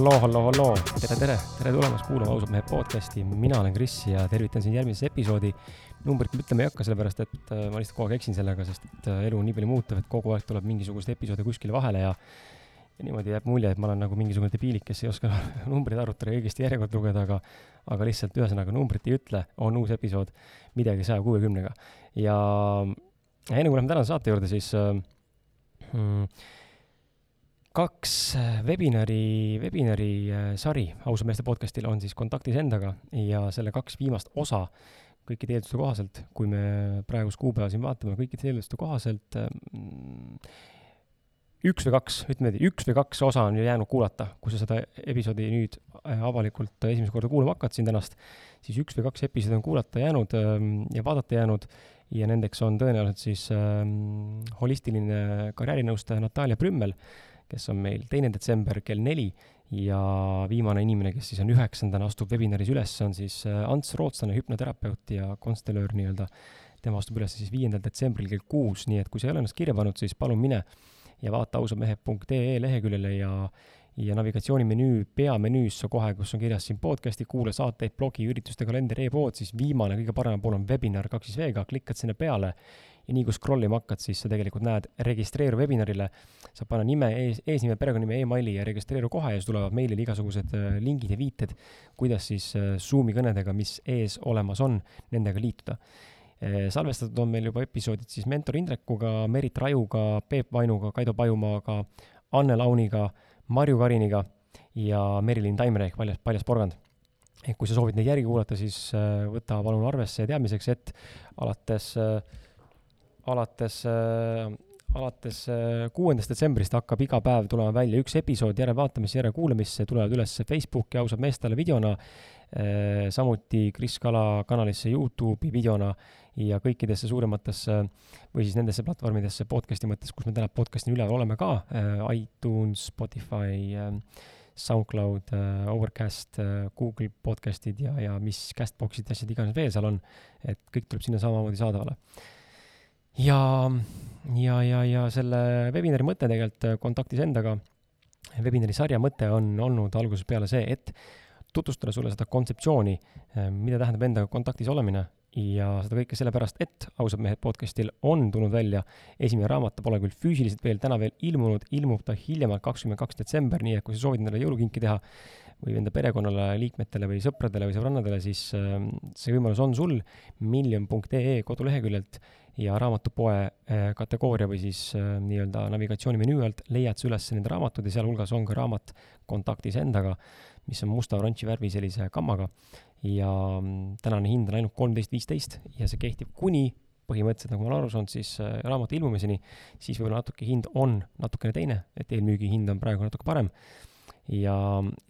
halloo, halloo, halloo, tere, tere, tere tulemast kuulama Ausad mehed podcasti, mina olen Kris ja tervitan sind järgmises episoodi. numbrit ma ütlema ei hakka, sellepärast et äh, ma lihtsalt kogu aeg eksin sellega, sest et äh, elu on nii palju muutuv, et kogu aeg tuleb mingisuguseid episoode kuskile vahele ja ja niimoodi jääb mulje, et ma olen nagu mingisugune debiilik, kes ei oska numbreid arvutada ja õigesti järjekorda lugeda, aga aga lihtsalt ühesõnaga numbrit ei ütle, on uus episood midagi saja kuuekümnega. ja enne kui läheme tänase saate juurde, siis äh, mm, kaks äh, webinari, webinari äh, sari Ausa meeste podcastil on siis kontaktis endaga ja selle kaks viimast osa kõikide eelduste kohaselt, kui me praegust kuupäeva siin vaatame, kõikide eelduste kohaselt mm, üks või kaks, ütleme niimoodi, üks või kaks osa on ju jäänud kuulata, kui sa seda episoodi nüüd äh, avalikult esimest korda kuulama hakkad siin tänast, siis üks või kaks episoodi on kuulata jäänud ähm, ja vaadata jäänud. Ja nendeks on tõenäoliselt siis ähm, holistiline karjäärinõustaja Natalja Prümmel kes on meil teine detsember kell neli ja viimane inimene, kes siis on üheksandana, astub webinaris üles, on siis äh, Ants Rootslane, hüpnoterapeut ja konstellöör nii-öelda. tema astub üles siis viiendal detsembril kell kuus, nii et kui sa ei ole ennast kirja pannud, siis palun mine ja vaata ausamehed.ee leheküljele ja ja navigatsioonimenüü peamenüüs kohe, kus on kirjas siin podcast'i, kuula saateid, blogi, ürituste kalender e, e-pood, siis viimane, kõige paremal pool on webinar kaks siis V-ga, klikkad sinna peale ja nii kui scroll ima hakkad, siis sa tegelikult näed registreeru webinarile, saab panna nime, ees, eesnime, perekonnanime e, emaili ja registreeru kohe ja siis tulevad meilile igasugused äh, lingid ja viited, kuidas siis äh, Zoomi kõnedega, mis ees olemas on, nendega liituda. Äh, salvestatud on meil juba episoodid siis mentor Indrekuga, Merit Rajuga, Peep Vainuga, Kaido Pajumaaga, Anne Launiga, Marju Kariniga ja Merilin Taimre ehk Paljas, Paljas Porgand. Et kui sa soovid neid järgi kuulata, siis võta palun arvesse teadmiseks, et alates äh, alates äh, alates äh, kuuendast detsembrist hakkab iga päev tulema välja üks episood järelvaatamisse, järelkuulamisse, tulevad üles Facebooki ausad meestele videona, äh, samuti Kris Kala kanalisse Youtube'i videona ja kõikidesse suurematesse või siis nendesse platvormidesse podcast'i mõttes, kus me täna podcast'ini üleval oleme ka, iTunes, Spotify, SoundCloud, Overcast, Google podcast'id ja, ja mis Castbox'id ja asjad iganes veel seal on, et kõik tuleb sinna samamoodi saadavale ja, ja, ja, ja selle webinari mõte tegelikult äh, kontaktis endaga, webinari sarja mõte on olnud algusest peale see, et tutvustada sulle seda kontseptsiooni, äh, mida tähendab endaga kontaktis olemine ja seda kõike sellepärast, et ausad mehed podcastil on tulnud välja esimene raamat, ta pole küll füüsiliselt veel täna veel ilmunud, ilmub ta hiljemalt kakskümmend kaks detsember, nii et kui sa soovid endale jõulukinki teha või enda perekonnale, liikmetele või sõpradele või sõbrannadele, siis äh, see võimalus on sul miljon.ee koduleheküljelt ja raamatupoe äh, kategooria või siis äh, nii-öelda navigatsioonimenüü alt leiad sa üles need raamatud ja sealhulgas on ka raamat Kontaktis endaga, mis on musta oranži värvi sellise kammaga. ja mm, tänane hind on ainult kolmteist viisteist ja see kehtib kuni põhimõtteliselt, nagu ma olen aru saanud, siis äh, raamatu ilmumiseni, siis võib-olla natuke hind on natukene teine, et eelmüügi hind on praegu natuke parem. ja,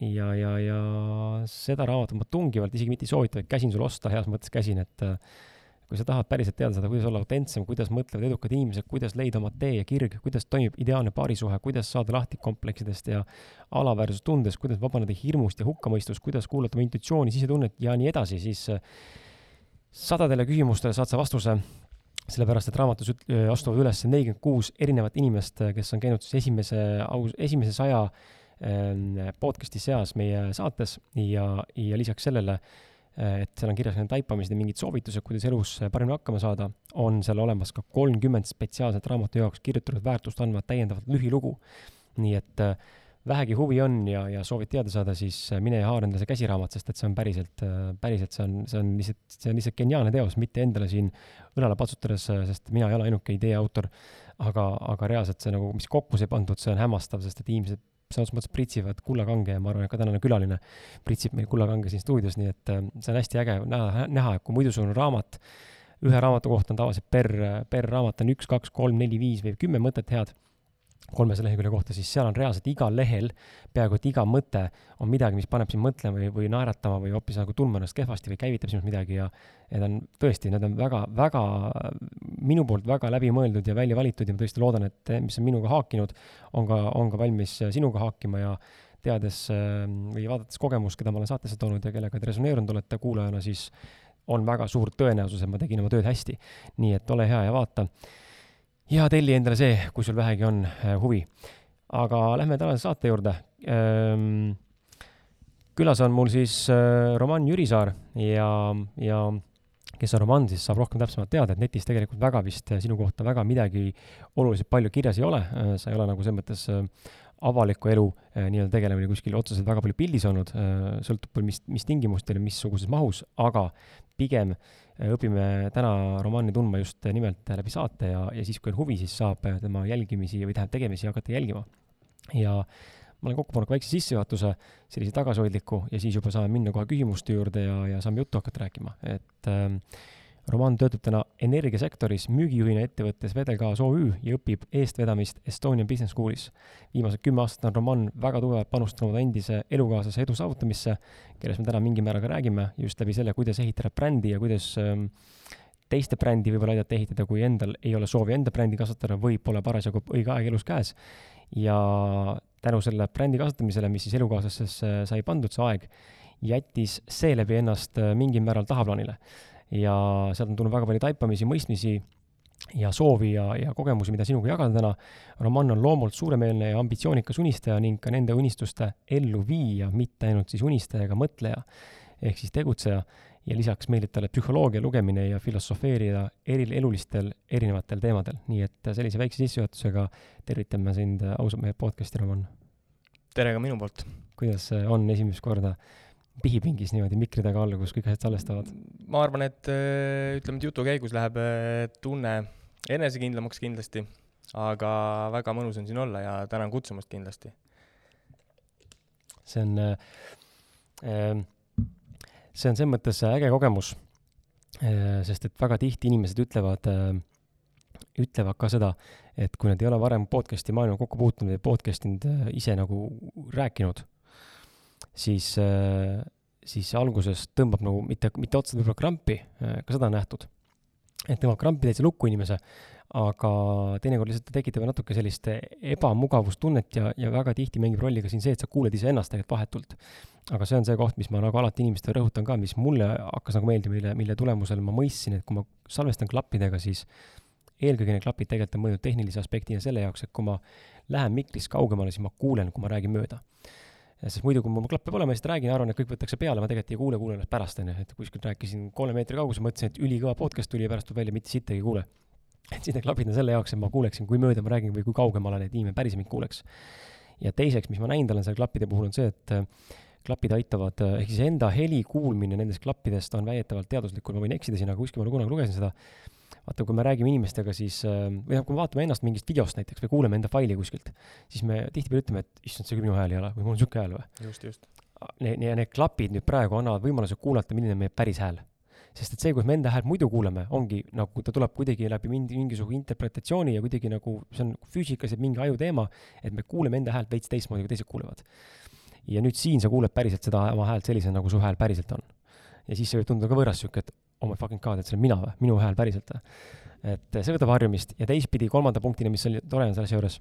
ja, ja, ja seda raamatut ma tungivalt isegi mitte ei soovita, vaid käsin sul osta, heas mõttes käsin, et kui sa tahad päriselt teada saada, kuidas olla autentsem, kuidas mõtlevad edukad inimesed, kuidas leida oma tee ja kirg, kuidas toimib ideaalne paarisuhe, kuidas saada lahti kompleksidest ja alaväärsustundest, kuidas vabaneda hirmust ja hukkamõistust, kuidas kuulata oma intuitsiooni, sisetunnet ja nii edasi, siis äh, sadadele küsimustele saad sa vastuse sellepärast, et raamatus äh, astuvad üles nelikümmend kuus erinevat inimest, äh, kes on käinud siis esimese aus, esimese saja ähm, podcast'i seas meie saates ja, ja lisaks sellele äh, et seal on kirjas need taipamised ja mingid soovitused, kuidas elus paremini hakkama saada, on seal olemas ka kolmkümmend spetsiaalselt raamatu jaoks kirjutatud väärtust andvat täiendavat lühilugu. nii et äh, vähegi huvi on ja, ja soovid teada saada, siis mine ja haara endale see käsiraamat, sest et see on päriselt, päriselt see on, see on lihtsalt, see on lihtsalt geniaalne teos, mitte endale siin õlale patsutades, sest mina ei ole ainuke idee autor, aga, aga reaalselt see nagu, mis kokku sai pandud, see on hämmastav, sest et inimesed selles mõttes pritsivad kullakange ja ma arvan, et ka tänane külaline pritsib meil kullakange siin stuudios, nii et äh, see on hästi äge näha, näha, et kui muidu sul on raamat, ühe raamatu kohta on tavaliselt per, per raamat on üks, kaks, kolm, neli, viis või kümme mõtet head kolmesaja lehekülje kohta, siis seal on reaalselt igal lehel, peaaegu et iga mõte on midagi, mis paneb sind mõtlema või, või naeratama või hoopis nagu tundma ennast kehvasti või käivitab sinust midagi ja need on tõesti, need on väga, väga, minu poolt väga läbimõeldud ja välja valitud ja ma tõesti loodan, et mis on minuga haakinud, on ka, on ka valmis sinuga haakima ja teades või vaadates kogemust, keda ma olen saatesse toonud ja kellega te resoneerunud olete kuulajana, siis on väga suur tõenäosus, et ma tegin oma tööd hästi. nii et ole hea ja vaata ja telli endale see, kui sul vähegi on äh, huvi. aga lähme tänase saate juurde. Ehm, külas on mul siis äh, Roman Jürisaar ja, ja kes on Roman, siis saab rohkem täpsemalt teada, et netis tegelikult väga vist sinu kohta väga midagi oluliselt palju kirjas ei ole, sa ei ole nagu selles mõttes avaliku elu nii-öelda tegelemine kuskil otseselt väga palju pildis olnud, sõltub mis, mis tingimustel ja missuguses mahus, aga pigem õpime täna Romani tundma just nimelt läbi saate ja, ja siis, kui on huvi, siis saab tema jälgimisi või tähendab tegemisi hakata jälgima. ja ma olen kokku pannud ka väikse sissejuhatuse, sellise tagasihoidliku, ja siis juba saame minna kohe küsimuste juurde ja, ja saame juttu hakata rääkima, et ähm, Roman töötab täna energiasektoris müügijuhina ettevõttes Vedelgaas OÜ ja õpib eestvedamist Estonian Business Schoolis. viimased kümme aastat on Roman väga tugevalt panustanud endise elukaaslase edu saavutamisse, kellest me täna mingil määral ka räägime, just läbi selle, kuidas ehitada brändi ja kuidas ähm, teiste brändi võib-olla aidata ehitada, kui endal ei ole soovi enda brändi kasvatada või pole parasjagu õige aeg elus käes. ja tänu selle brändi kasutamisele, mis siis elukaaslastesse sai pandud, see aeg, jättis seeläbi ennast äh, mingil määral tahaplaanile. Ja sealt on tulnud väga palju taipamisi, mõistmisi ja soovi ja, ja kogemusi, mida sinuga jagada täna. Roman on loomult suuremeelne ja ambitsioonikas unistaja ning ka nende unistuste elluviija, mitte ainult siis unistaja ega mõtleja ehk siis tegutseja ja lisaks meeldib talle psühholoogia lugemine ja filosofeerida eri elulistel erinevatel teemadel. nii et sellise väikse sissejuhatusega tervitame sind ausalt mehe podcast'i, Roman. tere ka minu poolt. kuidas on esimest korda pihipingis niimoodi mikri taga olla, kus kõik asjad salvestavad? ma arvan, et äh, ütleme, et jutu käigus läheb äh, tunne enesekindlamaks kindlasti, aga väga mõnus on siin olla ja tänan kutsumast kindlasti. see on äh, see on selles mõttes äge kogemus, sest et väga tihti inimesed ütlevad, ütlevad ka seda, et kui nad ei ole varem podcast'i maailmaga kokku puutunud või podcast inud äh, ise nagu rääkinud, siis, siis alguses tõmbab nagu mitte, mitte otseselt võib-olla krampi, ka seda on nähtud, et tõmbab krampi täitsa lukku inimese, aga teinekord lihtsalt tekitab natuke sellist ebamugavustunnet ja, ja väga tihti mängib rolli ka siin see, et sa kuuled iseennast tegelikult vahetult. aga see on see koht, mis ma nagu alati inimestele rõhutan ka, mis mulle hakkas nagu meeldima, mille, mille tulemusel ma mõistsin, et kui ma salvestan klappidega, siis eelkõige need klapid tegelikult on mõeldud tehnilise aspektina selle jaoks, et kui ma lähen mikrist kaugemale, siis ma kuulen, kui ma räägin mööda sest muidu, kui mul klappe pole, ma lihtsalt räägin, arvan, et kõik võetakse peale, ma tegelikult ei kuule, kuulen alles pärast, onju, et kuskilt rääkisin kolme meetri kaugusel, mõtlesin, et ülikõva podcast tuli ja pärast tuleb välja, mitte sittagi ei kuule. Et siis need klapid on selle jaoks, et ma kuuleksin, kui mööda ma räägin või kui kaugel ma olen, et inimene päriselt mind kuuleks. ja teiseks, mis ma näinud olen seal klappide puhul, on see, et äh, klapid aitavad, äh, ehk siis enda heli kuulmine nendest klappidest on väidetavalt teaduslikult, ma võin eksida siin, aga kuskil ma kunagi lugesin seda, vaata, kui me räägime inimestega, siis äh, või noh, kui me vaatame ennast mingist videost näiteks või kuuleme enda faili kuskilt, siis me tihtipeale ütleme, et issand, see küll minu hääl ei ole või mul on niisugune hääl või. just, just. Need, need klapid nüüd praegu annavad võimaluse kuulata, milline on meie päris hääl sest et see, kus me enda häält muidu kuuleme, ongi nagu ta tuleb kuidagi läbi mingi, mingisuguse interpretatsiooni ja kuidagi nagu see on füüsikaliselt mingi ajuteema, et me kuuleme enda häält veits teistmoodi, kui teised kuulevad. ja nüüd siin sa kuuled päriselt seda oma häält sellisena, nagu su hääl päriselt on. ja siis see võib tunduda ka võõras sihuke, et oh my fucking god, et see olen mina või, minu hääl päriselt või. et see võtab harjumist ja teistpidi kolmanda punktina, mis oli tore on selle asja juures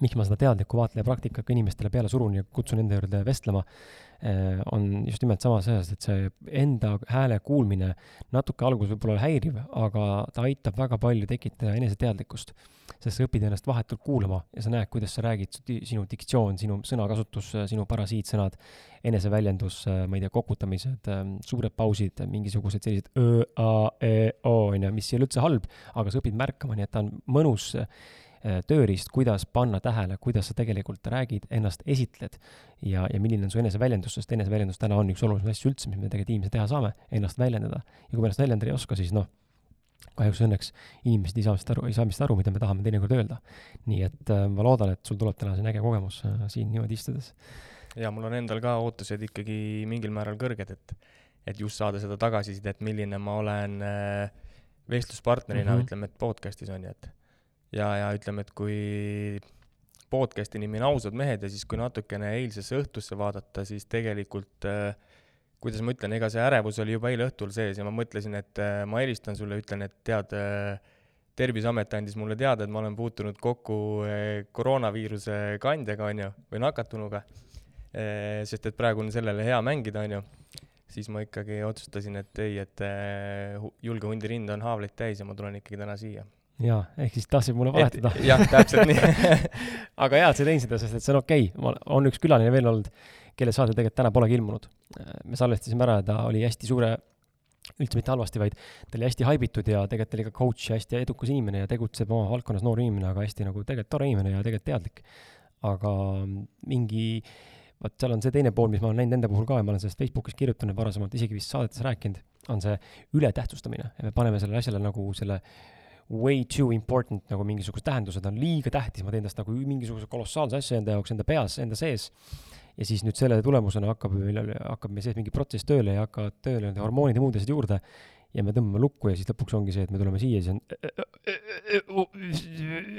miks ma seda teadlikku vaatleja praktikat ka inimestele peale surun ja kutsun enda juurde vestlema, eh, on just nimelt samas asjas, et see enda hääle kuulmine natuke alguses võib-olla häiriv, aga ta aitab väga palju tekitada eneseteadlikkust. sest sa õpid ennast vahetult kuulama ja sa näed, kuidas sa räägid, sinu diktsioon, sinu sõnakasutus, sinu parasiitsõnad, eneseväljendus, ma ei tea, kokutamised, suured pausid, mingisugused sellised ö, a, e, o, on ju, mis ei ole üldse halb, aga sa õpid märkama, nii et ta on mõnus tööriist, kuidas panna tähele, kuidas sa tegelikult räägid, ennast esitled ja, ja milline on su eneseväljendus, sest eneseväljendus täna on üks olulisemaid asju üldse, mis me tegelikult inimesed teha saame, ennast väljendada. ja kui me ennast väljendada ei oska, siis noh, kahjuks õnneks inimesed ei saa vist aru, ei saa vist aru, mida me tahame teinekord öelda. nii et äh, ma loodan, et sul tuleb täna siin äge kogemus äh, siin niimoodi istudes. ja mul on endal ka ootused ikkagi mingil määral kõrged, et, et just saada seda tagasisidet, milline ma olen äh, vestluspartnerina mm, -hmm. ütleme, et podcast'is on ju, et ja, ja ütleme, et kui podcast'i nimi on Ausad mehed ja siis, kui natukene eilsesse õhtusse vaadata, siis tegelikult äh, kuidas ma ütlen, ega see ärevus oli juba eile õhtul sees ja ma mõtlesin, et äh, ma helistan sulle, ütlen, et tead äh,, terviseamet andis mulle teada, et ma olen puutunud kokku koroonaviiruse kandjaga, on ju, või nakatunuga sest et praegu on sellele hea mängida, on ju, siis ma ikkagi otsustasin, et ei, et julge hundi rind on haavleid täis ja ma tulen ikkagi täna siia jaa, ehk siis tahtsid mulle valetada. jah, täpselt nii aga hea, et sa teinud seda, sest et see on okei okay., on üks külaline veel olnud, kelle saade tegelikult täna polegi ilmunud. me salvestasime ära ja ta oli hästi suure, üldse mitte halvasti, vaid ta oli hästi haibitud ja tegelikult oli ka coach ja hästi edukas inimene ja tegutseb oma valdkonnas noor inimene, aga hästi nagu tegelikult tore inimene ja tegelikult teadlik. aga mingi, vot seal on see teine pool, mis ma olen näinud enda puhul ka ja ma olen sellest Facebookis kirjutanud varasemalt, isegi vist saadetes rääkinud, on see ületähtsustamine ja me paneme sellele asjale nagu selle way too important nagu mingisugused tähendused on liiga tähtis, ma teen tast nagu mingisuguse kolossaalse asja enda jaoks, enda peas, enda sees. Ja siis nüüd selle tulemusena hakkab meil, hakkab meie sees mingi protsess tööle ja hakkavad tööle need hormoonid ja muud asjad juurde. Ja me tõmbame lukku ja siis lõpuks ongi see, et me tuleme siia siis on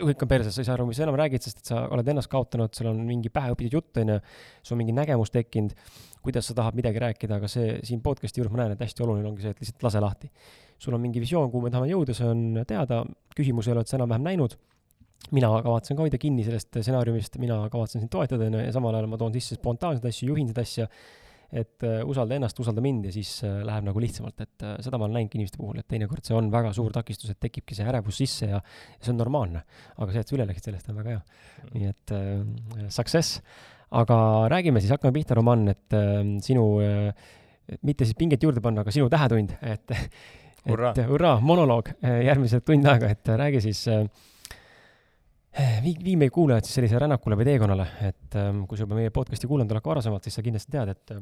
kõik on perses, sa ei saa aru, mis sa enam räägid, sest et sa oled ennast kaotanud, sul on mingi päheõpitud jutt, on ju, sul on mingi nägemus tekkinud, kuidas sa tahad midagi rääkida, aga see siin podcast'i juures ma näen, et hästi oluline ongi see, et lihtsalt lase lahti. Sul on mingi visioon, kuhu me tahame jõuda, see on teada, küsimus ei ole, et sa enam-vähem näinud mina kavatsen ka hoida kinni sellest stsenaariumist, mina kavatsen sind toetada, on ju, ja samal ajal ma toon sisse spontaanseid asju, juhin seda asja, et uh, usalda ennast, usalda mind ja siis uh, läheb nagu lihtsamalt, et uh, seda ma olen näinud inimeste puhul, et teinekord see on väga suur takistus, et tekibki see ärevus sisse ja, see on normaalne. aga see, et sa üle läksid sellest, on väga hea. nii et uh, success. aga räägime siis, hakkame pihta, Roman, et uh, sinu uh,, mitte siis pinget juurde panna, aga sinu tähetund, et hurraa, hurraa, monoloog järgmised tund aega, et räägi siis uh, vii, vii meie kuulajad siis sellise rännakule või teekonnale, et ähm, kui sa juba meie podcast'i kuulanud oled ka varasemalt, siis sa kindlasti tead, et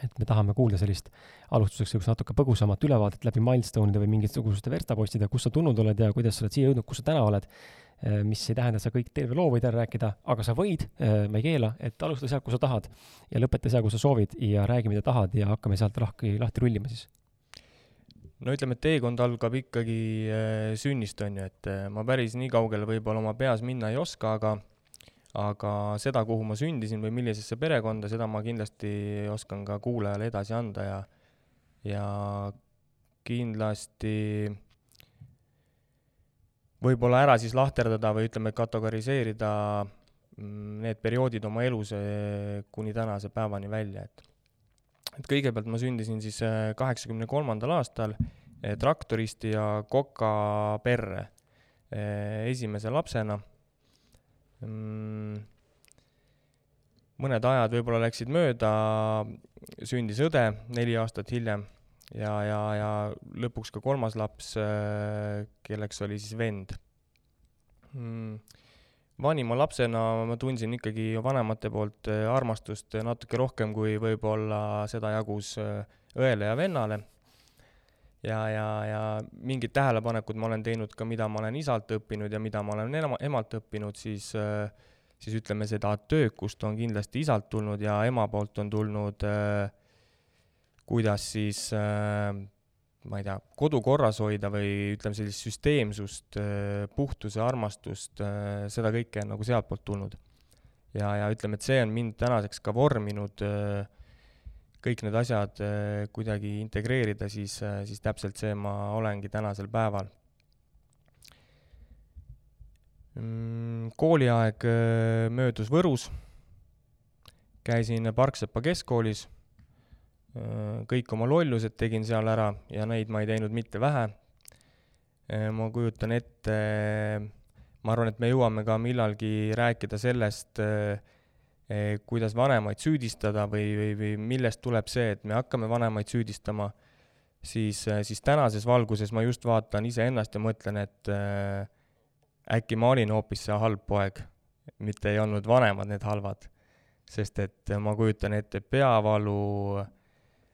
et me tahame kuulda sellist alustuseks niisugust natuke põgusamat ülevaadet läbi milstonide või mingisuguste verstapostide, kus sa tulnud oled ja kuidas sa oled siia jõudnud, kus sa täna oled, äh, mis ei tähenda, et sa kõik terve loo võid ära rääkida, aga sa võid, äh, ma ei keela, et alusta sealt, kus sa tahad ja lõpeta seal, kus sa soovid ja räägi, mida tahad ja hakkame sealt lahti, lahti rullima siis no ütleme, et teekond algab ikkagi äh, sünnist, on ju, et äh, ma päris nii kaugele võib-olla oma peas minna ei oska, aga aga seda, kuhu ma sündisin või millisesse perekonda, seda ma kindlasti oskan ka kuulajale edasi anda ja ja kindlasti võib-olla ära siis lahterdada või ütleme, kategoriseerida mm, need perioodid oma elus äh, kuni tänase päevani välja, et et kõigepealt ma sündisin siis äh, kaheksakümne kolmandal aastal äh, traktoristi ja koka perre äh, esimese lapsena. Mm, mõned ajad võib-olla läksid mööda, sündis õde neli aastat hiljem ja, ja, ja lõpuks ka kolmas laps, kelleks oli siis vend mm vanima lapsena ma tundsin ikkagi vanemate poolt äh, armastust natuke rohkem kui võib-olla seda jagus äh, õele ja vennale. ja, ja, ja mingid tähelepanekud ma olen teinud ka, mida ma olen isalt õppinud ja mida ma olen ema, emalt õppinud, siis, äh, siis ütleme, seda töökust on kindlasti isalt tulnud ja ema poolt on tulnud, kuidas siis äh, ma ei tea, kodu korras hoida või ütleme, sellist süsteemsust, äh, puhtuse armastust, äh, seda kõike on nagu sealtpoolt tulnud. ja, ja ütleme, et see on mind tänaseks ka vorminud, äh, kõik need asjad kuidagi integreerida, siis, siis täpselt see ma olengi tänasel päeval. Mm, kooliaeg möödus Võrus, käisin Parksepa keskkoolis kõik oma lollused tegin seal ära ja neid ma ei teinud mitte vähe. Äh, ma kujutan ette, ma arvan, et me jõuame ka millalgi rääkida sellest, äh, kuidas vanemaid süüdistada või, või, või millest tuleb see, et me hakkame vanemaid süüdistama, siis, siis tänases valguses ma just vaatan iseennast ja mõtlen, et äkki ma olin hoopis see halb poeg, mitte ei olnud vanemad need halvad. sest et ma kujutan ette peavalu äh,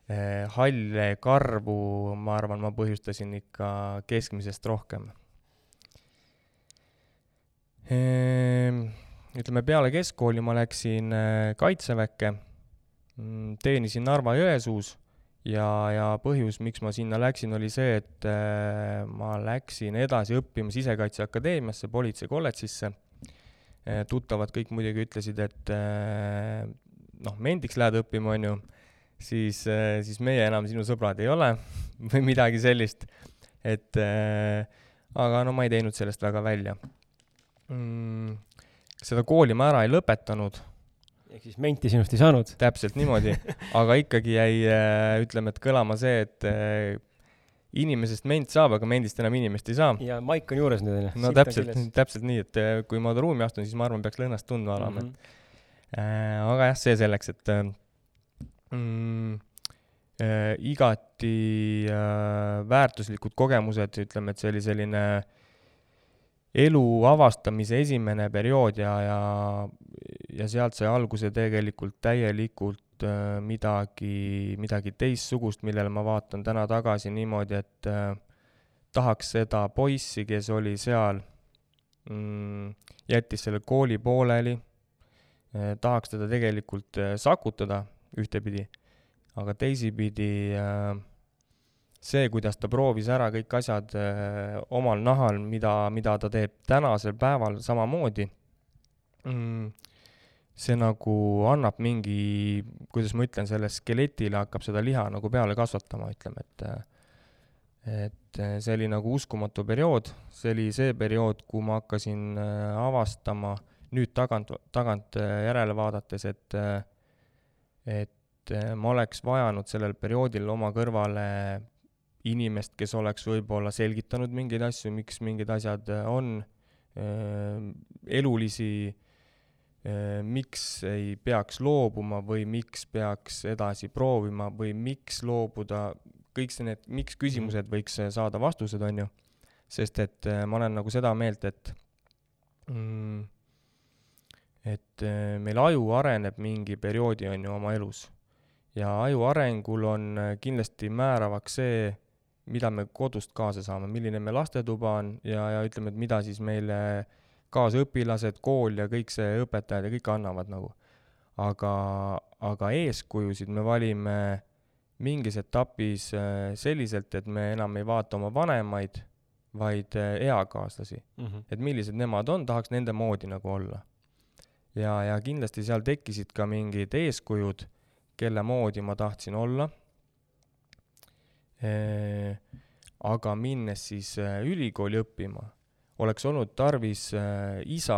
halle karvu, ma arvan, ma põhjustasin ikka keskmisest rohkem. Ehm, ütleme, peale keskkooli ma läksin eh, Kaitseväkke, mm, teenisin Narva-Jõesuus ja, ja põhjus, miks ma sinna läksin, oli see, et eh, ma läksin edasi õppima Sisekaitseakadeemiasse, politseikolledžisse. tuttavad kõik muidugi ütlesid, et noh, mendiks lähed õppima, on ju siis, äh, siis meie enam sinu sõbrad ei ole või midagi sellist. et äh, aga no ma ei teinud sellest väga välja mm,. seda kooli ma ära ei lõpetanud. ehk siis menti sinust ei saanud? täpselt niimoodi aga ikkagi jäi, äh, ütleme, et kõlama see, et inimesest ment saab, aga mendist enam inimest ei saa. ja maik on juures nüüd onju. no täpselt, täpselt nii, et kui ma ruumi astun, siis ma arvan, peaks lõhnast tundma olema mm, -hmm. äh, aga jah, see selleks, et mm, äh, igati äh, väärtuslikud kogemused, ütleme, et see oli selline elu avastamise esimene periood ja, ja, ja sealt sai alguse tegelikult täielikult äh, midagi, midagi teistsugust, millele ma vaatan täna tagasi niimoodi, et tahaks seda poissi, kes oli seal mm,, jättis selle kooli pooleli tahaks teda tegelikult sakutada ühtepidi, aga teisipidi eh, see, kuidas ta proovis ära kõik asjad eh, omal nahal, mida, mida ta teeb tänasel päeval samamoodi mm,, see nagu annab mingi, kuidas ma ütlen, selle skeletile hakkab seda liha nagu peale kasvatama, ütleme, et eh, et see oli nagu uskumatu periood, see oli see periood, kuhu ma hakkasin äh, avastama nüüd tagant, tagant äh, järele vaadates, et äh, et äh, ma oleks vajanud sellel perioodil oma kõrvale inimest, kes oleks võib-olla selgitanud mingeid asju, miks mingid asjad äh, on äh, elulisi miks ei peaks loobuma või miks peaks edasi proovima või miks loobuda, kõik see need miks küsimused võiks saada vastused, on ju. sest et ma olen nagu seda meelt, et mm, et äh, meil aju areneb mingi perioodi, on ju, oma elus. ja aju arengul on äh, kindlasti määravaks see, mida me kodust kaasa saame, milline meie lastetuba on ja, ja ütleme, et mida siis meile kaasõpilased, kool ja kõik see õpetajad ja kõik annavad nagu. aga, aga eeskujusid me valime mingis etapis äh, selliselt, et me enam ei vaata oma vanemaid, vaid eakaaslasi, Mm -hmm. et millised nemad on, tahaks nende moodi nagu olla. ja, ja kindlasti seal tekkisid ka mingid eeskujud, kelle moodi ma tahtsin olla. aga minnes siis äh, ülikooli õppima, oleks olnud tarvis äh, isa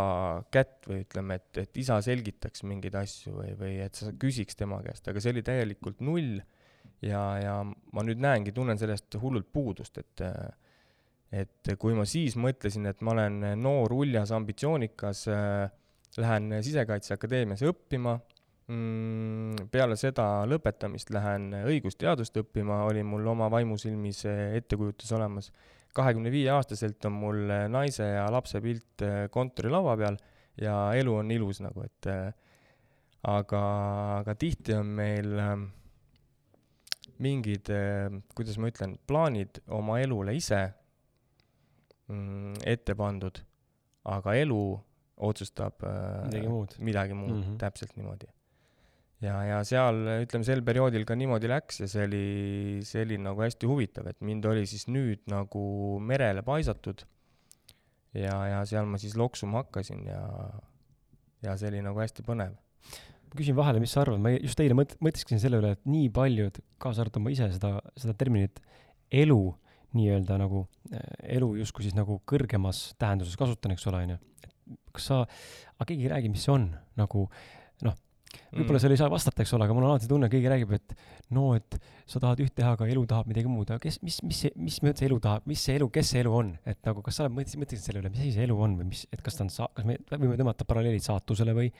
kätt või ütleme, et, et isa selgitaks mingeid asju või, või et sa küsiks tema käest, aga see oli täielikult null ja, ja ma nüüd näengi, tunnen sellest hullult puudust, et äh, et kui ma siis mõtlesin, et ma olen noor, uljas, ambitsioonikas äh,, lähen Sisekaitseakadeemiasse õppima. Mm,, peale seda lõpetamist lähen õigusteadust õppima, oli mul oma vaimusilmis ettekujutus olemas. kahekümne viie aastaselt on mul naise ja lapse pilt kontorilaua peal ja elu on ilus nagu, et aga, aga tihti on meil äh, mingid äh,, kuidas ma ütlen, plaanid oma elule ise mm, ette pandud, aga elu otsustab äh, Midagi muud. midagi muud mm. -hmm. täpselt niimoodi. ja, ja seal ütleme sel perioodil ka niimoodi läks ja see oli, see oli nagu hästi huvitav, et mind oli siis nüüd nagu merele paisatud ja, ja seal ma siis loksuma hakkasin ja, ja see oli nagu hästi põnev. ma küsin vahele, mis sa arvad, ma just eile mõt-, mõtisklesin selle üle, et nii paljud, kaasa arvatud ma ise seda, seda terminit elu nii-öelda nagu äh, elu justkui siis nagu kõrgemas tähenduses kasutan, eks ole, onju. Kas sa, aga keegi ei räägi, mis see on nagu noh, võib-olla Mm. seal ei saa vastata, eks ole, aga mul on alati tunne, keegi räägib, et no, et sa tahad üht teha, aga elu tahab midagi muud, aga kes, mis, mis, mis mõttes elu tahab, mis see elu, kes see elu on, et nagu kas sa oled mõt-, mõtlesid selle üle, mis asi see elu on või mis, et kas ta on sa-, kas me võime tõmmata paralleelid saatusele või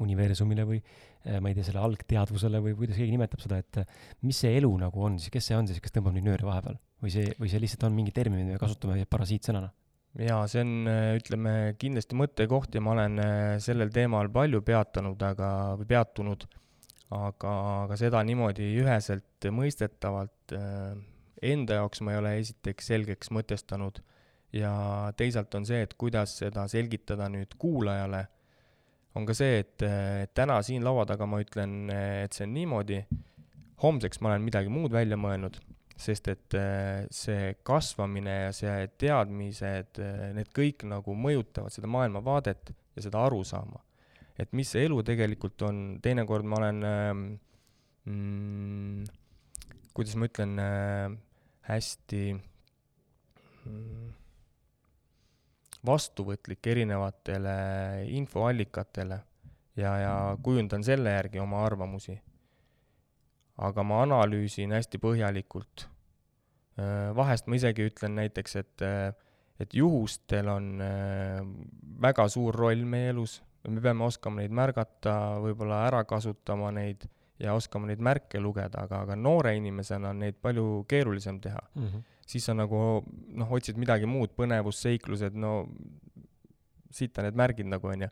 universumile või eh, ma ei tea, selle algteadvusele või kuidas keegi nimetab seda, et eh, mis see elu nagu on siis, kes see on siis, kes tõmbab neid nööre vahepeal või see, või see lihtsalt on mingi termin, mida me kasutame parasiitsõnana? jaa, see on, ütleme, kindlasti mõttekoht ja ma olen äh, sellel teemal palju peatanud, aga, või peatunud, aga, aga seda niimoodi üheselt mõistetavalt äh, enda jaoks ma ei ole esiteks selgeks mõtestanud ja teisalt on see, et kuidas seda selgitada nüüd kuulajale, on ka see, et äh, täna siin laua taga ma ütlen, et see on niimoodi, homseks ma olen midagi muud välja mõelnud sest et äh, see kasvamine ja see teadmised, need kõik nagu mõjutavad seda maailmavaadet ja seda arusaama. et mis see elu tegelikult on, teinekord ma olen ähm, mm,, kuidas ma ütlen äh,, hästi mm, vastuvõtlik erinevatele infoallikatele ja, ja kujundan selle järgi oma arvamusi aga ma analüüsin hästi põhjalikult Äh, vahest ma isegi ütlen näiteks, et, äh, et juhustel on äh, väga suur roll meie elus, me peame oskama neid märgata, võib-olla ära kasutama neid ja oskama neid märke lugeda, aga, aga noore inimesena on neid palju keerulisem teha mm. -hmm. siis sa nagu noh, otsid midagi muud, põnevus, seiklused, no sitta need märgid nagu onju.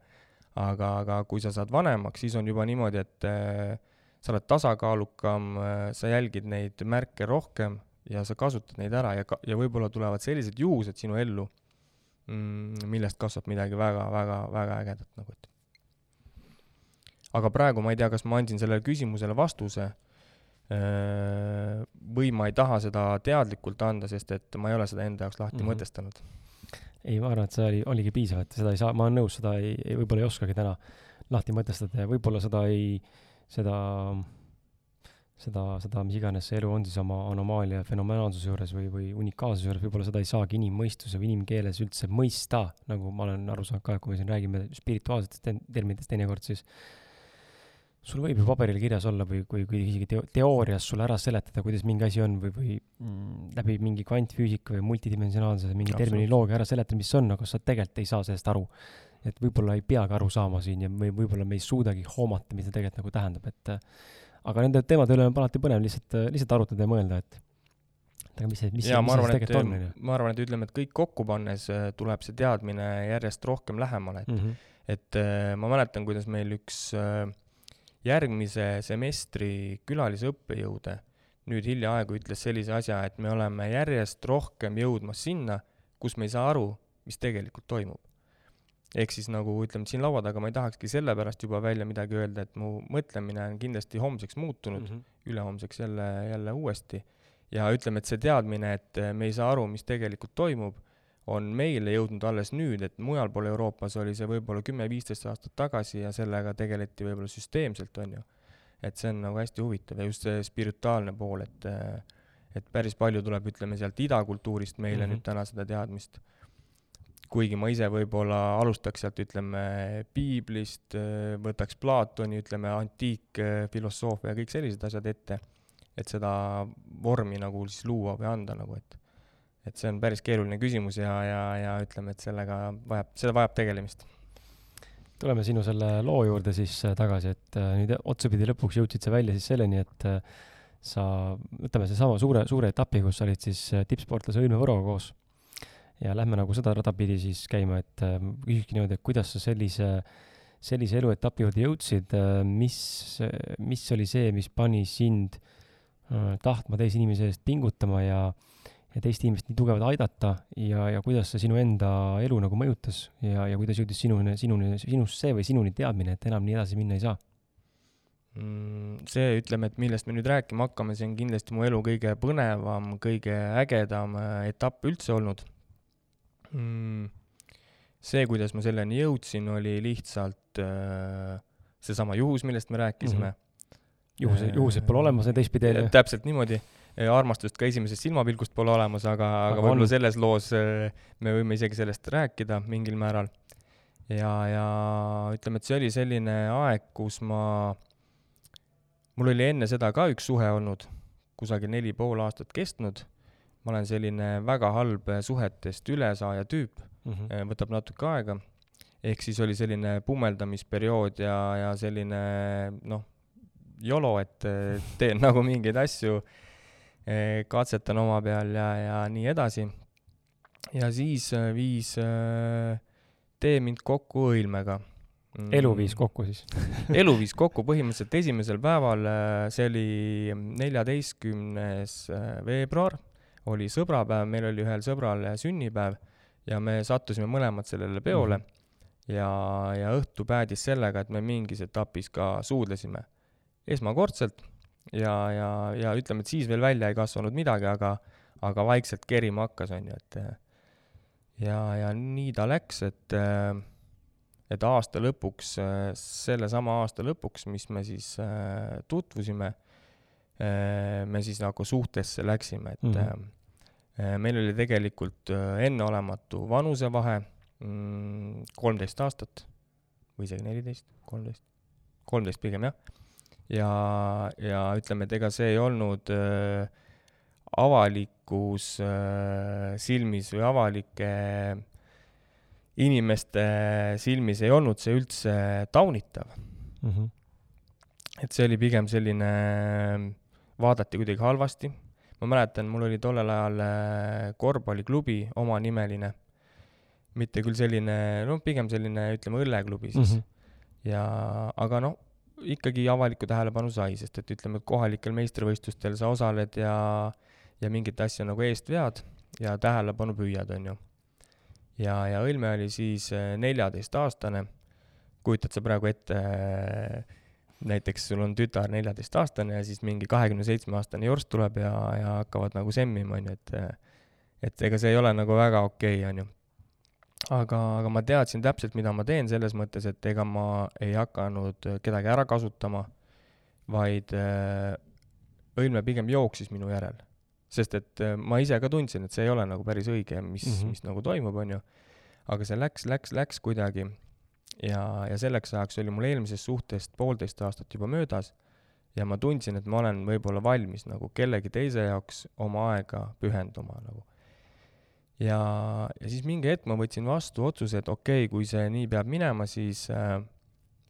aga, aga kui sa saad vanemaks, siis on juba niimoodi, et äh, sa oled tasakaalukam äh,, sa jälgid neid märke rohkem ja sa kasutad neid ära ja ka-, ja võib-olla tulevad sellised juhused sinu ellu mm,, millest kasvab midagi väga, väga, väga ägedat nagu, et aga praegu ma ei tea, kas ma andsin sellele küsimusele vastuse või ma ei taha seda teadlikult anda, sest et ma ei ole seda enda jaoks lahti mm -hmm. mõtestanud. ei, ma arvan, et see oli, oligi piisav, et seda ei saa, ma olen nõus, seda ei, ei, võib-olla ei oskagi täna lahti mõtestada ja võib-olla seda ei, seda, seda, seda, mis iganes see elu on siis oma anomaalia fenomenaalsuse juures või, või unikaalsuse juures, võib-olla seda ei saagi inimmõistuse või inimkeeles üldse mõista, nagu ma olen aru saanud ka, kui me siin räägime spirituaalsetest terminitest teinekord, siis sul võib ju paberil kirjas olla või kui, kui isegi teo-, teoorias sulle ära seletada, kuidas mingi asi on või, või mm, läbi mingi kvantfüüsika või multidimensionaalse mingi terminoloogia ära seletada, mis see on, aga sa tegelikult ei saa sellest aru. Et võib-olla ei peagi aru saama siin ja või võib-olla me ei suudagi hoomata, mis see tegelikult nagu tähendab, et aga nende teemade üle on alati põnev lihtsalt, lihtsalt arutada ja mõelda, et aga mis see, mis ja, see, mis see tegelikult on, on ma arvan, et ütleme, et kõik kokku pannes äh, tuleb see teadmine järjest rohkem lähemale, et mm, -hmm. et äh, ma mäletan, kuidas meil üks äh, järgmise semestri külalisõppejõude nüüd hiljaaegu ütles sellise asja, et me oleme järjest rohkem jõudmas sinna, kus me ei saa aru, mis tegelikult toimub. Ehk siis nagu ütleme, siin laua taga ma ei tahakski sellepärast juba välja midagi öelda, et mu mõtlemine on kindlasti homseks muutunud mm, -hmm. ülehomseks jälle, jälle uuesti. ja ütleme, et see teadmine, et me ei saa aru, mis tegelikult toimub on meile jõudnud alles nüüd, et mujal pool Euroopas oli see võib-olla kümme-viisteist aastat tagasi ja sellega tegeleti võib-olla süsteemselt, on ju. et see on nagu hästi huvitav ja just see spirituaalne pool, et et päris palju tuleb, ütleme, sealt idakultuurist meile mm -hmm. nüüd täna seda teadmist. Kuigi ma ise võib-olla alustaks sealt, ütleme, piiblist, võtaks Platoni, ütleme, antiikfilosoofia kõik sellised asjad ette, et seda vormi nagu siis luua või anda nagu, et et see on päris keeruline küsimus ja, ja, ja ütleme, et sellega vajab, seda vajab tegelemist. tuleme sinu selle loo juurde siis äh, tagasi, et äh, nüüd otsapidi lõpuks jõudsid sa välja siis selleni, et äh, sa, võtame seesama suure, suure etapi, kus sa olid siis tippsportlase Õilme Võroga koos. Ja lähme nagu seda rada pidi siis käima, et küsikski niimoodi, et kuidas sa sellise, sellise eluetapi juurde jõudsid, mis, mis oli see, mis pani sind tahtma teise inimese eest pingutama ja äh, ja teist inimest nii tugevalt aidata ja, ja kuidas see sinu enda elu nagu mõjutas ja, ja kuidas jõudis sinuni, sinuni, sinust see või sinuni teadmine, et enam nii edasi minna ei saa mm,? see, ütleme, et millest me nüüd rääkima hakkame, see on kindlasti mu elu kõige põnevam, kõige ägedam äh, etapp üldse olnud mm,. see, kuidas ma selleni jõudsin, oli lihtsalt äh, seesama juhus, millest me rääkisime mm. -hmm. juhuse, juhused pole olemas ja teistpidi. täpselt niimoodi armastust ka esimesest silmapilgust pole olemas, aga, aga, võib-olla selles loos äh, me võime isegi sellest rääkida mingil määral. ja, ja ütleme, et see oli selline aeg, kus ma, mul oli enne seda ka üks suhe olnud, kusagil neli pool aastat kestnud. Ma olen selline väga halb suhetest ülesaaja tüüp mm, -hmm. võtab natuke aega. ehk siis oli selline pummeldamisperiood ja, ja selline noh, YOLO, et teen nagu mingeid asju Eh, katsetan oma peal ja, ja nii edasi. ja siis viis tee mind kokku Õilmega mm.. elu viis kokku siis elu viis kokku põhimõtteliselt esimesel päeval, see oli neljateistkümnes veebruar, oli sõbrapäev, meil oli ühel sõbral sünnipäev ja me sattusime mõlemad sellele peole mm. -hmm. ja, ja õhtu päädis sellega, et me mingis etapis ka suudlesime esmakordselt ja, ja, ja ütleme, et siis veel välja ei kasvanud midagi, aga, aga vaikselt kerima hakkas, on ju, et ja, ja nii ta läks, et, et aasta lõpuks, sellesama aasta lõpuks, mis me siis tutvusime, me siis nagu suhtesse läksime, et mm -hmm. Meil oli tegelikult enneolematu vanusevahe, mm, kolmteist aastat või isegi neliteist, kolmteist, kolmteist pigem jah ja, ja ütleme, et ega see ei olnud äh, avalikus äh, silmis või avalike inimeste silmis ei olnud see üldse taunitav mm. -hmm. et see oli pigem selline, vaadati kuidagi halvasti. Ma mäletan, mul oli tollel ajal äh, korvpalliklubi omanimeline, mitte küll selline, noh, pigem selline, ütleme, õlleklubi siis mm. -hmm. ja, aga noh, ikkagi avalikku tähelepanu sai, sest et ütleme, et kohalikel meistrivõistlustel sa osaled ja, ja mingit asja nagu eest vead ja tähelepanu püüad, on ju. ja, ja Õlme oli siis äh, neljateistaastane, kujutad sa praegu ette, äh, näiteks sul on tütar neljateistaastane ja siis mingi kahekümne seitsme aastane jorss tuleb ja, ja hakkavad nagu semmima, on ju, et et ega see ei ole nagu väga okei okay,, on ju aga, aga ma teadsin täpselt, mida ma teen, selles mõttes, et ega ma ei hakanud kedagi ära kasutama, vaid äh, Õilme pigem jooksis minu järel. sest et äh, ma ise ka tundsin, et see ei ole nagu päris õige, mis mm, -hmm. mis nagu toimub, on ju. aga see läks, läks, läks kuidagi ja, ja selleks ajaks oli mul eelmisest suhtest poolteist aastat juba möödas ja ma tundsin, et ma olen võib-olla valmis nagu kellegi teise jaoks oma aega pühenduma nagu ja, ja siis mingi hetk ma võtsin vastu otsuse, et okei okay,, kui see nii peab minema, siis äh,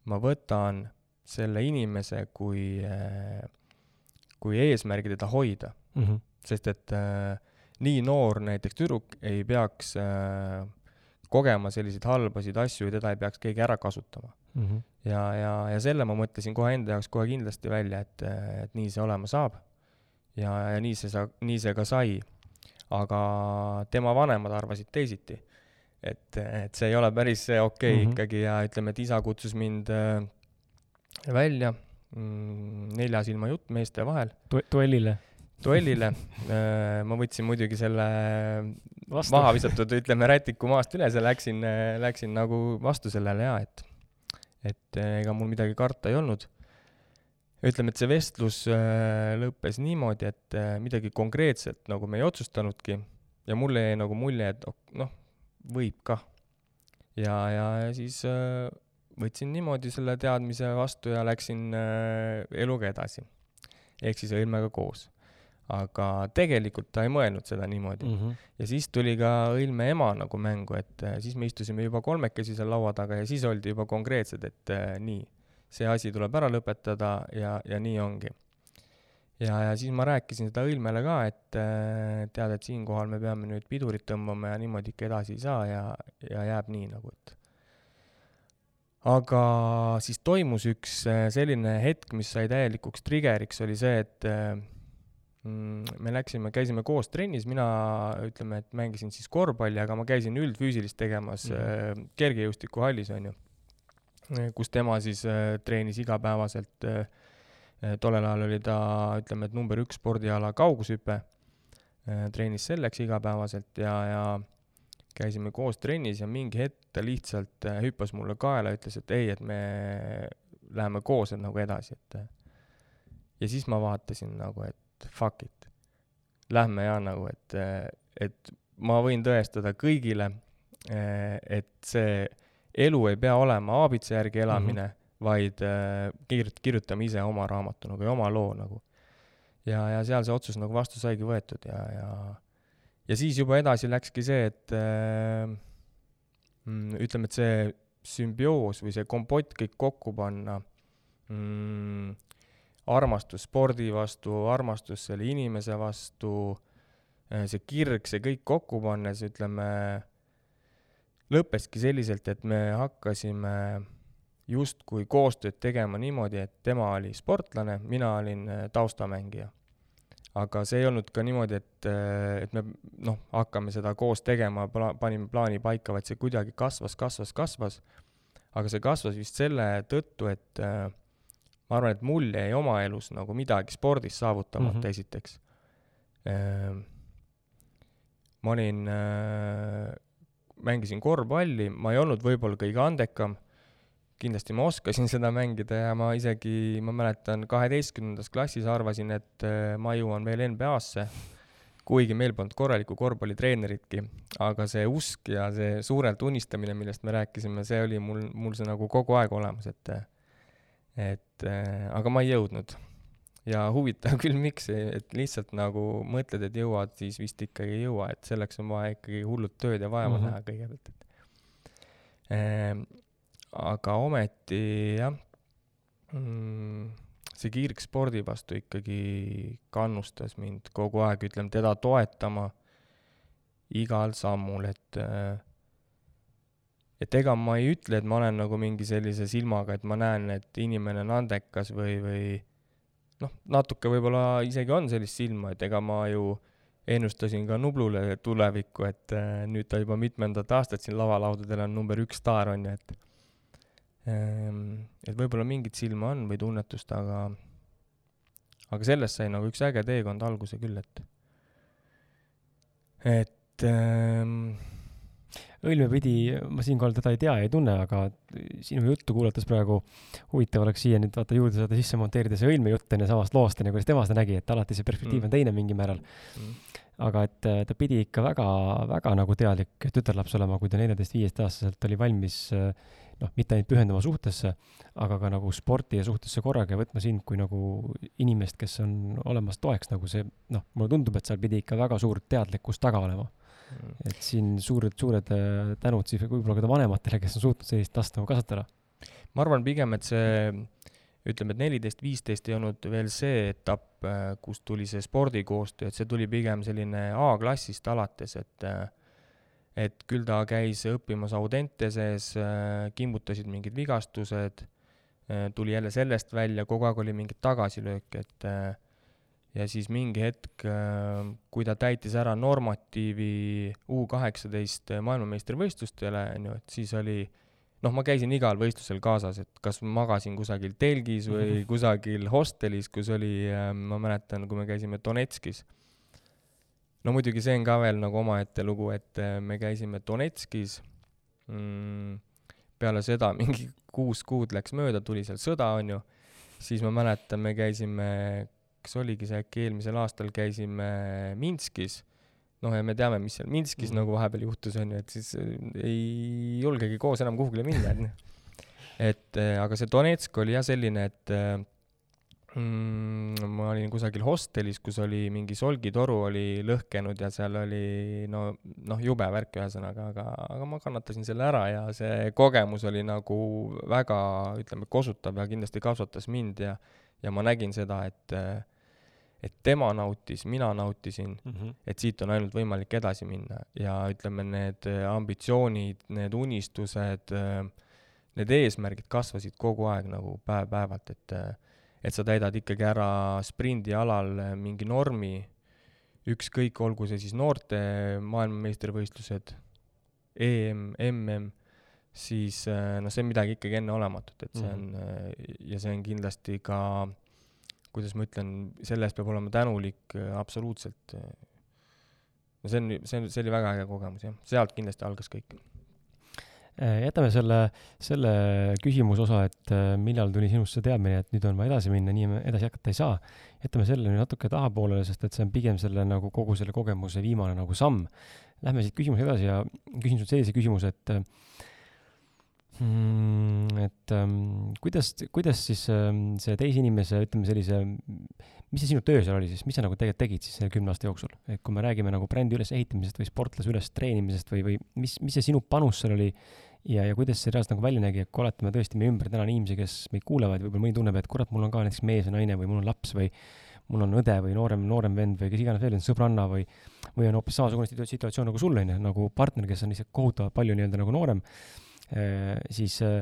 ma võtan selle inimese kui äh,, kui eesmärgi teda hoida mm. -hmm. sest et äh, nii noor näiteks tüdruk ei peaks äh, kogema selliseid halbasid asju ja teda ei peaks keegi ära kasutama mm. -hmm. ja, ja, ja selle ma mõtlesin kohe enda jaoks kohe kindlasti välja, et, et nii see olema saab. ja, ja nii see sa-, nii see ka sai aga tema vanemad arvasid teisiti. et, et see ei ole päris okei okay mm -hmm. ikkagi ja ütleme, et isa kutsus mind äh, välja mm, nelja silma jutt meeste vahel du. duellile? Duellile äh, ma võtsin muidugi selle vastu. maha visatud, ütleme, rätiku maast üles ja läksin, läksin nagu vastu sellele ja et, et ega mul midagi karta ei olnud ütleme, et see vestlus äh, lõppes niimoodi, et äh, midagi konkreetset nagu me ei otsustanudki ja mulle jäi nagu mulje, et noh, võib kah. ja, ja, siis äh, võtsin niimoodi selle teadmise vastu ja läksin eluga edasi. ehk siis Õilmega koos. Aga tegelikult ta ei mõelnud seda niimoodi mm. -hmm. ja siis tuli ka Õilme ema nagu mängu, et siis me istusime juba kolmekesi seal laua taga ja siis oldi juba konkreetsed, et nii see asi tuleb ära lõpetada ja, ja nii ongi. ja, ja siis ma rääkisin seda Õilmele ka, et äh, tead, et siinkohal me peame nüüd pidurit tõmbama ja niimoodi ikka edasi ei saa ja, ja jääb nii nagu, et aga siis toimus üks äh, selline hetk, mis sai täielikuks trigeriks, oli see, et äh, me läksime, käisime koos trennis, mina ütleme, et mängisin siis korvpalli, aga ma käisin üldfüüsilist tegemas mm -hmm. kergejõustikuhallis, on ju kus tema siis äh, treenis igapäevaselt. Äh, äh, tollel ajal oli ta, ütleme, et number üks spordiala kaugushüpe. treenis selleks igapäevaselt ja, ja käisime koos trennis ja mingi hetk ta lihtsalt hüppas mulle kaela ütles, et ei, et me läheme koos nagu edasi, et. ja siis ma vaatasin nagu, et fuck it, lähme ja nagu, et, et ma võin tõestada kõigile, et see elu ei pea olema aabitsa järgi elamine mm, -hmm. vaid kirjut-, kirjutame ise oma raamatu nagu ja oma loo nagu. ja, ja seal see otsus nagu vastu saigi võetud ja, ja, ja siis juba edasi läkski see, et äh, ütleme, et see sümbioos või see kompott kõik kokku panna mm,, armastus spordi vastu, armastus selle inimese vastu, äh, see kirg, see kõik kokku pannes, ütleme lõppeski selliselt, et me hakkasime justkui koostööd tegema niimoodi, et tema oli sportlane, mina olin äh, taustamängija. aga see ei olnud ka niimoodi, et, äh, et me noh, hakkame seda koos tegema, pla-, panime plaani paika, vaid see kuidagi kasvas, kasvas, kasvas. aga see kasvas vist selle tõttu, et äh, ma arvan, et mul jäi oma elus nagu midagi spordis saavutamata mm -hmm. esiteks. ma olin mängisin korvpalli, ma ei olnud võib-olla kõige andekam, kindlasti ma oskasin seda mängida ja ma isegi, ma mäletan, kaheteistkümnendas klassis arvasin, et äh, ma jõuan veel NBA-sse, kuigi meil polnud korralikku korvpallitreeneritki, aga see usk ja see suurelt unistamine, millest me rääkisime, see oli mul, mul see nagu kogu aeg olemas, et et äh, aga ma ei jõudnud. ja huvitav küll, miks, et lihtsalt nagu mõtled, et jõuad, siis vist ikkagi ei jõua, et selleks on vaja ikkagi hullult tööd ja vaeva mm -hmm. näha kõigepealt, et ehm, aga ometi jah mm,, see kirg spordi vastu ikkagi kannustas mind kogu aeg, ütleme, teda toetama igal sammul, et äh, et ega ma ei ütle, et ma olen nagu mingi sellise silmaga, et ma näen, et inimene on andekas või, või noh, natuke võib-olla isegi on sellist silma, et ega ma ju ennustasin ka Nublule tulevikku, et äh, nüüd ta juba mitmendat aastat siin lavalaudadel on number üks staar, on ju, et ähm, et võib-olla mingit silma on või tunnetust, aga aga sellest sai nagu üks äge teekond alguse küll, et et ähm, Õilme pidi, ma siinkohal teda ei tea ja ei tunne, aga sinu juttu kuulates praegu huvitav oleks siia nüüd vaata juurde saada sisse monteerida see Õilme jutt enne samast loost, onju, kuidas tema seda nägi, et alati see perspektiiv mm. on teine mingil määral mm.. aga et äh, ta pidi ikka väga, väga nagu teadlik tütarlaps olema, kui ta neljateist-viieteistaastaselt oli valmis noh, mitte ainult pühenduma suhtesse, aga ka nagu sporti ja suhtesse korraga ja võtma sind kui nagu inimest, kes on olemas toeks, nagu see, noh, mulle tundub, et seal pidi ikka väga suur teadlikkus taga olema et siin suured, suured äh, tänud siis võib-olla ka vanematele, kes on suutnud sellist last nagu kasvatada. ma arvan pigem, et see, ütleme, et neliteist, viisteist ei olnud veel see etapp, äh, kust tuli see spordikoostöö, et see tuli pigem selline A-klassist alates, et äh, et küll ta käis õppimas Audenteses, kimbutasid mingid vigastused, tuli jälle sellest välja, kogu aeg oli mingit tagasilööki, et ja siis mingi hetk, äh, kui ta täitis ära normatiivi U kaheksateist maailmameistrivõistlustele, on ju, et siis oli noh, ma käisin igal võistlusel kaasas, et kas magasin kusagil telgis või kusagil hostelis, kus oli, äh, ma mäletan, kui me käisime Donetskis. no muidugi see on ka veel nagu omaette lugu, et äh, me käisime Donetskis mm,, peale seda mingi kuus kuud läks mööda, tuli seal sõda, on ju, siis ma mäletan, me käisime kas oligi see äkki eelmisel aastal käisime Minskis, noh, ja me teame, mis seal Minskis mm. nagu vahepeal juhtus, on ju, et siis äh, ei julgegi koos enam kuhugile minna, et noh. et äh, aga see Donetsk oli jah selline, et äh, mm, ma olin kusagil hostelis, kus oli mingi solgitoru oli lõhkenud ja seal oli no, noh, jube värk ühesõnaga, aga, aga ma kannatasin selle ära ja see kogemus oli nagu väga, ütleme, kosutav ja kindlasti kasvatas mind ja ja ma nägin seda, et et tema nautis, mina nautisin mm, -hmm. et siit on ainult võimalik edasi minna ja ütleme, need ambitsioonid, need unistused, need eesmärgid kasvasid kogu aeg nagu päev-päevalt, et et sa täidad ikkagi ära sprindialal mingi normi, ükskõik, olgu see siis noorte maailmameistrivõistlused, EM, MM, siis noh, see on midagi ikkagi enneolematut, et see on mm -hmm. ja see on kindlasti ka äh, kuidas ma ütlen, selle eest peab olema tänulik äh, absoluutselt. Äh. no see on, see on, see oli väga äge kogemus jah, sealt kindlasti algas kõik. Äh, jätame selle, selle küsimuse osa, et millal tuli sinust see teadmine, et nüüd on vaja edasi minna, nii me edasi jätkata ei saa. jätame selle nüüd natuke tahapoolele, sest et see on pigem selle nagu kogu selle kogemuse viimane nagu samm. Lähme siit küsimuse edasi ja küsin sult sellise küsimuse, et mm,? et ähm, kuidas, kuidas siis ähm, see teise inimese, ütleme sellise, mis see sinu töö seal oli siis, mis sa nagu tegelikult tegid siis selle kümne aasta jooksul, et kui me räägime nagu brändi ülesehitamisest või sportlase üles treenimisest või, või mis, mis see sinu panus seal oli ja, ja kuidas see reaalselt nagu välja nägi, et kui oletame tõesti meie ümber täna on inimesi, kes meid kuulevad, võib-olla mõni tunneb, et kurat, mul on ka näiteks mees või naine või mul on laps või mul on õde või noorem, noorem vend või kes iganes veel, sõbranna või, või on hoopis samasugune situatsioon nagu sul, on ju, nagu partner, kes on lihtsalt kohutavalt palju nii-öelda nagu noorem siis äh,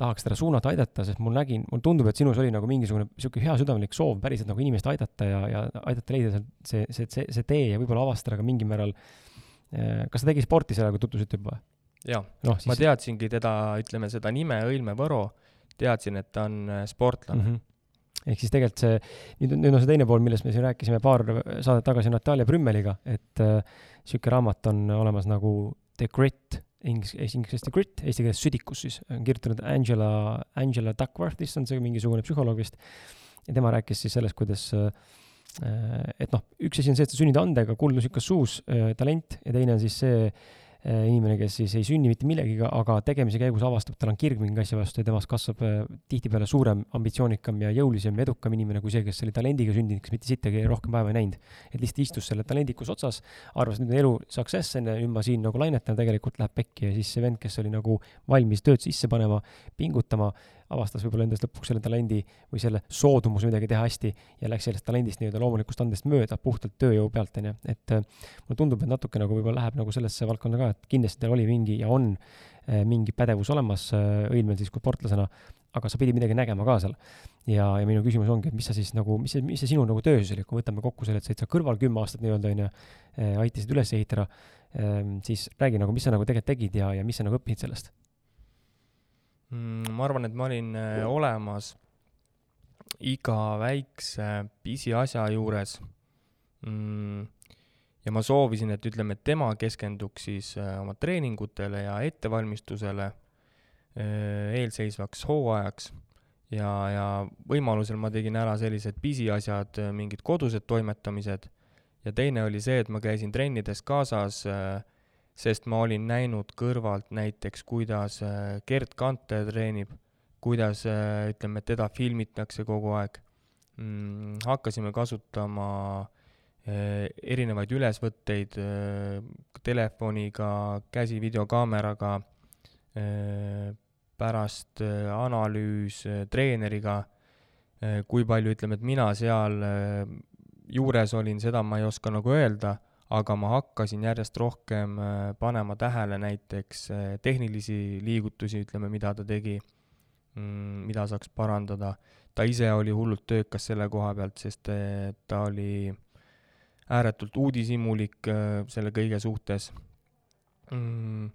tahaks teda suunata, aidata, sest mul nägin, mulle tundub, et sinus oli nagu mingisugune niisugune heasüdamlik soov päriselt nagu inimest aidata ja, ja aidata leida see, see, see, see tee ja võib-olla avastada ka mingil määral, äh, kas ta tegi sporti seal, kui tutvusite juba? jaa no,, siis... ma teadsingi teda, ütleme seda nime Õilme Võro, teadsin, et ta on sportlane mm. -hmm ehk siis tegelikult see, nüüd on, nüüd on see teine pool, millest me siin rääkisime paar saadet tagasi Natalja Brümmeliga, et niisugune äh, raamat on olemas nagu The Grit inglise, inglise Grit, eesti keeles Südikus siis, on kirjutanud Angela, Angela Duckworth, vist on see mingisugune psühholoog vist. ja tema rääkis siis sellest, kuidas äh, et noh, üks asi on see, et sa sünnid andega, kuldusükas suus äh,, talent, ja teine on siis see, inimene, kes siis ei sünni mitte millegiga, aga tegemise käigus avastab, tal on kirg mingi asja vastu ja temast kasvab äh, tihtipeale suurem, ambitsioonikam ja jõulisem edukam inimene kui see, kes oli talendiga sündinud, kes mitte sittagi rohkem päeva ei näinud. et lihtsalt istus selle talendikus otsas, arvas, et nüüd elu success on ja nüüd ma siin nagu lainetan, tegelikult läheb pekki ja siis see vend, kes oli nagu valmis tööd sisse panema, pingutama, avastas võib-olla endast lõpuks selle talendi või selle soodumuse midagi teha hästi ja läks sellest talendist nii-öelda loomulikust andest mööda puhtalt tööjõu pealt, on ju. et äh, mulle tundub, et natuke nagu võib-olla läheb nagu sellesse valdkonda ka, et kindlasti tal oli mingi ja on äh, mingi pädevus olemas äh, õilmel siis kui sportlasena, aga sa pidid midagi nägema ka seal. ja, ja minu küsimus ongi, et mis sa siis nagu, mis see, mis see sinu nagu töö siis oli, kui võtame kokku selle, et sa olid seal kõrval kümme aastat nii-öelda, on ju, aitasid üles ehitada, ähm, siis räägi nagu, mis sa nagu tegelikult tegid ja, ja mis sa nagu õppisid sellest mm,? ma arvan, et ma olin äh, olemas iga väikse pisiasja juures mm,. ja ma soovisin, et ütleme, et tema keskenduks siis äh, oma treeningutele ja ettevalmistusele äh, eelseisvaks hooajaks ja, ja võimalusel ma tegin ära sellised pisiasjad, mingid kodused toimetamised ja teine oli see, et ma käisin trennides kaasas äh, sest ma olin näinud kõrvalt näiteks, kuidas äh, Gerd Kanter treenib, kuidas äh, ütleme, teda filmitakse kogu aeg mm,. hakkasime kasutama äh, erinevaid ülesvõtteid telefoniga, käsivideokaameraga, pärast analüüs treeneriga, kui palju, ütleme, et mina seal juures olin, seda ma ei oska nagu öelda aga ma hakkasin järjest rohkem äh, panema tähele näiteks äh, tehnilisi liigutusi, ütleme, mida ta tegi, mm, mida saaks parandada. ta ise oli hullult töökas selle koha pealt, sest äh, ta oli ääretult uudishimulik selle kõige suhtes. Mm,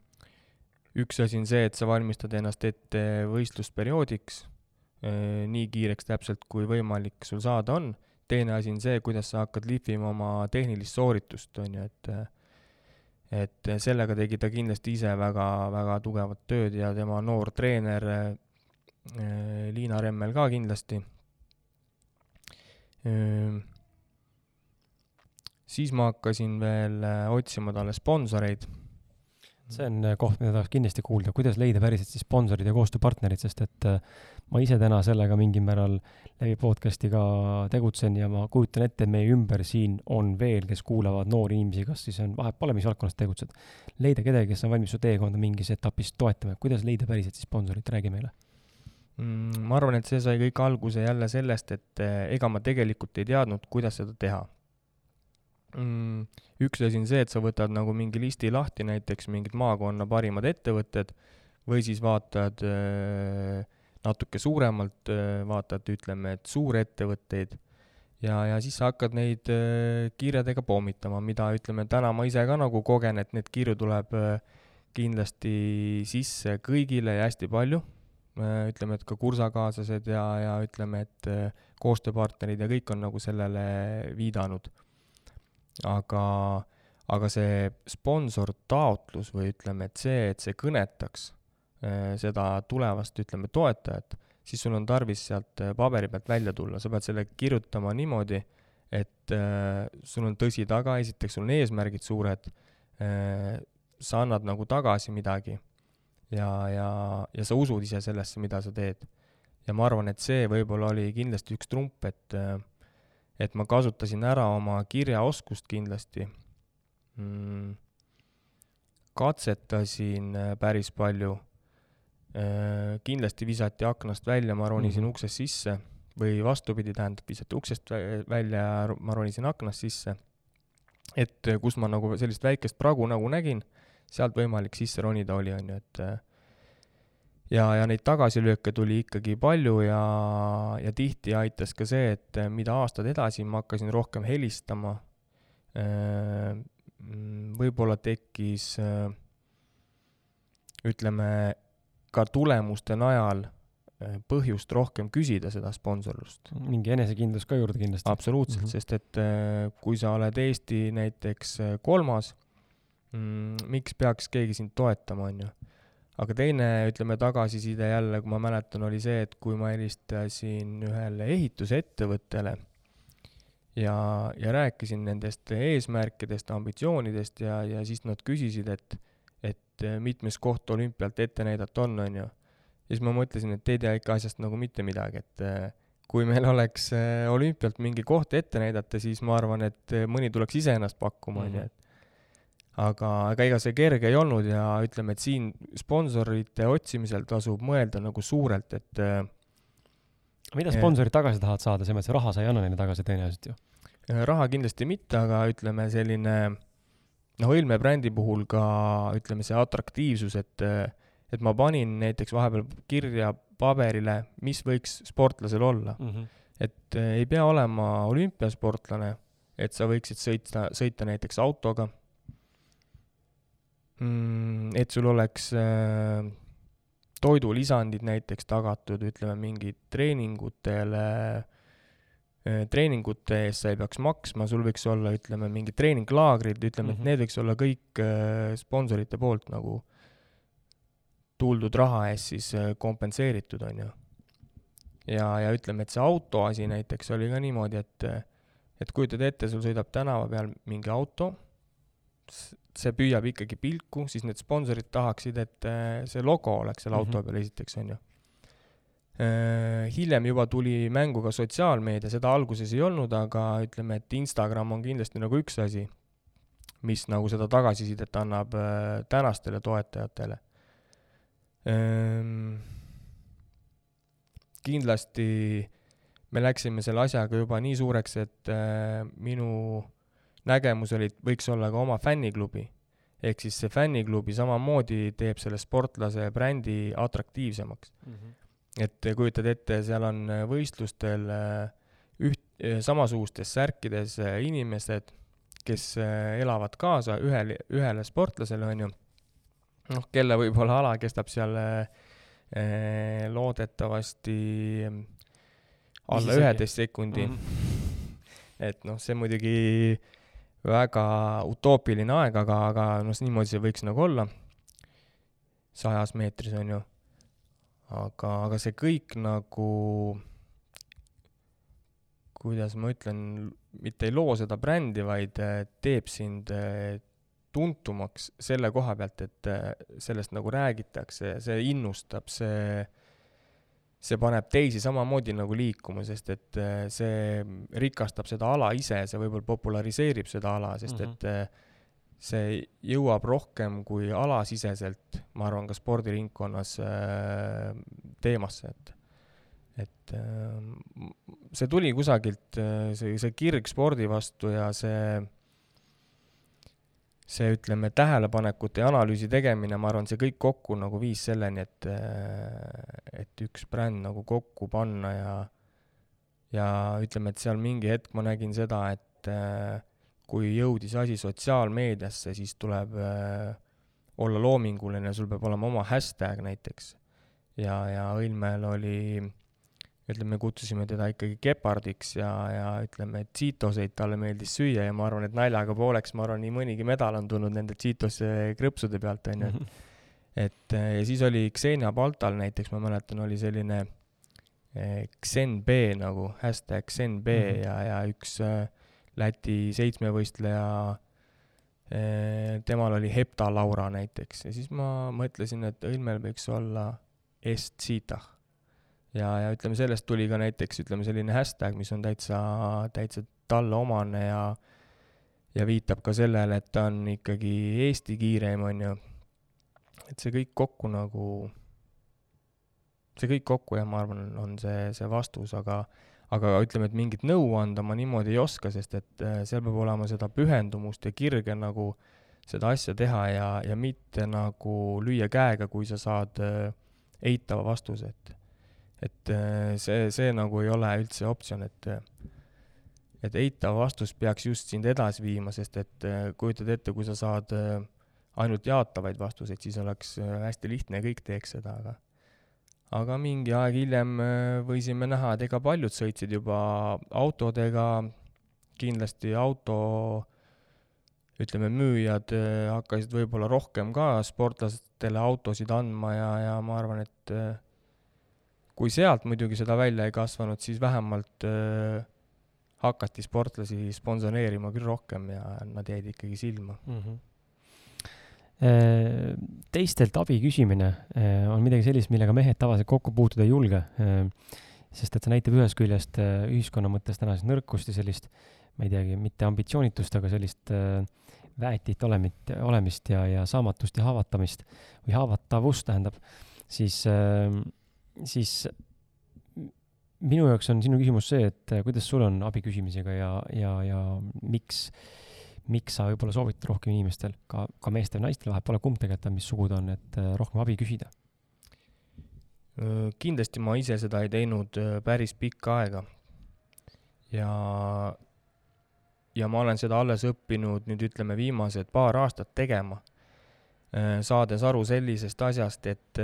üks asi on see, et sa valmistad ennast ette võistlusperioodiks, nii kiireks täpselt, kui võimalik sul saada on teine asi on see, kuidas sa hakkad lihvima oma tehnilist sooritust, on ju, et et sellega tegi ta kindlasti ise väga, väga tugevat tööd ja tema noor treener äh, Liina Remmel ka kindlasti. Äh, siis ma hakkasin veel äh, otsima talle sponsoreid see on koht, mida tahaks kindlasti kuulda, kuidas leida päriselt siis sponsorid ja koostööpartnerid, sest et äh, ma ise täna sellega mingil määral läbi podcast'i ka tegutsen ja ma kujutan ette, et meie ümber siin on veel, kes kuulavad noori inimesi, kas siis on, vahet pole, mis valdkonnas tegutsed. leida kedagi, kes on valmis su teekonda mingis etapis toetama, kuidas leida päriselt siis sponsorit, räägi meile mm,. ma arvan, et see sai kõik alguse jälle sellest, et äh, ega ma tegelikult ei teadnud, kuidas seda teha mm,? üks asi on see, et sa võtad nagu mingi listi lahti, näiteks mingid maakonna parimad ettevõtted, või siis vaatad äh, natuke suuremalt äh,, vaatad, ütleme, et suurettevõtteid ja, ja siis sa hakkad neid äh, kirjadega pommitama, mida ütleme, täna ma ise ka nagu kogen, et neid kirju tuleb kindlasti sisse kõigile ja hästi palju ütleme, et ka kursakaaslased ja, ja ütleme, et koostööpartnerid ja kõik on nagu sellele viidanud aga, aga see sponsortaotlus või ütleme, et see, et see kõnetaks äh, seda tulevast, ütleme, toetajat, siis sul on tarvis sealt äh, paberi pealt välja tulla, sa pead selle kirjutama niimoodi, et äh, sul on tõsi taga, esiteks sul on eesmärgid suured äh,, sa annad nagu tagasi midagi ja, ja, ja sa usud ise sellesse, mida sa teed. ja ma arvan, et see võib-olla oli kindlasti üks trump, et äh, et ma kasutasin ära oma kirjaoskust kindlasti mm,. katsetasin äh, päris palju. Äh, kindlasti visati aknast välja, ma ronisin mm -hmm. uksest sisse või vastupidi, tähendab, visati uksest välja ja ma ronisin aknast sisse. et äh, kus ma nagu sellist väikest pragu nagu nägin, sealt võimalik sisse ronida oli, on ju, et ja, ja neid tagasilööke tuli ikkagi palju ja, ja tihti aitas ka see, et mida aastad edasi ma hakkasin rohkem helistama, äh, võib-olla tekkis ütleme, ka tulemuste najal põhjust rohkem küsida seda sponsorlust. mingi enesekindlus ka juurde kindlasti. absoluutselt mm, -hmm. sest et kui sa oled Eesti näiteks kolmas, mm, miks peaks keegi sind toetama, on ju aga teine, ütleme, tagasiside jälle, kui ma mäletan, oli see, et kui ma helistasin ühele ehitusettevõttele ja, ja rääkisin nendest eesmärkidest, ambitsioonidest ja, ja siis nad küsisid, et, et mitmes koht olümpialt ette näidata on, on ju. ja siis ma mõtlesin, et ei tea ikka asjast nagu mitte midagi, et äh, kui meil oleks äh, olümpialt mingi koht ette näidata, siis ma arvan, et äh, mõni tuleks ise ennast pakkuma, on ju, Mhm. et aga ega ega see kerge ei olnud ja ütleme, et siin sponsorite otsimisel tasub mõelda nagu suurelt, et äh, mida Jah. sponsorid tagasi tahavad saada, selles mõttes raha sa ei anna neile tagasi tõenäoliselt ju. raha kindlasti mitte, aga ütleme, selline noh, Õlme brändi puhul ka ütleme, see atraktiivsus, et et ma panin näiteks vahepeal kirja paberile, mis võiks sportlasel olla. Mm -hmm. et ei pea olema olümpiasportlane, et sa võiksid sõita, sõita näiteks autoga. Et sul oleks äh, toidulisandid näiteks tagatud, ütleme mingid treeningutele äh,, treeningute eest sa ei peaks maksma, sul võiks olla, ütleme, mingid treeninglaagrid, ütleme mm, Mhm. -hmm. et need võiks olla kõik äh, sponsorite poolt nagu tuldud raha eest siis kompenseeritud, on ju ja, ja ütleme, et see auto asi näiteks oli ka niimoodi, et et kujutad ette, sul sõidab tänava peal mingi auto, see püüab ikkagi pilku, siis need sponsorid tahaksid, et eh, see logo oleks seal auto Mhm. peal esiteks, on ju. hiljem juba tuli mängu ka sotsiaalmeedia, seda alguses ei olnud, aga ütleme, et Instagram on kindlasti nagu üks asi, mis nagu seda tagasisidet annab eh, tänastele toetajatele Ehm, kindlasti me läksime selle asjaga juba nii suureks, et äh, minu nägemus oli, et võiks olla ka oma fänniklubi. ehk siis see fänniklubi samamoodi teeb selle sportlase brändi atraktiivsemaks. et kujutad ette, seal on võistlustel äh, üht, samasugustes särkides äh, inimesed, kes elavad kaasa ühele, ühele sportlasele, on ju, noh, kelle võib-olla ala kestab seal eh, loodetavasti alla üheteist sekundi Mhm. et noh, see muidugi väga utoopiline aeg, aga, aga noh, niimoodi see võiks nagu olla, sajas meetris on ju. aga, aga see kõik nagu, kuidas ma ütlen, mitte ei loo seda brändi, vaid eh, teeb sind eh, tuntumaks selle koha pealt, et eh, sellest nagu räägitakse, see innustab, see see paneb teisi samamoodi nagu liikuma, sest et äh, see rikastab seda ala ise, see võib-olla populariseerib seda ala, sest Mhm. et äh, see jõuab rohkem kui alasiseselt, ma arvan, ka spordiringkonnas äh, teemasse, et et see tuli kusagilt, see, see kirg spordi vastu ja see see, ütleme, tähelepanekute ja analüüsi tegemine, ma arvan, see kõik kokku nagu viis selleni, et, et üks bränd nagu kokku panna ja, ja ütleme, et seal mingi hetk ma nägin seda, et kui jõudis asi sotsiaalmeediasse, siis tuleb olla loominguline, sul peab olema oma hashtag näiteks. ja, ja Õilmäel oli ütleme, kutsusime teda ikkagi gepardiks ja, ja ütleme, et Cheetoseid talle meeldis süüa ja ma arvan, et naljaga pooleks, ma arvan, nii mõnigi medal on tulnud nende Cheetose krõpsude pealt, on ju, et et ja siis oli Xenia Baltal näiteks, ma mäletan, oli selline eh, XenB nagu, hashtag XenB mm -hmm. ja, ja üks äh, Läti seitsmevõistleja eh,, temal oli Hepta Laura näiteks ja siis ma mõtlesin, et Õilmel võiks olla Est Cheetah ja, ja ütleme, sellest tuli ka näiteks ütleme selline hashtag, mis on täitsa, täitsa talle omane ja ja viitab ka sellele, et ta on ikkagi Eesti kiireim, on ju. et see kõik kokku nagu, see kõik kokku jah, ma arvan, on see, see vastus, aga aga ütleme, et mingit nõu anda ma niimoodi ei oska, sest et äh, seal peab olema seda pühendumust ja kirge nagu seda asja teha ja, ja mitte nagu lüüa käega, kui sa saad äh, eitava vastuse, et et see, see nagu ei ole üldse optsioon, et et eitav vastus peaks just sind edasi viima, sest et kujutad ette, kui sa saad ainult jaatavaid vastuseid, siis oleks hästi lihtne ja kõik teeks seda, aga aga mingi aeg hiljem võisime näha, et ega paljud sõitsid juba autodega, kindlasti auto ütleme, müüjad hakkasid võib-olla rohkem ka sportlastele autosid andma ja, ja ma arvan, et kui sealt muidugi seda välja ei kasvanud, siis vähemalt äh, hakati sportlasi sponsoreerima küll rohkem ja nad jäid ikkagi silma mm. -hmm. Äh, teistelt abi küsimine äh, on midagi sellist, millega mehed tavaliselt kokku puutuda ei julge. Äh, sest et see näitab ühest küljest ühiskonna mõttes tänasest nõrkust ja sellist, ma ei teagi, mitte ambitsioonitust, aga sellist väetit olemit, olemist ja, ja saamatust ja haavatamist või haavatavust tähendab, siis, siis minu jaoks on sinu küsimus see, et kuidas sul on abi küsimisega ja, ja, ja miks miks sa võib-olla soovitad rohkem inimestel, ka, ka meestel ja naistel, vahet pole kumb tegelikult on, mis sugu ta on, et äh, rohkem abi küsida? kindlasti ma ise seda ei teinud päris pikka aega. ja, ja ma olen seda alles õppinud nüüd ütleme viimased paar aastat tegema, saades aru sellisest asjast, et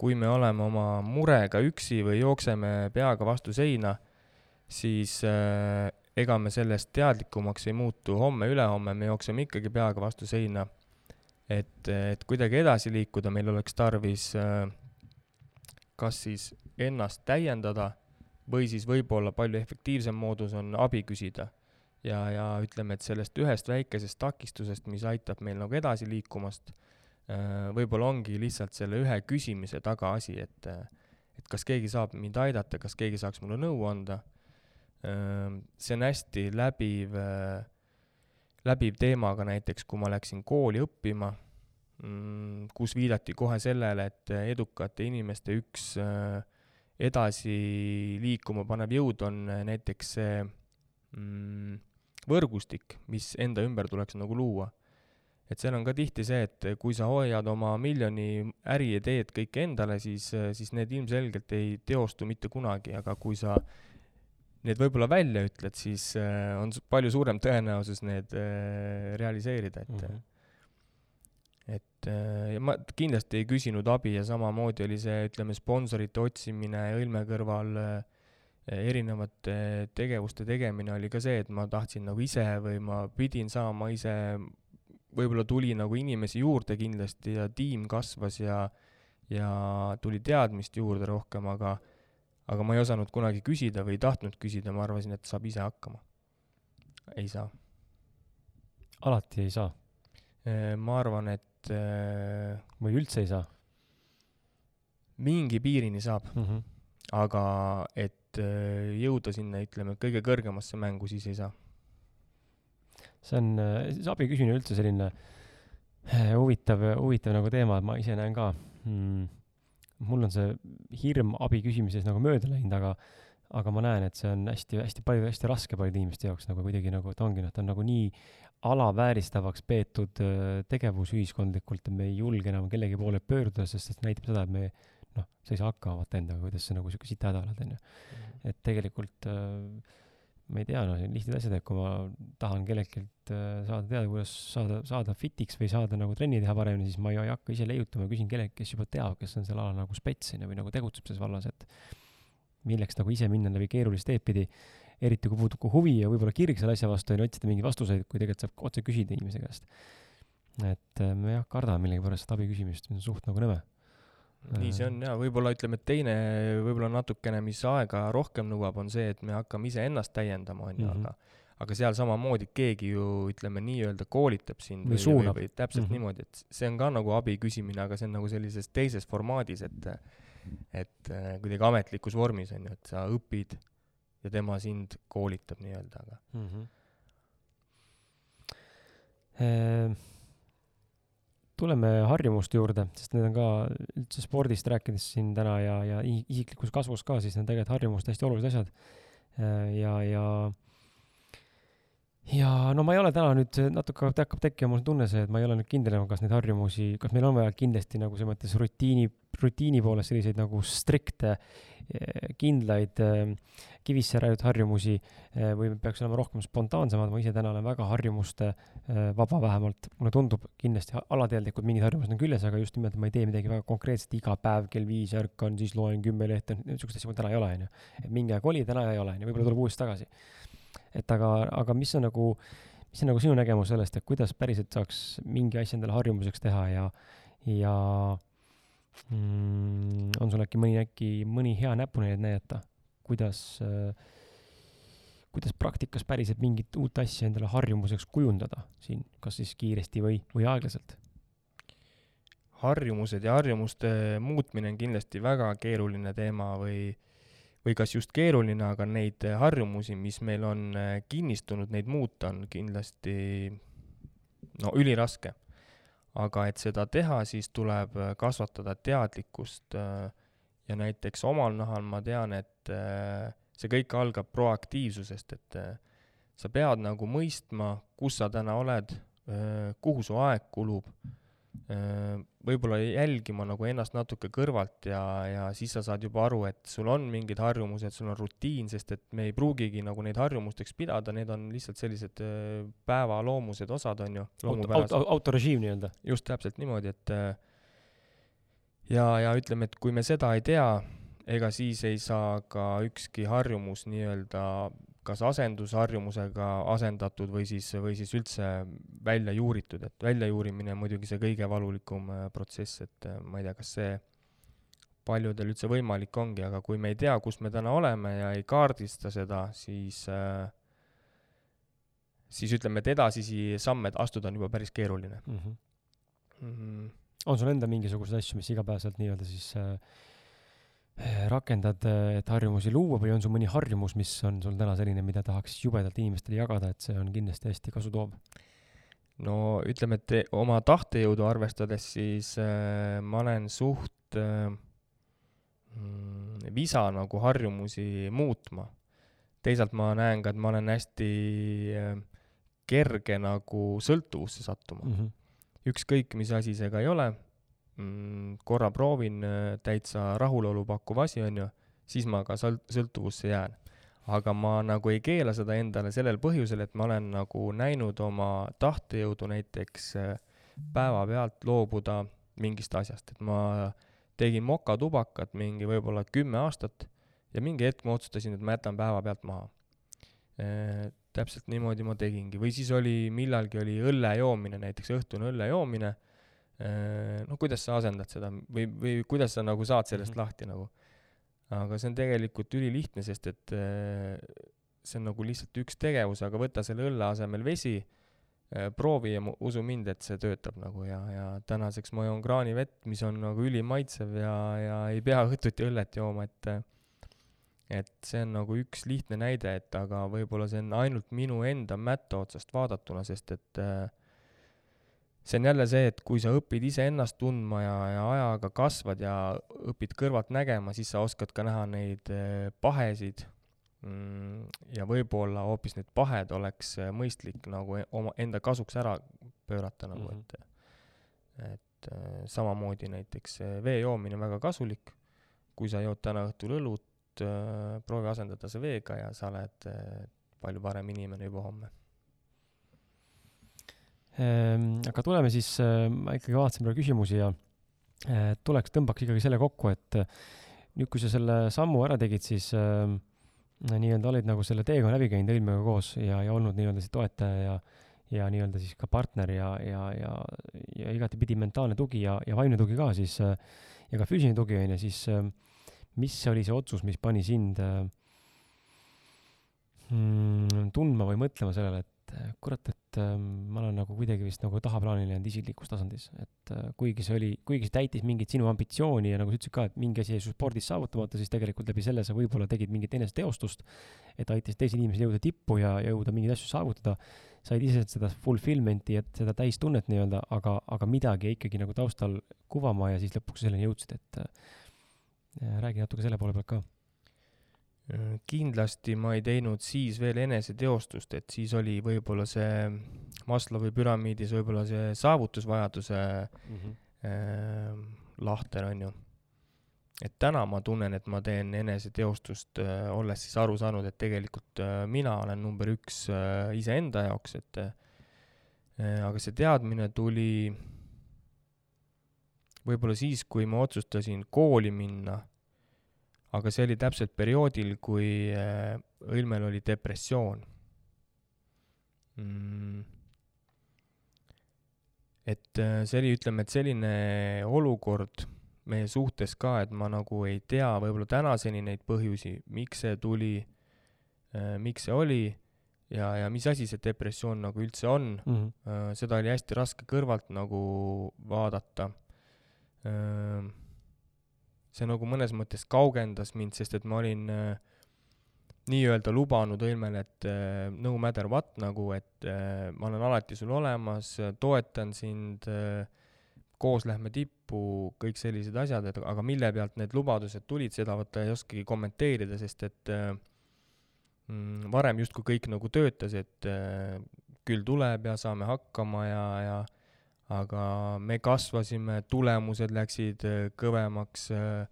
kui me oleme oma murega üksi või jookseme peaga vastu seina, siis ega me sellest teadlikumaks ei muutu homme-ülehomme, me jookseme ikkagi peaga vastu seina. et, et kuidagi edasi liikuda, meil oleks tarvis äh, kas siis ennast täiendada või siis võib-olla palju efektiivsem moodus on abi küsida. ja, ja ütleme, et sellest ühest väikesest takistusest, mis aitab meil nagu edasi liikumast, äh, võib-olla ongi lihtsalt selle ühe küsimise taga asi, et, et kas keegi saab mind aidata, kas keegi saaks mulle nõu anda see on hästi läbiv, läbiv teema ka näiteks, kui ma läksin kooli õppima, mm, kus viidati kohe sellele, et edukate inimeste üks edasi liikuma panev jõud on näiteks see mm, võrgustik, mis enda ümber tuleks nagu luua. Et seal on ka tihti see, et kui sa hoiad oma miljoni äriideed kõik endale, siis, siis need ilmselgelt ei teostu mitte kunagi, aga kui sa need võib-olla välja ütled, siis äh, on palju suurem tõenäosus need äh, realiseerida, et mm -hmm. et äh, ma kindlasti ei küsinud abi ja samamoodi oli see, ütleme, sponsorite otsimine Õlme kõrval äh, erinevate tegevuste tegemine oli ka see, et ma tahtsin nagu ise või ma pidin saama ise, võib-olla tuli nagu inimesi juurde kindlasti ja tiim kasvas ja ja tuli teadmist juurde rohkem, aga aga ma ei osanud kunagi küsida või ei tahtnud küsida, ma arvasin, et saab ise hakkama. ei saa. alati ei saa? Äh, ma arvan, et äh, või üldse ei saa? mingi piirini saab mm, -hmm. aga et äh, jõuda sinna, ütleme, kõige kõrgemasse mängu, siis ei saa. See on, siis abi küsimine üldse selline huvitav, huvitav nagu teema, et ma ise näen ka mm, mul on see hirm abi küsimises nagu mööda läinud, aga, aga ma näen, et see on hästi-hästi palju, hästi raske paljude inimeste jaoks nagu kuidagi nagu, et ongi noh, ta on nagu nii alavääristavaks peetud äh, tegevus ühiskondlikult, et me ei julge enam kellegi poole pöörduda, sest see näitab seda, et me noh, sa ei saa hakkama vaata endaga, kuidas sa nagu sihuke sita häda oled, onju. Mhm. et tegelikult äh, ma ei tea, noh, lihtsad asjad, et kui ma tahan kelleltki äh, saada teada, kuidas saada, saada fit'iks või saada nagu trenni teha paremini, siis ma ei, ei hakka ise leiutama, küsin kelleltki, kes juba teab, kes on sel alal nagu spets onju või nagu tegutseb selles vallas, et milleks nagu ise minna läbi keerulist teed pidi, eriti kui puudub ka huvi ja võib-olla kirg selle asja vastu ja otsida mingeid vastuseid, kui tegelikult saab otse küsida inimese käest. et äh, ma jah, kardan millegipärast seda abi küsimist, see on suht nagu nõme nii see on jaa, võib-olla ütleme, et teine võib-olla natukene, mis aega rohkem nõuab, on see, et me hakkame iseennast täiendama, on ju, mhm. aga aga seal samamoodi keegi ju ütleme nii-öelda koolitab sind või, või, või, või täpselt mm -hmm. niimoodi, et see on ka nagu abi küsimine, aga see on nagu sellises teises formaadis, et et äh, kuidagi ametlikus vormis on ju, et sa õpid ja tema sind koolitab nii-öelda, aga mm. -hmm. Tuleme harjumuste juurde, sest need on ka üldse spordist rääkides siin täna ja, ja isiklikus kasvus ka, siis need on tegelikult harjumuste hästi olulised asjad. ja, ja ja no ma ei ole täna nüüd, natuke hakkab tekkima mul tunne see, et ma ei ole nüüd kindel enam, kas neid harjumusi, kas meil on vaja kindlasti nagu selles mõttes rutiini, rutiini poolest selliseid nagu strikte, eh, kindlaid eh, kivisse raiutud harjumusi eh, või peaks olema rohkem spontaansemad, ma ise täna olen väga harjumuste vaba vähemalt, mulle tundub kindlasti alateadlikult mingid harjumused on küljes, aga just nimelt ma ei tee midagi väga konkreetset, iga päev kell viis ärkan, siis loen kümme lehte, niisugust asja mul täna ei ole, onju. et mingi aeg oli, täna ei ole, onju, võib-olla tuleb uuesti tagasi. Et aga, aga mis on nagu, mis on nagu sinu nägemus sellest, et kuidas päriselt saaks mingi asja endale harjumuseks teha ja, ja mm, on sul äkki mõni, äkki mõni hea näpunäide näidata, kuidas äh, kuidas praktikas päriselt mingit uut asja endale harjumuseks kujundada siin, kas siis kiiresti või, või aeglaselt? harjumused ja harjumuste muutmine on kindlasti väga keeruline teema või, või kas just keeruline, aga neid harjumusi, mis meil on äh, kinnistunud, neid muuta on kindlasti no üliraske. aga et seda teha, siis tuleb äh, kasvatada teadlikkust äh, ja näiteks omal nahal ma tean, et see kõik algab proaktiivsusest, et sa pead nagu mõistma, kus sa täna oled, kuhu su aeg kulub Äh, võib-olla jälgima nagu ennast natuke kõrvalt ja, ja siis sa saad juba aru, et sul on mingid harjumused, sul on rutiin, sest et me ei pruugigi nagu neid harjumusteks pidada, need on lihtsalt sellised äh, päevaloomused osad, on ju. auto, autorežiim nii-öelda. just täpselt niimoodi, et äh, ja, ja ütleme, et kui me seda ei tea, ega siis ei saa ka ükski harjumus nii-öelda kas asendusharjumusega asendatud või siis, või siis üldse välja juuritud, et väljajuurimine on muidugi see kõige valulikum äh, protsess, et äh, ma ei tea, kas see paljudel üldse võimalik ongi, aga kui me ei tea, kus me täna oleme ja ei kaardista seda, siis äh, siis ütleme, et edasisi samme astuda on juba päris keeruline mm. -hmm. Mm -hmm. On sul enda mingisuguseid asju, mis igapäevaselt nii-öelda siis äh, Eh, rakendad, eh, et harjumusi luua või on sul mõni harjumus, mis on sul täna selline, mida tahaks jubedalt inimestele jagada, et see on kindlasti hästi kasutoov? no ütleme, et oma tahtejõudu arvestades, siis äh, ma olen suht äh, visa nagu harjumusi muutma. teisalt ma näen ka, et ma olen hästi äh, kerge nagu sõltuvusse sattuma mm. -hmm. Ükskõik, mis asi see ka ei ole mm, korra proovin, äh, täitsa rahulolu pakkuv asi, on ju, siis ma ka sõlt-, sõltuvusse jään. aga ma nagu ei keela seda endale sellel põhjusel, et ma olen nagu näinud oma tahtejõudu näiteks äh, päevapealt loobuda mingist asjast, et ma tegin mokatubakat mingi võib-olla kümme aastat ja mingi hetk ma otsustasin, et ma jätan päevapealt maha e,. täpselt niimoodi ma tegingi, või siis oli, millalgi oli õlle joomine, näiteks õhtune õlle joomine Äh, noh, kuidas sa asendad seda või, või kuidas sa nagu saad sellest mm -hmm. lahti nagu. aga see on tegelikult ülilihtne, sest et äh, see on nagu lihtsalt üks tegevus, aga võta selle õlle asemel vesi, äh, proovi ja usu mind, et see töötab nagu ja, ja tänaseks ma joon kraanivett, mis on nagu ülimaitsev ja, ja ei pea õhtuti õllet jooma, et et see on nagu üks lihtne näide, et aga võib-olla see on ainult minu enda mätta otsast vaadatuna, sest et äh, see on jälle see, et kui sa õpid iseennast tundma ja, ja ajaga kasvad ja õpid kõrvalt nägema, siis sa oskad ka näha neid eh, pahesid mm, ja võib-olla hoopis need pahed oleks eh, mõistlik nagu e-, oma, enda kasuks ära pöörata nagu mm, -hmm. et, et samamoodi näiteks vee joomine väga kasulik. kui sa jood täna õhtul õlut, proovi asendada see veega ja sa oled palju parem inimene juba homme. Ehm, aga tuleme siis, äh, ma ikkagi vaatasin praegu küsimusi ja äh, tuleks, tõmbaks ikkagi selle kokku, et äh, nüüd, kui sa selle sammu ära tegid, siis äh, nii-öelda olid nagu selle teekonna läbi käinud Helmega koos ja, ja olnud nii-öelda see toetaja ja, ja nii-öelda siis ka partner ja, ja, ja, ja igatepidi mentaalne tugi ja, ja vaimne tugi ka siis äh, ja ka füüsiline tugi on ju, siis äh, mis oli see otsus, mis pani sind äh, mm, tundma või mõtlema sellele, et äh, kurat, et äh, ma olen nagu kuidagi vist nagu tahaplaanile jäänud isiklikus tasandis, et kuigi see oli, kuigi see täitis mingit sinu ambitsiooni ja nagu sa ütlesid ka, et mingi asi jäi su spordis saavutamata, siis tegelikult läbi selle sa võib-olla tegid mingit eneseteostust, et aitasid teisel inimesel jõuda tippu ja jõuda mingeid asju saavutada, said ise seda fulfillment'i, et seda täistunnet nii-öelda, aga, aga midagi ikkagi nagu taustal kuvama ja siis lõpuks selleni jõudsid, et räägi natuke selle poole pealt ka kindlasti ma ei teinud siis veel eneseteostust, et siis oli võib-olla see Maslowi püramiidis võib-olla see saavutusvajaduse mm -hmm. äh, lahter, on ju. et täna ma tunnen, et ma teen eneseteostust äh,, olles siis aru saanud, et tegelikult äh, mina olen number üks äh, iseenda jaoks, et äh, aga see teadmine tuli võib-olla siis, kui ma otsustasin kooli minna aga see oli täpselt perioodil, kui äh, Õilmel oli depressioon mm.. et äh, see oli, ütleme, et selline olukord meie suhtes ka, et ma nagu ei tea võib-olla tänaseni neid põhjusi, miks see tuli, äh, miks see oli ja, ja mis asi see depressioon nagu üldse on mm. -hmm. seda oli hästi raske kõrvalt nagu vaadata see nagu mõnes mõttes kaugendas mind, sest et ma olin äh, nii-öelda lubanud Õilmele, et äh, no matter what nagu, et äh, ma olen alati sul olemas, toetan sind koos lähme tippu, kõik sellised asjad, et aga mille pealt need lubadused tulid, seda vaata ei oskagi kommenteerida, sest et mm, varem justkui kõik nagu töötas, et küll tuleb ja saame hakkama ja, ja aga me kasvasime, tulemused läksid äh, kõvemaks äh,,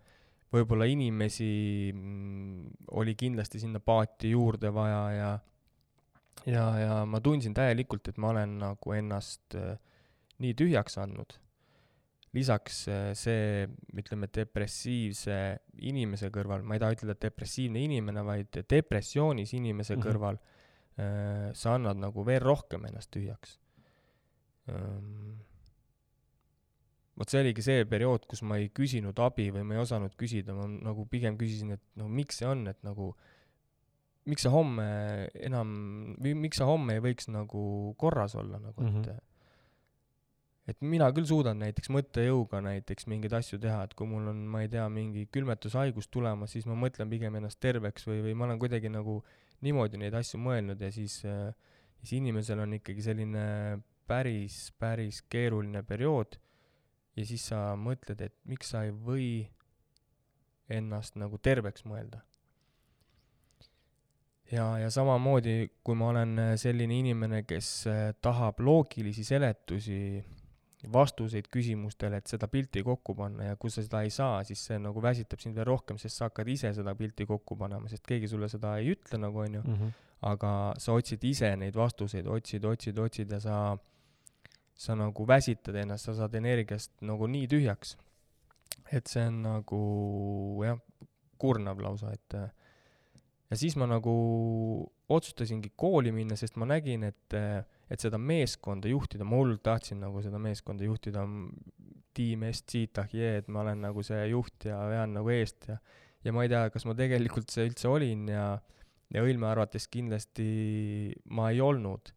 võib-olla inimesi mm, oli kindlasti sinna paati juurde vaja ja ja, ja ma tundsin täielikult, et ma olen nagu ennast äh, nii tühjaks andnud. lisaks see, ütleme, depressiivse inimese kõrval, ma ei taha ütelda depressiivne inimene, vaid depressioonis inimese mm -hmm. kõrval sa annad nagu veel rohkem ennast tühjaks ähm, vot see oligi see periood, kus ma ei küsinud abi või ma ei osanud küsida, ma nagu pigem küsisin, et no miks see on, et nagu miks sa homme enam, või miks sa homme ei võiks nagu korras olla nagu, et mm -hmm. et mina küll suudan näiteks mõttejõuga näiteks mingeid asju teha, et kui mul on, ma ei tea, mingi külmetushaigus tulemas, siis ma mõtlen pigem ennast terveks või, või ma olen kuidagi nagu niimoodi neid asju mõelnud ja siis äh, siis inimesel on ikkagi selline päris, päris keeruline periood ja siis sa mõtled, et miks sa ei või ennast nagu terveks mõelda. ja, ja samamoodi, kui ma olen selline inimene, kes äh, tahab loogilisi seletusi, vastuseid küsimustele, et seda pilti kokku panna ja kui sa seda ei saa, siis see nagu väsitab sind veel rohkem, sest sa hakkad ise seda pilti kokku panema, sest keegi sulle seda ei ütle nagu onju mm, -hmm. aga sa otsid ise neid vastuseid, otsid, otsid, otsid ja sa sa nagu väsitad ennast, sa saad energiast nagu nii tühjaks. et see on nagu jah, kurnav lausa, et ja siis ma nagu otsustasingi kooli minna, sest ma nägin, et, et seda meeskonda juhtida, ma hullult tahtsin nagu seda meeskonda juhtida, tiim Est-Siitah, jee, et ma olen nagu see juht ja vean nagu eest ja ja ma ei tea, kas ma tegelikult see üldse olin ja ja Õilme arvates kindlasti ma ei olnud.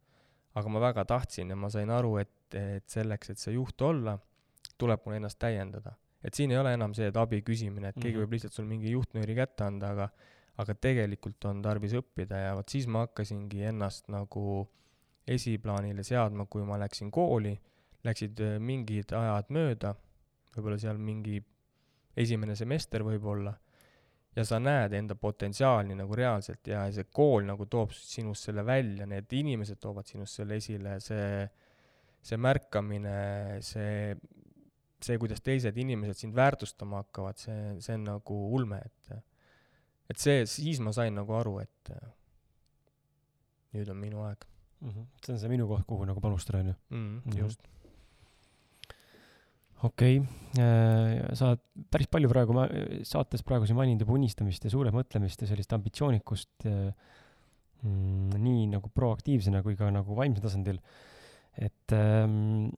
aga ma väga tahtsin ja ma sain aru, et et, et selleks, et see juht olla, tuleb mul ennast täiendada. et siin ei ole enam see, et abi küsimine, et keegi mm -hmm. võib lihtsalt sul mingi juhtnööri kätte anda, aga aga tegelikult on tarvis õppida ja vot siis ma hakkasingi ennast nagu esiplaanile seadma, kui ma läksin kooli, läksid äh, mingid ajad mööda, võib-olla seal mingi esimene semester võib-olla, ja sa näed enda potentsiaali nagu reaalselt ja see kool nagu toob sinust selle välja, need inimesed toovad sinust selle esile, see see märkamine, see, see, kuidas teised inimesed sind väärtustama hakkavad, see, see on nagu ulme, et et see, siis ma sain nagu aru, et nüüd on minu aeg mm. -hmm. see on see minu koht, kuhu nagu panustada, on ju mm,? just. okei okay., äh, sa oled päris palju praegu ma saates praegu siin maininud juba unistamist ja suurelt mõtlemist ja sellist ambitsioonikust mm, nii nagu proaktiivsena kui ka nagu vaimsel tasandil et ähm,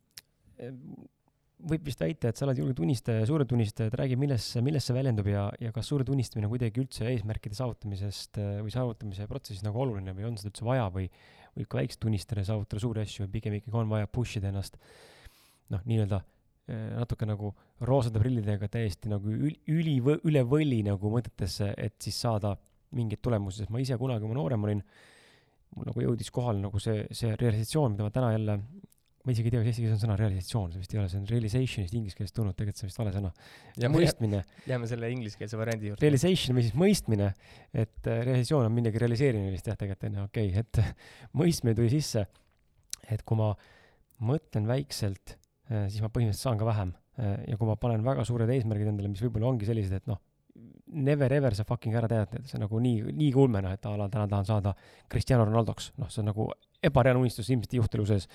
võib vist väita, et sa oled julge tunnistaja ja suure tunnistaja, et räägi, milles, milles see väljendub ja, ja kas suure tunnistamine on kuidagi üldse eesmärkide saavutamisest äh, või saavutamise protsessis nagu oluline või on seda üldse vaja või võib ka väikse tunnistajana saavutada suuri asju või pigem ikkagi on vaja push ida ennast noh, nii-öelda äh, natuke nagu roosade prillidega täiesti nagu üli, üli, üle võli nagu mõtetesse, et siis saada mingeid tulemusi, sest ma ise kunagi, kui ma noorem olin, mul nagu jõudis kohale nagu see, see realisatsioon, mida ma täna jälle, ma isegi ei tea, kas eesti keeles on sõna realisatsioon, see vist ei ole, see on realization'ist inglise keeles tulnud, tegelikult see on vist vale sõna. mõistmine. jääme selle ingliskeelse variandi juurde. Realization või siis mõistmine, et äh, realisatsioon on millegi realiseerimine vist jah, tegelikult on ju, okei okay,, et mõistmine tuli sisse, et kui ma mõtlen väikselt, äh, siis ma põhimõtteliselt saan ka vähem. Äh, ja kui ma panen väga suured eesmärgid endale, mis võib-olla ongi sellised, et noh, never ever sa fucking ära tead, see on nagu nii, nii kulme, noh, et a la täna tahan saada Cristiano Ronaldoks, noh, see on nagu ebareaalne unistus, ilmselt ei juhtu elu sees.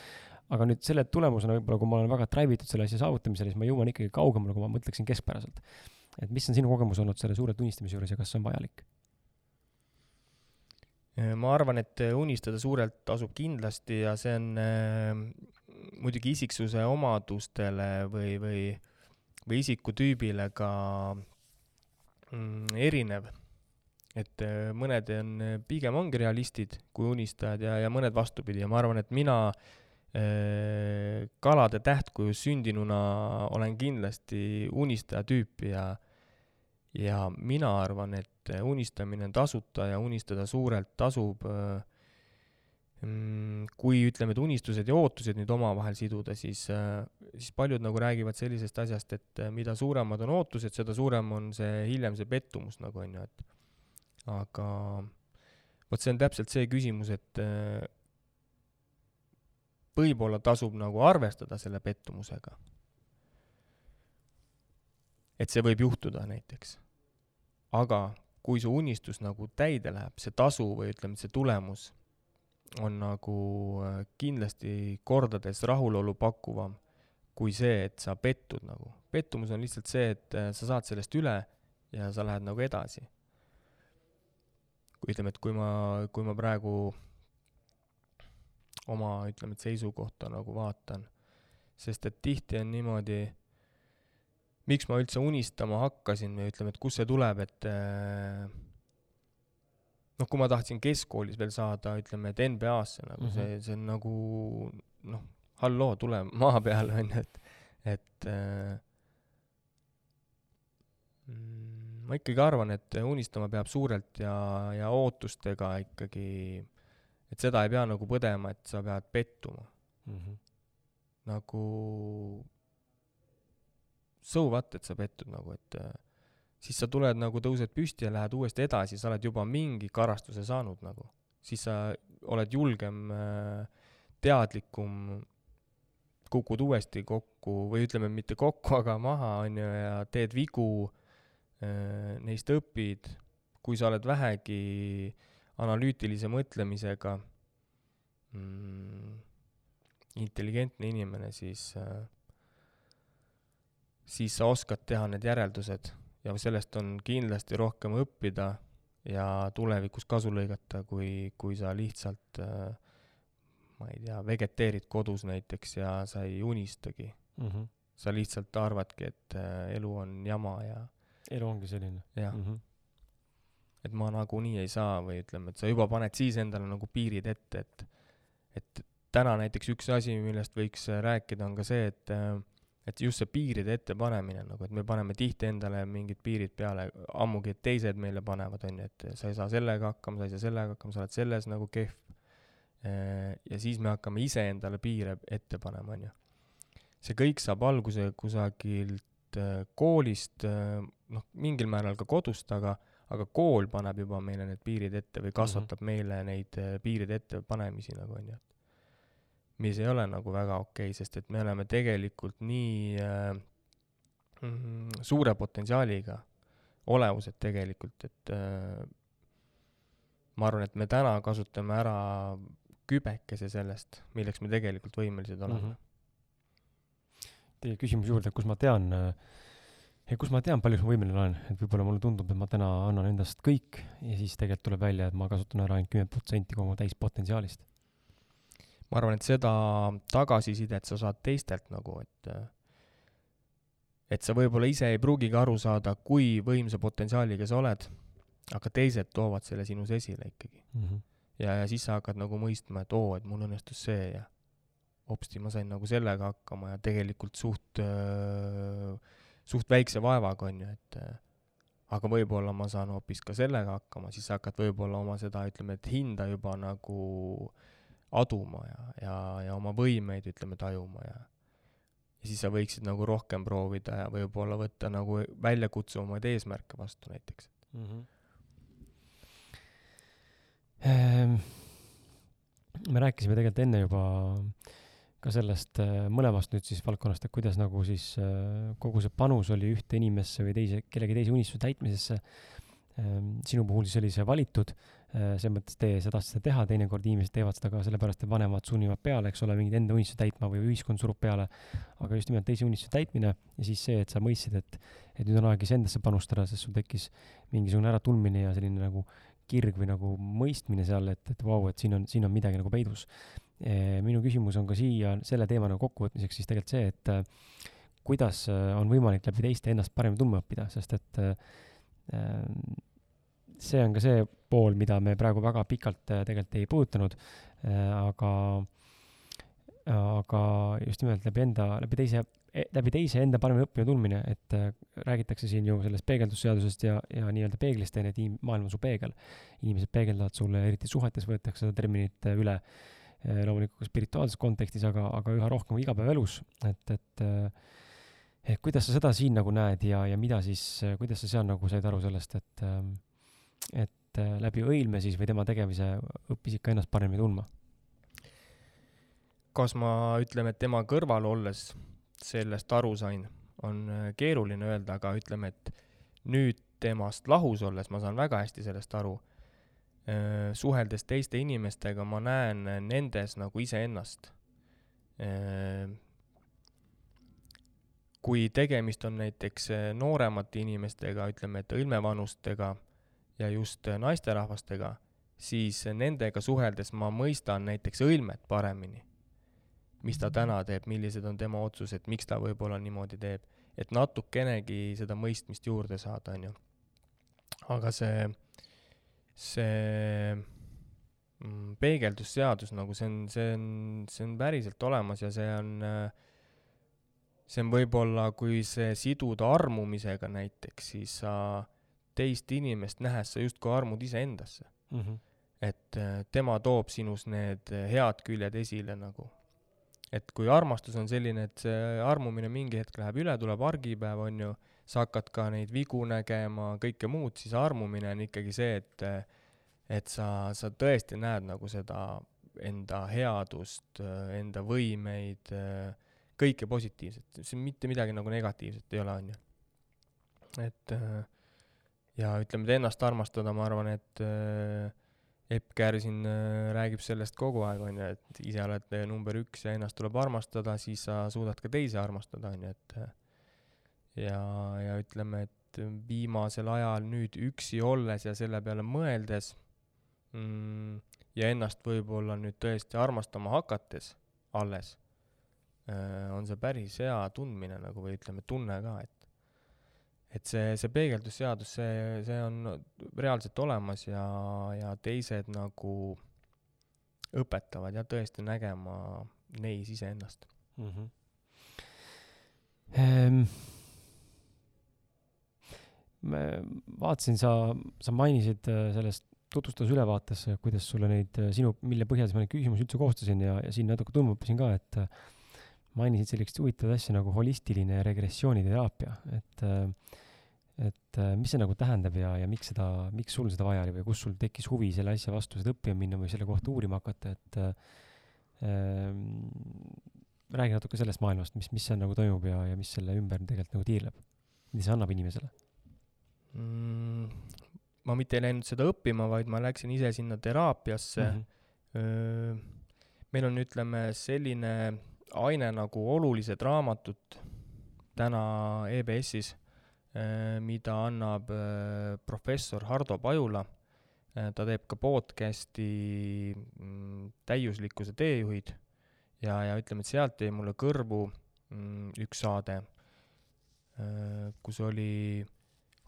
aga nüüd selle tulemusena võib-olla, kui ma olen väga drive itud selle asja saavutamisele, siis ma jõuan ikkagi kaugemale, kui ma mõtleksin keskpäraselt. et mis on sinu kogemus olnud selle suure tunnistamise juures ja kas see on vajalik? ma arvan, et unistada suurelt tasub kindlasti ja see on äh, muidugi isiksuse omadustele või, või, või isikutüübile ka erinev. et äh, mõned on, äh, pigem ongi realistid kui unistajad ja, ja mõned vastupidi ja ma arvan, et mina kalade tähtkujus sündinuna olen kindlasti unistaja tüüpi ja ja mina arvan, et unistamine on tasuta ja unistada suurelt tasub äh, Mm, kui ütleme, et unistused ja ootused nüüd omavahel siduda, siis, äh, siis paljud nagu räägivad sellisest asjast, et äh, mida suuremad on ootused, seda suurem on see hiljem see pettumus nagu on ju, et aga vot see on täpselt see küsimus, et äh, võib-olla tasub nagu arvestada selle pettumusega. et see võib juhtuda näiteks. aga kui su unistus nagu täide läheb, see tasu või ütleme, see tulemus on nagu äh, kindlasti kordades rahulolu pakkuvam kui see, et sa pettud nagu. pettumus on lihtsalt see, et äh, sa saad sellest üle ja sa lähed nagu edasi. kui ütleme, et kui ma, kui ma praegu oma, ütleme, et seisukohta nagu vaatan, sest et tihti on niimoodi, miks ma üldse unistama hakkasin või ütleme, et kust see tuleb, et äh, noh, kui ma tahtsin keskkoolis veel saada, ütleme, et NBA-sse nagu mm -hmm. see, see on nagu noh, halloo, tule maa peale, on ju, et, et äh, mm, ma ikkagi arvan, et unistama peab suurelt ja, ja ootustega ikkagi, et seda ei pea nagu põdema, et sa pead pettuma mm. -hmm. nagu so what, et sa pettud nagu, et äh, siis sa tuled nagu, tõused püsti ja lähed uuesti edasi, sa oled juba mingi karastuse saanud nagu. siis sa oled julgem, äh, teadlikum, kukud uuesti kokku või ütleme, mitte kokku, aga maha, on ju, ja teed vigu, äh, neist õpid, kui sa oled vähegi analüütilise mõtlemisega mm, intelligentne inimene, siis, äh, siis sa oskad teha need järeldused ja sellest on kindlasti rohkem õppida ja tulevikus kasu lõigata, kui, kui sa lihtsalt äh, ma ei tea, vegeteerid kodus näiteks ja sa ei unistagi mm. -hmm. sa lihtsalt arvadki, et äh, elu on jama ja elu ongi selline? jah mm. -hmm. et ma nagunii ei saa või ütleme, et sa juba paned siis endale nagu piirid ette, et et täna näiteks üks asi, millest võiks rääkida, on ka see, et äh, et just see piiride ettepanemine nagu, et me paneme tihti endale mingid piirid peale, ammugi, et teised meile panevad, on ju, et sa ei saa sellega hakkama, sa ei saa sellega hakkama, sa oled selles nagu kehv. ja siis me hakkame iseendale piire ette panema, on ju. see kõik saab alguse kusagilt äh, koolist, äh, noh, mingil määral ka kodust, aga aga kool paneb juba meile need piirid ette või kasvatab mm -hmm. meile neid äh, piiride ettepanemisi nagu, on ju mis ei ole nagu väga okei okay,, sest et me oleme tegelikult nii äh, mm, suure potentsiaaliga olevused tegelikult, et äh, ma arvan, et me täna kasutame ära kübekese sellest, milleks me tegelikult võimelised oleme mm. -hmm. Teie küsimuse juurde, kus ma tean äh, kus ma tean, palju ma võimeline olen, et võib-olla mulle tundub, et ma täna annan endast kõik ja siis tegelikult tuleb välja, et ma kasutan ära ainult kümme protsenti kogu oma täispotentsiaalist ma arvan, et seda tagasisidet sa saad teistelt nagu, et et sa võib-olla ise ei pruugigi aru saada, kui võimsa potentsiaaliga sa oled, aga teised toovad selle sinus esile ikkagi mm. -hmm. ja, ja siis sa hakkad nagu mõistma, et oo, et mul õnnestus see ja hopsti, ma sain nagu sellega hakkama ja tegelikult suht, suht väikse vaevaga, on ju, et aga võib-olla ma saan hoopis ka sellega hakkama, siis sa hakkad võib-olla oma seda, ütleme, et hinda juba nagu äh, aduma ja, ja, ja oma võimeid, ütleme, tajuma ja ja siis sa võiksid nagu rohkem proovida ja võib-olla võtta nagu väljakutsuvamaid eesmärke vastu näiteks mm. -hmm. Ehm, me rääkisime tegelikult enne juba ka sellest äh, mõlemast nüüd siis valdkonnast, et kuidas nagu siis äh, kogu see panus oli ühte inimesse või teise, kellegi teise unistuse täitmisesse. Ehm, sinu puhul siis oli see valitud Äh, selles mõttes teie, seda teha, teinekord inimesed teevad seda ka sellepärast, et vanemad sunnivad peale, eks ole, mingeid enda unistusi täitma või ühiskond surub peale, aga just nimelt teise unistuse täitmine ja siis see, et sa mõistsid, et, et nüüd on aeg iseendasse panustada, sest sul tekkis mingisugune äratundmine ja selline nagu kirg või nagu mõistmine seal, et, et vau et siin on, siin on midagi nagu peidus. minu küsimus on ka siia selle teema nagu kokkuvõtmiseks siis tegelikult see, et kuidas äh, on võimalik läbi teiste ennast paremini tundma õppida, sest et äh, see on ka see pool, mida me praegu väga pikalt äh, tegelikult ei puudutanud, äh, aga aga just nimelt läbi enda, läbi teise, läbi teise enda paremini õppima tundmine, et äh, räägitakse siin ju sellest peegeldusseadusest ja, ja nii-öelda peeglist, on ju, et maailm on su peegel. inimesed peegeldavad sulle, eriti suhetes võetakse seda terminit üle, loomulikult spirituaalses kontekstis, aga, aga üha rohkem igapäevaelus, et, et et kuidas sa seda siin nagu näed ja, ja mida siis, kuidas sa seal nagu said aru sellest, et, et läbi õilme siis või tema tegemise õppis ikka ennast paremini tundma? kas ma, ütleme, et tema kõrval olles sellest aru sain, on keeruline öelda, aga ütleme, et nüüd temast lahus olles ma saan väga hästi sellest aru. suheldes teiste inimestega, ma näen nendes nagu iseennast kui tegemist on näiteks äh, nooremate inimestega, ütleme, et õlmevanustega ja just naisterahvastega, siis nendega suheldes ma mõistan näiteks õlmet paremini. mis ta täna teeb, millised on tema otsused, miks ta võib-olla niimoodi teeb, et natukenegi seda mõistmist juurde saada, on ju. aga see, see mm, peegeldusseadus nagu see on, see on, see on päriselt olemas ja see on äh, see on võib-olla, kui see siduda armumisega näiteks, siis sa teist inimest nähes, sa justkui armud iseendasse mm. -hmm. et äh, tema toob sinus need head küljed esile nagu. et kui armastus on selline, et see armumine mingi hetk läheb üle, tuleb argipäev, on ju, sa hakkad ka neid vigu nägema, kõike muud, siis armumine on ikkagi see, et et sa, sa tõesti näed nagu seda enda headust, enda võimeid äh,, kõike positiivset, see mitte midagi nagu negatiivset ei ole, on ju. et äh, ja ütleme, et ennast armastada, ma arvan, et äh, Epp Kär siin äh, räägib sellest kogu aeg, on ju, et ise oled number üks ja ennast tuleb armastada, siis sa suudad ka teisi armastada, on ju, et ja, ja ütleme, et viimasel ajal nüüd üksi olles ja selle peale mõeldes mm, ja ennast võib-olla nüüd tõesti armastama hakates alles Äh, on see päris hea tundmine nagu või ütleme, tunne ka, et et see, see peegeldusseadus, see, see on reaalselt olemas ja, ja teised nagu õpetavad jah, tõesti nägema neis iseennast mm. -hmm. Ehm, ma vaatasin, sa, sa mainisid äh, sellest tutvustusülevaates, kuidas sulle neid äh, sinu, mille põhjal ma neid küsimusi üldse koostasin ja, ja siin natuke tõmbasin ka, et mainisid sellist huvitavat asja nagu holistiline regressiooniteraapia, et et mis see nagu tähendab ja, ja miks seda, miks sul seda vaja oli või kus sul tekkis huvi selle asja vastu seda õppima minna või selle kohta uurima hakata, et äh, räägi natuke sellest maailmast, mis, mis seal nagu toimub ja, ja mis selle ümber tegelikult nagu tiirleb, mida see annab inimesele mm,? ma mitte ei läinud seda õppima, vaid ma läksin ise sinna teraapiasse mm. -hmm. meil on, ütleme, selline aine nagu Olulised raamatud täna EBS-is, eh, mida annab eh, professor Hardo Pajula. Eh, ta teeb ka podcast'i mm, Täiuslikkuse teejuhid ja, ja ütleme, et sealt jäi mulle kõrvu mm, üks saade, kus oli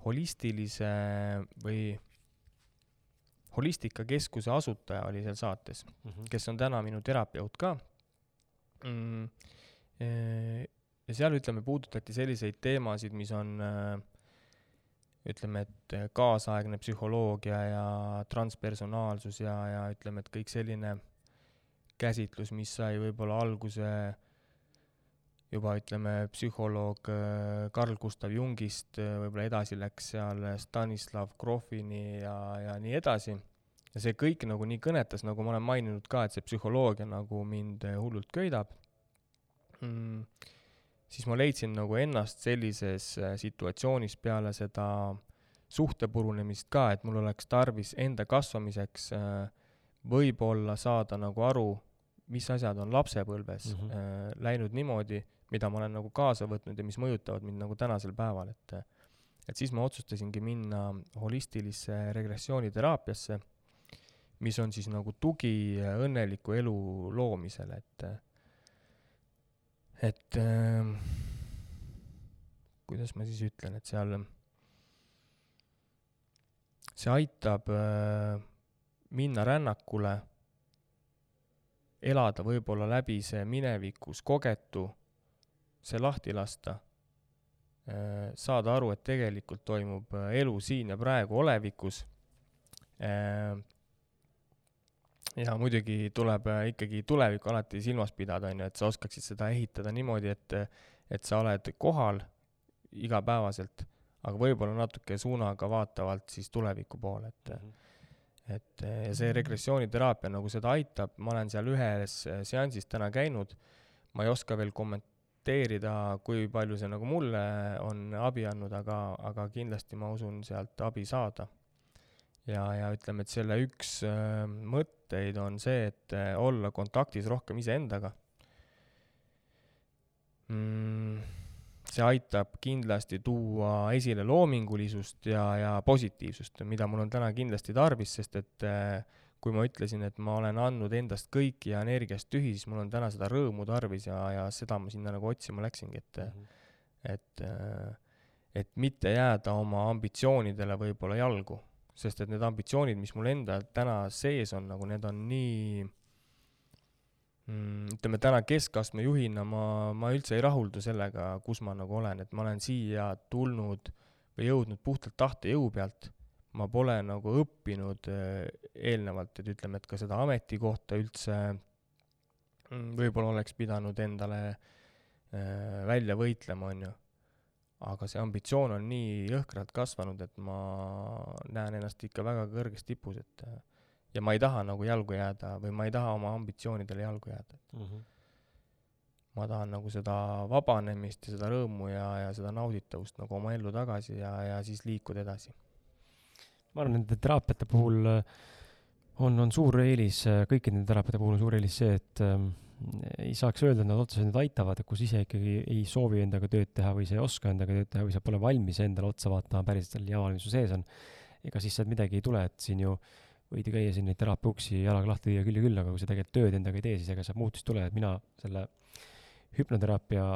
holistilise või holistikakeskuse asutaja oli seal saates mm, -hmm. kes on täna minu terapeut ka mm,. Eh, ja seal, ütleme, puudutati selliseid teemasid, mis on äh, ütleme, et kaasaegne psühholoogia ja transpersonaalsus ja, ja ütleme, et kõik selline käsitlus, mis sai võib-olla alguse juba ütleme, psühholoog äh, Carl Gustav Jungist, äh, võib-olla edasi läks seal Stanislav Grofini ja, ja nii edasi ja see kõik nagu nii kõnetas, nagu ma olen maininud ka, et see psühholoogia nagu mind hullult köidab. Mm,, siis ma leidsin nagu ennast sellises äh, situatsioonis peale seda suhte purunemist ka, et mul oleks tarvis enda kasvamiseks äh, võib-olla saada nagu aru, mis asjad on lapsepõlves mm -hmm. läinud niimoodi, mida ma olen nagu kaasa võtnud ja mis mõjutavad mind nagu tänasel päeval, et et siis ma otsustasingi minna holistilisse regressiooniteraapiasse mis on siis nagu tugi õnneliku elu loomisele, et, et äh, kuidas ma siis ütlen, et seal, see aitab äh, minna rännakule elada võib-olla läbi see minevikus kogetu, see lahti lasta, äh, saada aru, et tegelikult toimub äh, elu siin ja praegu olevikus. Ja muidugi tuleb ikkagi tulevikku alati silmas pidada, on ju, et sa oskaksid seda ehitada niimoodi, et, et sa oled kohal igapäevaselt, aga võib-olla natuke suunaga vaatavalt siis tuleviku poole, et mm -hmm et ja see regressiooniteraapia nagu seda aitab, ma olen seal ühes eh, seansis täna käinud, ma ei oska veel kommenteerida, kui palju see nagu mulle on abi andnud, aga, aga kindlasti ma usun sealt abi saada. Ja, ja ütleme, et selle üks äh, mõtteid on see, et äh, olla kontaktis rohkem iseendaga mm see aitab kindlasti tuua esile loomingulisust ja, ja positiivsust, mida mul on täna kindlasti tarvis, sest et äh, kui ma ütlesin, et ma olen andnud endast kõik ja energiast tühi, siis mul on täna seda rõõmu tarvis ja, ja seda ma sinna nagu otsima läksingi, et mm, -hmm. et, et mitte jääda oma ambitsioonidele võib-olla jalgu, sest et need ambitsioonid, mis mul enda täna sees on, nagu need on nii Mm, ütleme täna keskastme juhina ma, ma üldse ei rahuldu sellega, kus ma nagu olen, et ma olen siia tulnud või jõudnud puhtalt tahtejõu pealt. ma pole nagu õppinud eh, eelnevalt, et ütleme, et ka seda ametikohta üldse mm, võib-olla oleks pidanud endale äh, välja võitlema, on ju. Aga see ambitsioon on nii jõhkralt kasvanud, et ma näen ennast ikka väga kõrges tipus, et äh, ja ma ei taha nagu jalgu jääda või ma ei taha oma ambitsioonidele jalgu jääda, mm -hmm. ma tahan nagu seda vabanemist ja seda rõõmu ja, ja seda nauditavust nagu oma ellu tagasi ja, ja siis liikuda edasi. ma arvan, nende teraapiate puhul äh, on, on suur eelis, äh, kõikide nende teraapiate puhul on suur eelis see, et ähm, ei saaks öelda, et nad otseselt aitavad, et kus ise ikkagi ei soovi endaga tööd teha või sa ei oska endaga tööd teha või sa pole valmis endale otsa vaatama päriselt selle jamal, mis su sees on. ega siis sealt midagi ei tule, et siin ju äh, võid ju käia siin neid teraapia uksi jalaga lahti lüüa küll ja küll, aga kui sa tegelikult tööd endaga ei tee, siis ega sealt muutust ei tule, et mina selle hüpnoteraapia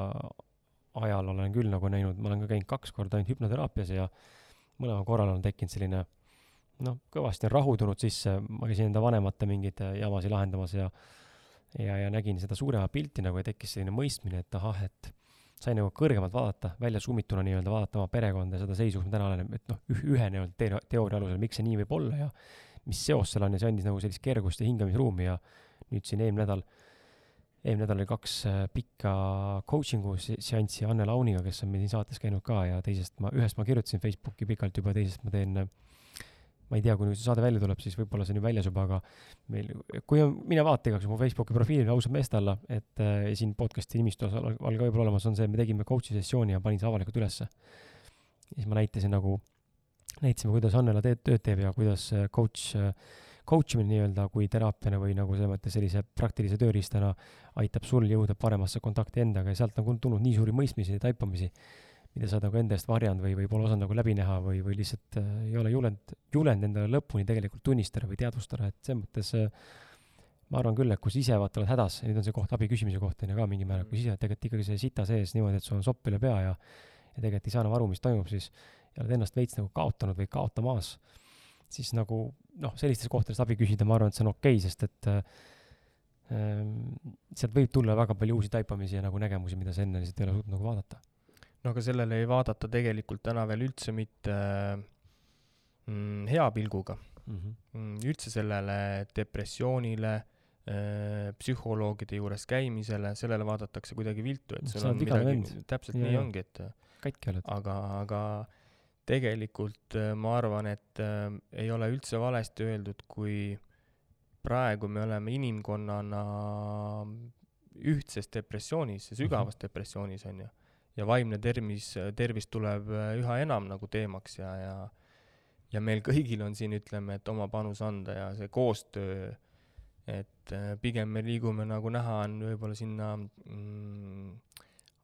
ajal olen küll nagu näinud, ma olen ka käinud kaks korda ainult hüpnoteraapias ja mõlemal korral on tekkinud selline noh, kõvasti on rahu tulnud sisse, ma käisin enda vanemate mingeid jamasid lahendamas ja ja, ja nägin seda suuremat pilti nagu ja tekkis selline mõistmine, et ahah, et sain nagu kõrgemalt vaadata, välja summituna nii-öelda vaadata oma perekonda ja seda seisu, kus ma täna olen, et noh, ühe nii-öelda teooria alusel, miks see nii võib olla ja mis seos seal on ja see andis nagu sellist kergust ja hingamisruumi ja nüüd siin eelmine nädal, eelmine nädal oli kaks äh, pikka coaching'u seanssi Anne Launiga, kes on meil siin saates käinud ka ja teisest ma, ühest ma kirjutasin Facebooki pikalt juba, teisest ma teen ma ei tea, kui nüüd see saade välja tuleb, siis võib-olla see on ju väljas juba, aga meil, kui on, mine vaata igaks mu Facebooki profiili ausad meeste alla, et äh, siin podcast'i nimistu all ka võib-olla olemas on see, me tegime coach'i sessiooni ja panin see avalikult ülesse. ja siis ma näitasin nagu näitasime, kuidas Annela teed, tööd teeb ja kuidas äh, coach, äh, coach imine nii-öelda kui teraapiana või nagu selles mõttes sellise praktilise tööriistana aitab sul jõuda paremasse kontakti endaga ja sealt on tulnud nii suuri mõistmisi ja taipamisi, mida sa oled nagu enda eest varjanud või, või pole osanud nagu läbi näha või, või lihtsalt äh, ei ole julenud, julenud endale lõpuni tegelikult tunnistada või teadvustada, et selles mõttes äh, ma arvan küll, et kui sa ise vaata oled hädas, nüüd on see koht abi küsimise koht on ju ka mingil määral, kui sa ise oled tegelikult ikkagi see sita sees niimoodi, et sul on sopp üle pea ja ja tegelikult ei saa enam aru, mis toimub, siis ja oled ennast veits nagu kaotanud või kaotamas, siis nagu noh, sellistes kohtades abi küsida, ma arvan, et see on okei okay,, sest et ähm, sealt võib tulla väga palju uusi taipamisi ja nagu nägemusi, mida sa enne lihtsalt ei ole suutnud nagu vaadata. No aga sellele ei vaadata tegelikult täna veel üldse mitte mm, hea pilguga mhm. mm. -hmm. üldse sellele depressioonile äh,, psühholoogide juures käimisele, sellele vaadatakse kuidagi viltu, et sul on midagi, täpselt ja, nii ongi, et katki oled. aga, aga tegelikult äh, ma arvan, et äh, ei ole üldse valesti öeldud, kui praegu me oleme inimkonnana ühtses depressioonis, sügavas mm -hmm. depressioonis, on ju. Ja vaimne tervis, tervis tuleb äh, üha enam nagu teemaks ja, ja ja meil kõigil on siin, ütleme, et oma panus anda ja see koostöö, et pigem me liigume, nagu näha on, võib-olla sinna mm,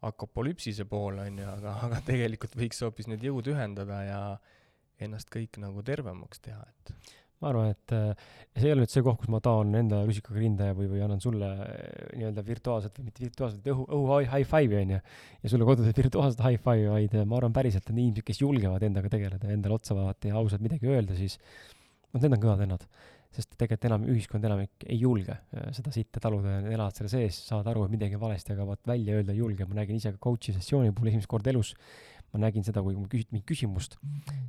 akopolüpsise poole, on ju, aga, aga tegelikult võiks hoopis need jõud ühendada ja ennast kõik nagu tervemaks teha, et ma arvan, et see ei ole nüüd see koht, kus ma taon enda rusikaga rinda või, või annan sulle eh, nii-öelda virtuaalselt või mitte virtuaalselt, õhu, õhu high five'i on ju, ja sulle kodus virtuaalset high five'i, vaid eh, ma arvan päriselt, et inimesed, kes julgevad endaga tegeleda, endale otsa vaadata ja ausalt midagi öelda, siis vot need on kõvad vennad. sest tegelikult enam ühiskond enamik ei julge äh, seda sitta taluda ja elavad selle sees, saavad aru, et midagi on valesti, aga vot välja öelda ei julge, ma nägin ise ka coach'i sessiooni puhul esimest korda elus, ma nägin seda, kui mul küsiti mingit küsimust,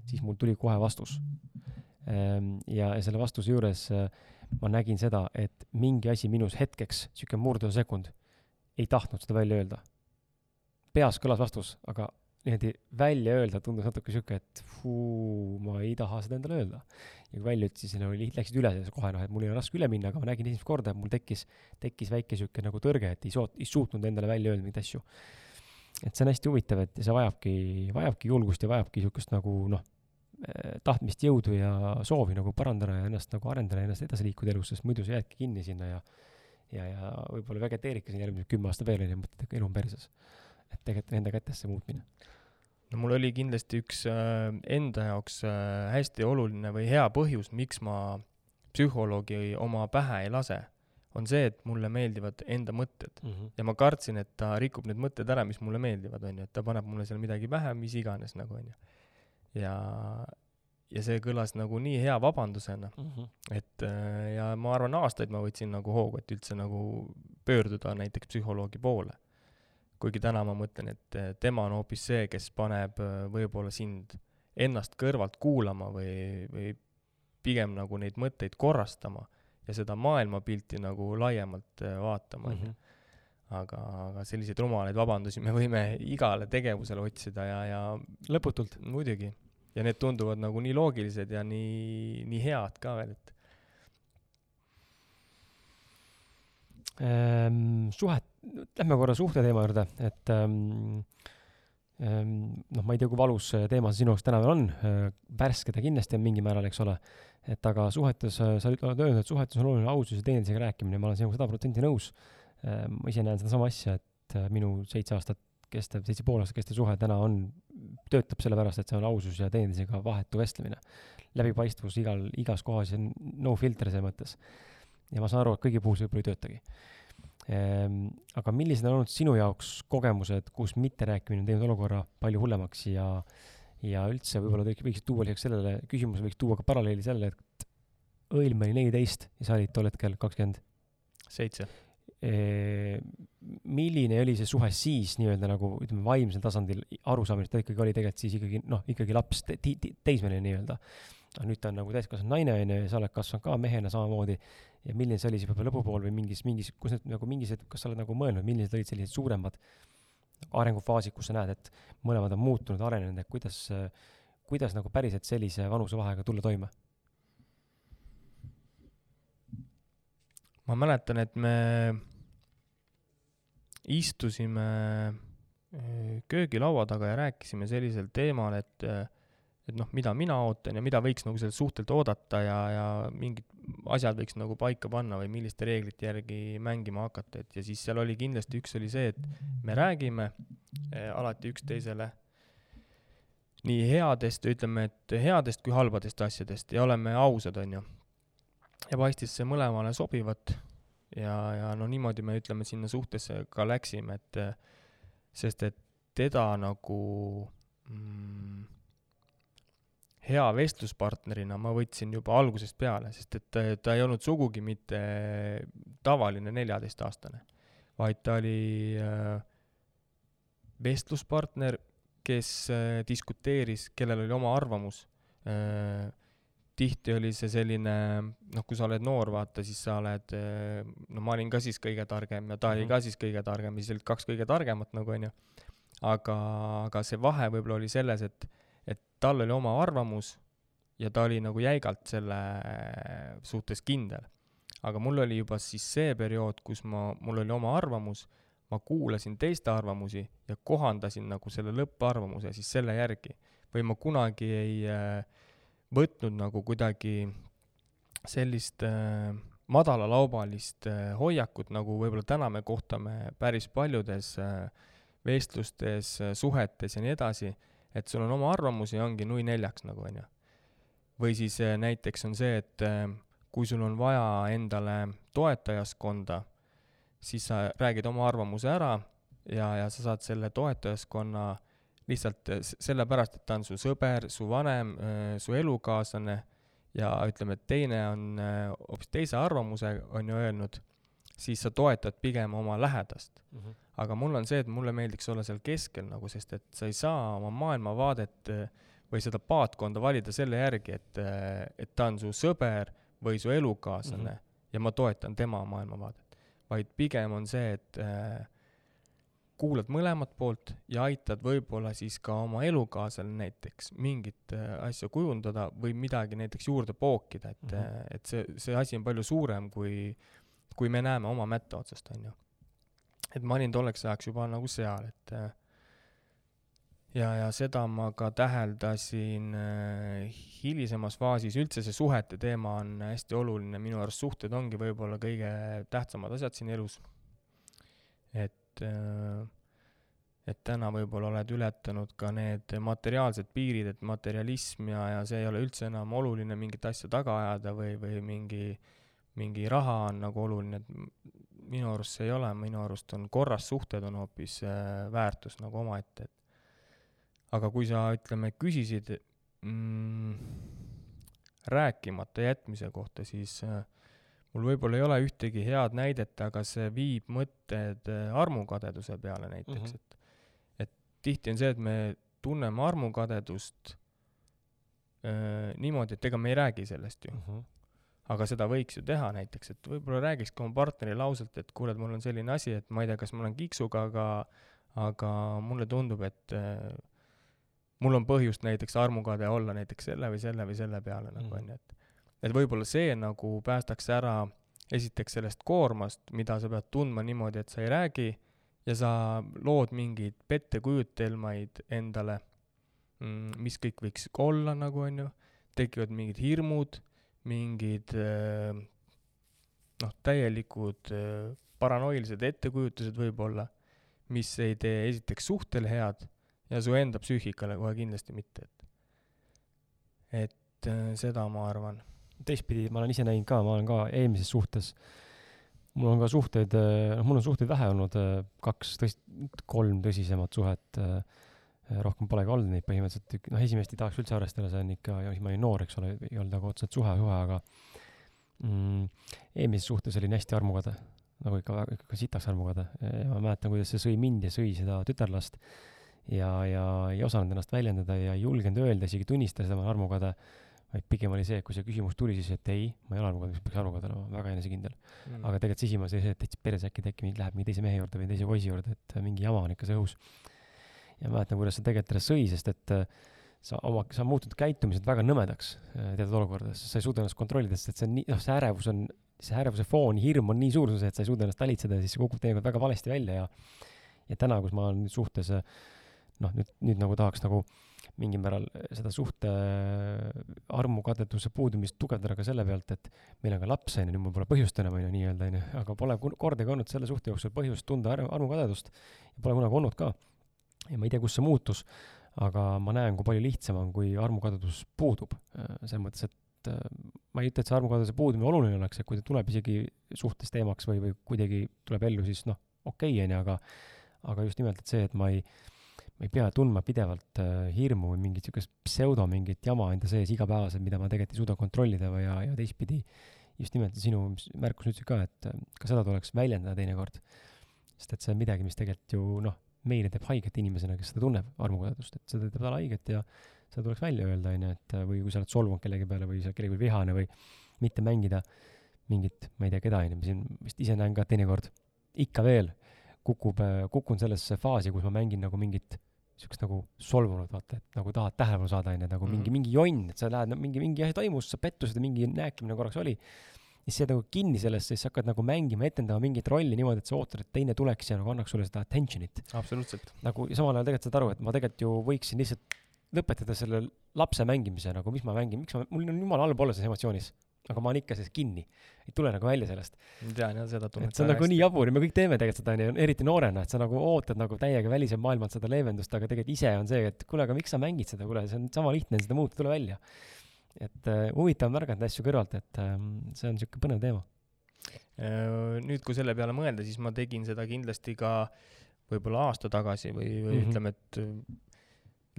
siis mul tuli kohe vastus. Ehm, ja, ja selle vastuse juures äh, ma nägin seda, et mingi asi minus hetkeks, niisugune murdesekund, ei tahtnud seda välja öelda. peas kõlas vastus, aga niimoodi välja öelda tundus natuke sihuke, et fuu, ma ei taha seda endale öelda. ja kui välja ütlesin, oli, läksid üle selles kohe noh, et mul oli raske üle minna, aga ma nägin esimest korda, et mul tekkis, tekkis väike sihuke nagu tõrge, et ei soot-, ei suutnud endale välja öelda mingeid asju. et see on hästi huvitav, et see vajabki, vajabki julgust ja vajabki sihukest nagu noh, tahtmist, jõudu ja soovi nagu parandada ja ennast nagu arendada ja ennast edasi liikuda elus, sest muidu sa jäädki kinni sinna ja ja, ja võib-olla vegeteeridki siin järgmised kümme aastat veel onju, mõtled, et elu on perses et tegelikult enda kätes see muutmine. no mul oli kindlasti üks äh, enda jaoks äh, hästi oluline või hea põhjus, miks ma psühholoogi oma pähe ei lase, on see, et mulle meeldivad enda mõtted mm. -hmm. ja ma kartsin, et ta rikub need mõtted ära, mis mulle meeldivad, on ju, et ta paneb mulle seal midagi pähe, mis iganes nagu, on ju. Ja, ja see kõlas nagu nii hea vabandusena mm, -hmm. et äh, ja ma arvan, aastaid ma võtsin nagu hoogu, et üldse nagu pöörduda näiteks psühholoogi poole kuigi täna ma mõtlen, et eh, tema on hoopis see, kes paneb eh, võib-olla sind ennast kõrvalt kuulama või, või pigem nagu neid mõtteid korrastama ja seda maailmapilti nagu laiemalt vaatama, on ju. Mhm. aga, aga selliseid rumalaid vabandusi me võime igale tegevusele otsida ja, ja lõputult. muidugi. Ja need tunduvad nagu nii loogilised ja nii, nii head ka veel, et ähm, suhet, lähme korra suhteteema juurde, et ähm, ähm, noh, ma ei tea, kui valus see teema sinu jaoks täna veel on äh,, värske ta kindlasti on mingil määral, eks ole, et aga suhetes sa oled öelnud, et suhetes on oluline ausus ja teineteisega rääkimine, ma olen sinuga sada protsenti nõus äh,. ma ise näen sedasama asja, et äh, minu seitse aastat kestev, seitse pool aastat kestev suhe täna on, töötab sellepärast, et see on ausus ja teineteisega vahetu vestlemine. läbipaistvus igal, igas kohas ja no filter selles mõttes ja ma saan aru, et kõigi puhul see võib-olla ei töötagi ehm,. aga millised on olnud sinu jaoks kogemused, kus mitterääkimine on teinud olukorra palju hullemaks ja, ja üldse võib-olla võiksid tuua lisaks sellele küsimusele, võiks tuua ka paralleeli sellele, et õilm oli neliteist ja sa olid tol hetkel kakskümmend seitse. Milline oli see suhe siis nii-öelda nagu ütleme, vaimsel tasandil arusaamine, et ta ikkagi oli tegelikult siis ikkagi noh, ikkagi laps te, te, teismeline nii-öelda. aga nüüd ta on nagu täiskasvanud naine onju ja sa oled kasvanud ka mehena samamoodi ja milline see oli siis võib-olla lõpupool või mingis, mingis, kus need nagu mingisugused, kas sa oled nagu mõelnud, millised olid sellised suuremad arengufaasid, kus sa näed, et mõlemad on muutunud, arenenud, et kuidas, kuidas nagu päriselt sellise vanusevahega tulla toime? Ma mäletan, et me istusime äh, köögilaua taga ja rääkisime sellisel teemal, et äh, et noh, mida mina ootan ja mida võiks nagu sellelt suhtelt oodata ja, ja mingid asjad võiks nagu paika panna või milliste reeglite järgi mängima hakata, et ja siis seal oli kindlasti, üks oli see, et me räägime eh, alati üksteisele nii headest, ütleme, et headest kui halbadest asjadest ja oleme ausad, on ju. Ja paistis see mõlemale sobivat ja, ja no niimoodi me, ütleme, sinna suhtesse ka läksime, et sest et teda nagu mm, hea vestluspartnerina ma võtsin juba algusest peale, sest et ta, ta ei olnud sugugi mitte tavaline neljateistaastane, vaid ta oli äh, vestluspartner, kes äh, diskuteeris, kellel oli oma arvamus äh,. Tihti oli see selline, noh, kui sa oled noor, vaata, siis sa oled äh,, no ma olin ka siis kõige targem ja ta mm -hmm. oli ka siis kõige targem ja siis olid kaks kõige targemat nagu onju. aga, aga see vahe võib-olla oli selles, et tal oli oma arvamus ja ta oli nagu jäigalt selle suhtes kindel. aga mul oli juba siis see periood, kus ma, mul oli oma arvamus, ma kuulasin teiste arvamusi ja kohandasin nagu selle lõpparvamuse siis selle järgi. või ma kunagi ei äh, võtnud nagu kuidagi sellist äh, madalalaubalist äh, hoiakut, nagu võib-olla täna me kohtame päris paljudes äh, vestlustes äh,, suhetes ja nii edasi et sul on oma arvamus ja ongi nui neljaks nagu, on ju. või siis äh, näiteks on see, et äh, kui sul on vaja endale toetajaskonda, siis sa räägid oma arvamuse ära ja, ja sa saad selle toetajaskonna lihtsalt äh, sellepärast, et ta on su sõber, su vanem, su elukaaslane ja ütleme, et teine on äh, hoopis teise arvamuse, on ju öelnud, siis sa toetad pigem oma lähedast mm. -hmm. aga mul on see, et mulle meeldiks olla seal keskel nagu, sest et sa ei saa oma maailmavaadet äh, või seda paatkonda valida selle järgi, et, äh, et ta on su sõber või su elukaaslane mm -hmm. ja ma toetan tema maailmavaadet. vaid pigem on see, et äh, kuulad mõlemat poolt ja aitad võib-olla siis ka oma elukaaslasel näiteks mingit äh, asja kujundada või midagi näiteks juurde pookida, et mm, -hmm. et see, see asi on palju suurem, kui, kui me näeme oma mätta otsast, on ju. et ma olin tolleks ajaks juba nagu seal, et äh, ja, ja seda ma ka täheldasin hilisemas faasis, üldse see suhete teema on hästi oluline, minu arust suhted ongi võib-olla kõige tähtsamad asjad siin elus. et et, äh, et täna võib-olla oled ületanud ka need materiaalsed piirid, et materialism ja, ja see ei ole üldse enam oluline mingit asja taga ajada või, või mingi, mingi raha on nagu oluline, et minu arust see ei ole, minu arust on korras suhted on hoopis äh, väärtus nagu omaette, et aga kui sa, ütleme, küsisid mm, rääkimata jätmise kohta, siis äh, mul võib-olla ei ole ühtegi head näidet, aga see viib mõtted äh, armukadeduse peale näiteks mm, -hmm. et et tihti on see, et me tunneme armukadedust äh, niimoodi, et ega me ei räägi sellest ju mm. -hmm. aga seda võiks ju teha näiteks, et võib-olla räägiks ka oma partnerile ausalt, et kuule, et mul on selline asi, et ma ei tea, kas ma olen kiiksuga, aga aga mulle tundub, et äh, mul on põhjust näiteks armukade olla näiteks selle või selle või selle peale nagu onju, et et võib-olla see nagu päästaks ära esiteks sellest koormast, mida sa pead tundma niimoodi, et sa ei räägi ja sa lood mingeid pettekujutelmaid endale, mm, mis kõik võiks olla, nagu on ju, tekivad mingid hirmud, mingid äh, noh, täielikud äh, paranoilised ettekujutused võib-olla, mis ei tee esiteks suhtele head ja su enda psüühikale kohe kindlasti mitte, et et äh, seda ma arvan teistpidi ma olen ise näinud ka, ma olen ka eelmises suhtes, mul on ka suhteid, eh, noh, mul on suhteid vähe olnud, eh, kaks tõst-, kolm tõsisemat suhet, eh, rohkem polegi olnud neid põhimõtteliselt, noh, esimest ei tahaks üldse arvestada, see on ikka, siis ma olin noor, eks ole, ei olnud nagu otseselt suhe, suhe, aga mm, eelmises suhtes olin hästi armukade, nagu ikka, ikka sitaks armukade. Ma mäletan, kuidas see sõi mind ja sõi seda tütarlast ja, ja ei osanud ennast väljendada ja ei julgenud öelda, isegi tunnistada seda, ma olen armukade vaid pigem oli see, et kui see küsimus tuli, siis et ei, ma ei ole advokaat, peaks advokaat olema, väga enesekindel. Mm.. aga tegelikult sisimas oli see, et täitsa peres äkki äkki läheb mingi teise mehe juurde või teise poisi juurde, et mingi jama on ikka see õhus. ja mäletan, kuidas see tegelikult alles sõi, sest et äh, sa oma, sa muutud käitumiselt väga nõmedaks äh, teatud olukordades, sa ei suuda ennast kontrollida, sest et see on nii, noh, see ärevus on, see ärevuse foon, hirm on nii suur, et sa ei suuda ennast talitseda ja siis see kukub teinekord väga valesti välja ja ja täna, kus ma olen suhtes noh, nüüd, nüüd nagu tahaks nagu äh, mingil määral seda suhte äh, armukadeduse puudumist tugevdada ka selle pealt, et meil on ka laps, on ju, nüüd mul pole põhjust enam, on ju, nii-öelda, on ju, aga pole kordagi olnud selle suhte jooksul põhjust tunda armukadedust ja pole kunagi olnud ka. ja ma ei tea, kus see muutus, aga ma näen, kui palju lihtsam on, kui armukadedus puudub. Äh, selles mõttes, et äh, ma ei ütle, et see armukadeduse puudumine oluline oleks, et kui ta tuleb isegi suhtes teemaks või, või kuidagi tuleb ellu, siis noh, okei okay,, on ju, aga aga just nimelt, et see, et ma ei ma ei pea tundma pidevalt äh, hirmu või mingit niisugust pseudo mingit jama enda sees igapäevaselt, mida ma tegelikult ei suuda kontrollida või ja, ja teistpidi just nimelt sinu märkus ütlesid ka, et äh, ka seda tuleks väljendada teinekord. sest et see on midagi, mis tegelikult ju noh, meile teeb haiget inimesena, kes seda tunneb, armukadedust, et seda teeb talle haiget ja seda tuleks välja öelda, on ju, et äh, või kui sa oled solvunud kellegi peale või sa oled kellegi peale vihane või mitte mängida mingit, ma ei tea, keda, on ju, ma siin vist ise näen ka teinekord ikka veel kukub, kukun sellesse faasi, kus ma mängin nagu mingit siukest nagu solvunud, vaata, et nagu tahad tähelepanu saada, onju, nagu mm. mingi, mingi jonn, et sa lähed no,, mingi, mingi asi toimus, sa pettusid ja mingi nääkimine korraks oli. siis sa jääd nagu kinni sellesse, siis sa hakkad nagu mängima, etendama mingit rolli niimoodi, et sa ootad, et teine tuleks ja nagu annaks sulle seda attention'it. absoluutselt. nagu ja samal ajal tegelikult saad aru, et ma tegelikult ju võiksin lihtsalt lõpetada selle lapse mängimise nagu, mis ma mängin, miks ma, mul on jumala halb olla selles emotsioonis aga ma olen ikka sees kinni. ei tule nagu välja sellest. tean jah, seda tunnet. see on nagu hästi. nii jabur ja me kõik teeme tegelikult seda, onju, eriti noorena, et sa nagu ootad nagu täiega väliselt maailmalt seda leevendust, aga tegelikult ise on see, et kuule, aga miks sa mängid seda, kuule, see on sama lihtne, seda muuta, tule välja. et uh, huvitav on märgata asju kõrvalt, et uh, see on niisugune põnev teema. Äh, nüüd, kui selle peale mõelda, siis ma tegin seda kindlasti ka võib-olla aasta tagasi või, või mm -hmm. ütleme, et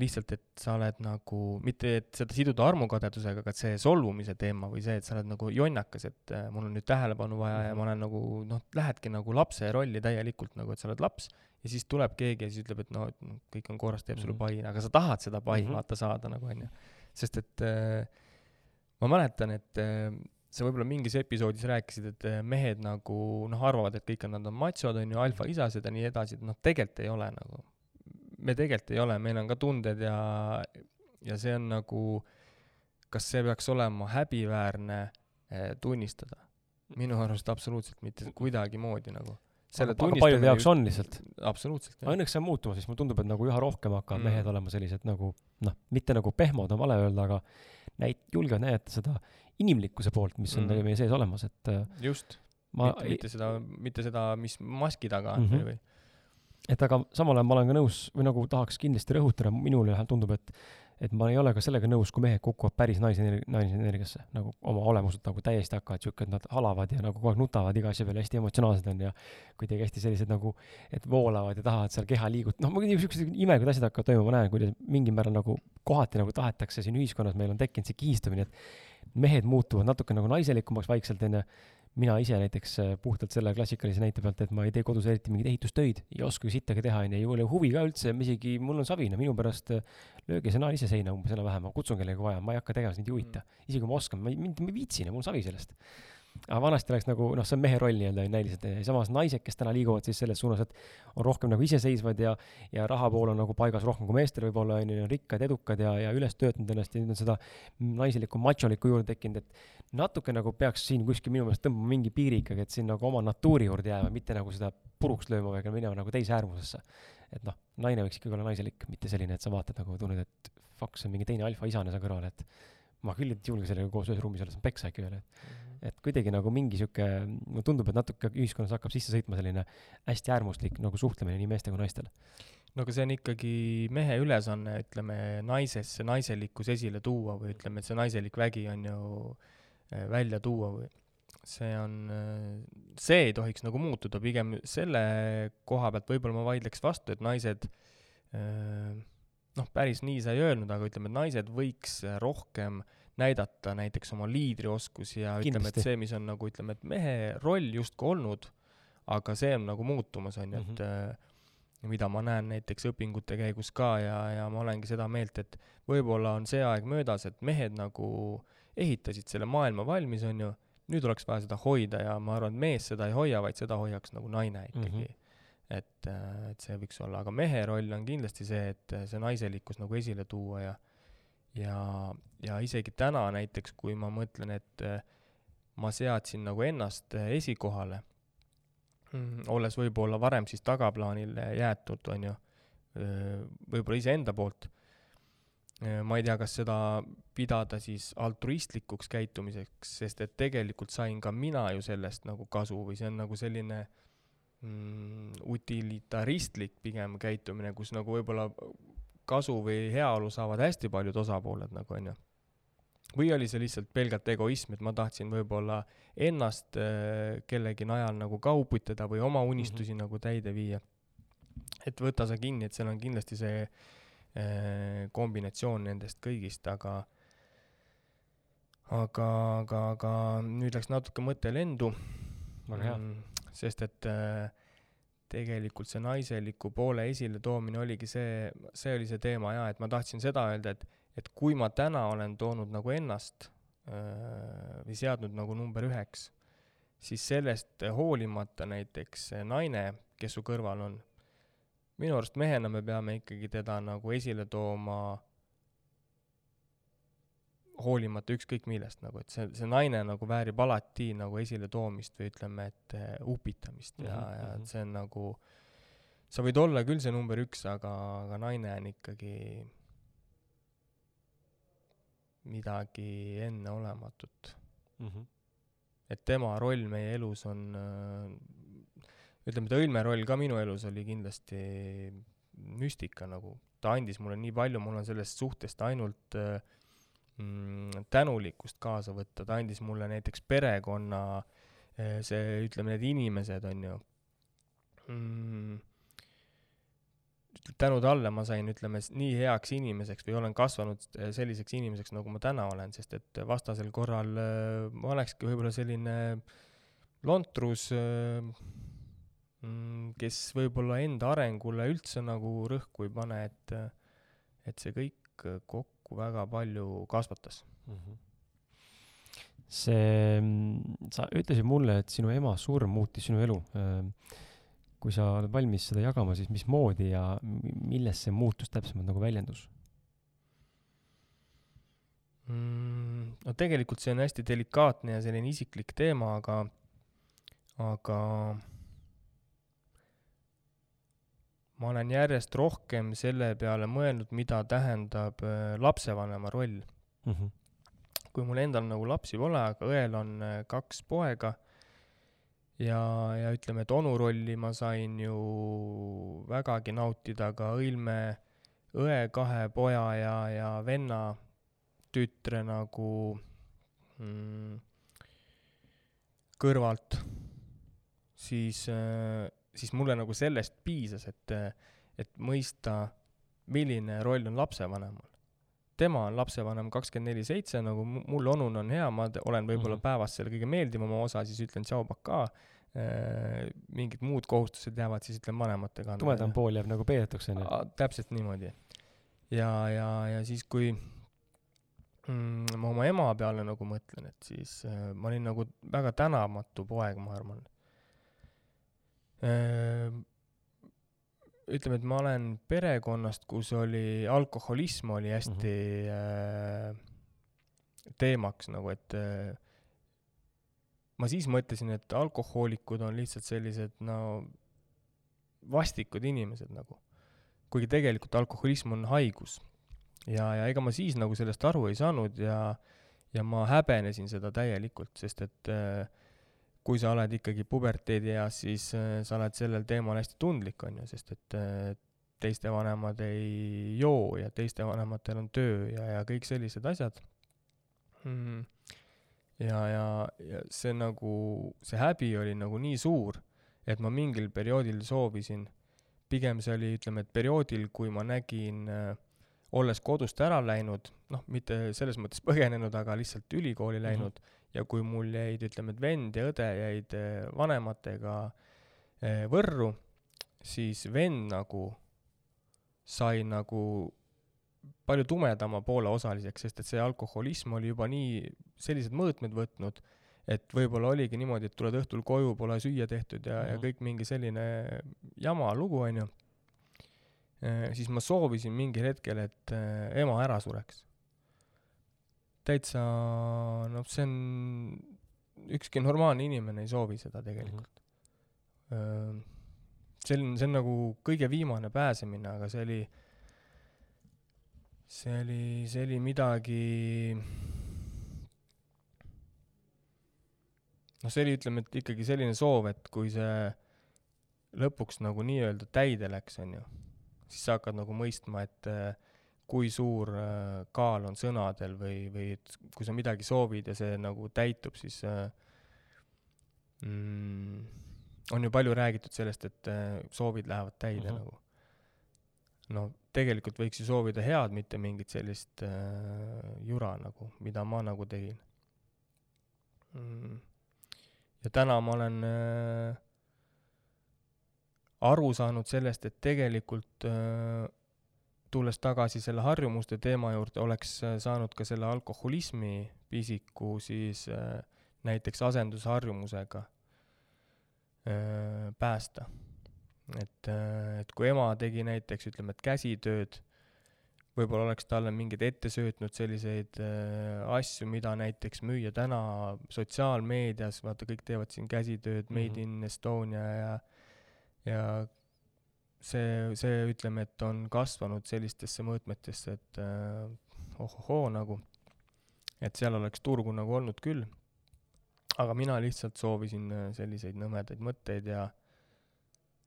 lihtsalt, et sa oled nagu, mitte et seda siduda armukadedusega, aga see solvumise teema või see, et sa oled nagu jonnakas, et äh, mul on nüüd tähelepanu vaja mm -hmm. ja ma olen nagu noh, lähedki nagu lapse rolli täielikult nagu, et sa oled laps ja siis tuleb keegi ja siis ütleb, et no kõik on korras, teeb sulle mm -hmm. pai, aga sa tahad seda pai mm -hmm. vaata saada nagu onju. sest et äh, ma mäletan, et äh, sa võib-olla mingis episoodis rääkisid, et äh, mehed nagu noh, arvavad, et kõik on, nad on matsod, on ju, alfaisased ja nii edasi, et noh, tegelikult ei ole nagu me tegelikult ei ole, meil on ka tunded ja, ja see on nagu, kas see peaks olema häbiväärne eh, tunnistada? minu arust absoluutselt mitte kuidagimoodi nagu. aga, aga paljude jaoks on lihtsalt. absoluutselt, õnneks see on muutumas, siis mulle tundub, et nagu üha rohkem hakkavad mm. mehed olema sellised nagu noh, mitte nagu pehmod on vale öelda, aga näit-, julgevad näidata seda inimlikkuse poolt, mis on mm. meie sees olemas, et just ma mitte, mitte seda, mitte seda, mis maski taga on mm -hmm. või et aga samal ajal ma olen ka nõus või nagu tahaks kindlasti rõhutada, minule tundub, et et ma ei ole ka sellega nõus, kui mehed kukuvad päris naisenerg-, naisenergiasse nagu oma olemuselt nagu täiesti hakkavad siuke, et nad halavad ja nagu kogu aeg nutavad iga asja peale, hästi emotsionaalsed on ja kuidagi hästi sellised nagu, et voolavad ja tahavad seal keha liigutada, noh, niisugused imelikud asjad hakkavad toimuma, ma näen, kuidas mingil määral nagu kohati nagu tahetakse siin ühiskonnas, meil on tekkinud see kihistumine, et mehed muutuvad natuke nagu naiselikumaks vaikselt, onju mina ise näiteks äh, puhtalt selle klassikalise näite pealt, et ma ei tee kodus eriti mingeid ehitustöid, ei oska sittagi teha, onju, ei ole huvi ka üldse, isegi mul on savina, minu pärast äh, lööge naan ise seina umbes enam-vähem, ma kutsun kellegi vaja, ma ei hakka tegema, sind ei huvita. Mm. isegi kui ma oskan, ma ei, mind, ma ei viitsi, mul on savi sellest aga vanasti oleks nagu noh, see on mehe roll nii-öelda näiliselt ja samas naised, kes täna liiguvad siis selles suunas, et on rohkem nagu iseseisvad ja, ja raha pool on nagu paigas rohkem kui meestel võib-olla on ju, rikkad, edukad ja, ja üles töötanud ennast ja nüüd on seda naiselikku macholikku juurde tekkinud, et natuke nagu peaks siin kuskil minu meelest tõmbama mingi piiri ikkagi, et siin nagu oma natuuri juurde jääma, mitte nagu seda puruks lööma või minema nagu teise äärmusesse. et noh, naine võiks ikkagi olla naiselik, mitte selline, et sa vaatad nagu tunned, et fuck, see on mingi teine alfaisane seal kõrval, et ma küll ei julge sellega koos ühes ruumis olla, on peksa äkki veel, et mm -hmm. et kuidagi nagu mingi sihuke, mulle tundub, et natuke ühiskonnas hakkab sisse sõitma selline hästi äärmuslik nagu suhtlemine nii meeste kui naistel. no aga see on ikkagi mehe ülesanne, ütleme, naisesse naiselikkus esile tuua või ütleme, et see naiselik vägi on ju äh, välja tuua või see on, äh, see ei tohiks nagu muutuda, pigem selle koha pealt võib-olla ma vaidleks vastu, et naised äh, noh, päris nii sa ei öelnud, aga ütleme, et naised võiks rohkem näidata näiteks oma liidrioskusi ja Kindlasti. ütleme, et see, mis on nagu ütleme, et mehe roll justkui olnud, aga see on nagu muutumas, on ju, et mm -hmm. mida ma näen näiteks õpingute käigus ka ja, ja ma olengi seda meelt, et võib-olla on see aeg möödas, et mehed nagu ehitasid selle maailma valmis, on ju, nüüd oleks vaja seda hoida ja ma arvan, et mees seda ei hoia, vaid seda hoiaks nagu naine ikkagi. Mm. -hmm et, äh, et see võiks olla, aga mehe roll on kindlasti see, et äh, see naiselikkus nagu esile tuua ja ja, ja isegi täna näiteks, kui ma mõtlen, et äh, ma seadsin nagu ennast esikohale, mm, olles võib-olla varem siis tagaplaanile jäetud, on ju, võib-olla iseenda poolt, ma ei tea, kas seda pidada siis altruistlikuks käitumiseks, sest et tegelikult sain ka mina ju sellest nagu kasu või see on nagu selline äh, mm, utilitaristlik pigem käitumine, kus nagu võib-olla kasu või heaolu saavad hästi paljud osapooled nagu onju. või oli see lihtsalt pelgalt egoism, et ma tahtsin võib-olla ennast äh, kellegi najal nagu ka uputada või oma unistusi mm -hmm. nagu täide viia. et võta sa kinni, et seal on kindlasti see äh, kombinatsioon nendest kõigist, aga aga, aga, aga nüüd läks natuke mõte lendu. väga hea mm sest et äh, tegelikult see naiseliku poole esiletoomine oligi see, see oli see teema jaa, et ma tahtsin seda öelda, et, et kui ma täna olen toonud nagu ennast äh, või seadnud nagu number üheks, siis sellest hoolimata näiteks naine, kes su kõrval on, minu arust mehena me peame ikkagi teda nagu esile tooma hoolimata ükskõik millest nagu, et see, see naine nagu väärib alati nagu esiletoomist või ütleme, et uh, upitamist ja mm, -hmm. ja et see on nagu, sa võid olla küll see number üks, aga, aga naine on ikkagi midagi enneolematut mm. -hmm. et tema roll meie elus on ütleme, ta Õlme roll ka minu elus oli kindlasti müstika nagu, ta andis mulle nii palju, mul on sellest suhtest ainult äh, mm, tänulikkust kaasa võtta, ta andis mulle näiteks perekonna, eh, see, ütleme, need inimesed, on ju mm,, tänu talle ma sain, ütleme, nii heaks inimeseks või olen kasvanud selliseks inimeseks, nagu ma täna olen, sest et vastasel korral ma olekski võib-olla selline lontrus, mm, kes võib-olla enda arengule üldse nagu rõhku ei pane, et, et see kõik kokku väga palju kasvatas mm. -hmm see, sa ütlesid mulle, et sinu ema surm muutis sinu elu kui sa oled valmis seda jagama, siis mismoodi ja milles see muutus täpsemalt nagu väljendus mm,? no tegelikult see on hästi delikaatne ja selline isiklik teema, aga, aga ma olen järjest rohkem selle peale mõelnud, mida tähendab äh, lapsevanema roll mm. -hmm. kui mul endal nagu lapsi pole, aga õel on äh, kaks poega ja, ja ütleme, et onu rolli ma sain ju vägagi nautida ka Õilme õe kahe poja ja, ja venna tütre nagu mm, kõrvalt, siis, siis mulle nagu sellest piisas, et, et mõista, milline roll on lapsevanemal. tema on lapsevanem kakskümmend neli seitse, nagu mul onuna on hea, ma olen võib-olla mm -hmm. päevast selle kõige meeldivama osa, siis ütlen tšau, pakaa Äh, mingid muud kohustused jäävad siis ütleme vanemate kanda. tumedam pool jääb nagu peidetuks onju. täpselt niimoodi. ja, ja, ja siis, kui mm, ma oma ema peale nagu mõtlen, et siis äh, ma olin nagu väga tänamatu poeg, ma arvan. Ütleme, et ma olen perekonnast, kus oli, alkoholism oli hästi mm -hmm. teemaks nagu, et äh, ma siis mõtlesin, et alkohoolikud on lihtsalt sellised no vastikud inimesed nagu. kuigi tegelikult alkoholism on haigus. ja, ja ega ma siis nagu sellest aru ei saanud ja, ja ma häbenesin seda täielikult, sest et äh, kui sa oled ikkagi puberteedieas, siis äh, sa oled sellel teemal hästi tundlik, on ju, sest et äh, teiste vanemad ei joo ja teiste vanematel on töö ja, ja kõik sellised asjad mm ja, ja, ja see nagu, see häbi oli nagu nii suur, et ma mingil perioodil soovisin, pigem see oli, ütleme, et perioodil, kui ma nägin äh, olles kodust ära läinud, noh, mitte selles mõttes põgenenud, aga lihtsalt ülikooli läinud mm -hmm. Ja kui mul jäid, ütleme, et vend ja õde jäid äh, vanematega äh, Võrru, siis vend nagu sai nagu palju tumedama poole osaliseks, sest et see alkoholism oli juba nii sellised mõõtmed võtnud, et võib-olla oligi niimoodi, et tuled õhtul koju, pole süüa tehtud ja mm, -hmm. ja mhm. kõik mingi selline jama lugu, onju. Äh, siis ma soovisin mingil hetkel, et ema ära sureks. Täitsa, noh, see on, ükski normaalne inimene ei soovi seda tegelikult mm. -hmm. see on, see on nagu kõige viimane pääsemine, aga see oli see oli, see oli midagi, noh, see oli, ütleme, et ikkagi selline soov, et kui see lõpuks nagu nii-öelda täide läks, on ju, siis sa hakkad nagu mõistma, et äh, kui suur äh, kaal on sõnadel või, või et kui sa midagi soovid ja see nagu täitub, siis äh, mm, on ju palju räägitud sellest, et soovid lähevad täide mhm. -huh. nagu no tegelikult võiks ju soovida head, mitte mingit sellist äh, jura nagu, mida ma nagu tegin mm.. ja täna ma olen äh, aru saanud sellest, et tegelikult äh, tulles tagasi selle harjumuste teema juurde, oleks äh, saanud ka selle alkoholismi pisiku siis äh, näiteks asendusharjumusega äh, päästa et, et kui ema tegi näiteks, ütleme, et käsitööd, võib-olla oleks talle mingeid ette söötnud selliseid asju, mida näiteks müüa täna sotsiaalmeedias, vaata, kõik teevad siin käsitööd mm, -hmm. Made in Estonia ja, ja see, see, ütleme, et on kasvanud sellistesse mõõtmetesse, et äh, ohohoo nagu, et seal oleks turgu nagu olnud küll. aga mina lihtsalt soovisin äh, selliseid nõmedaid mõtteid ja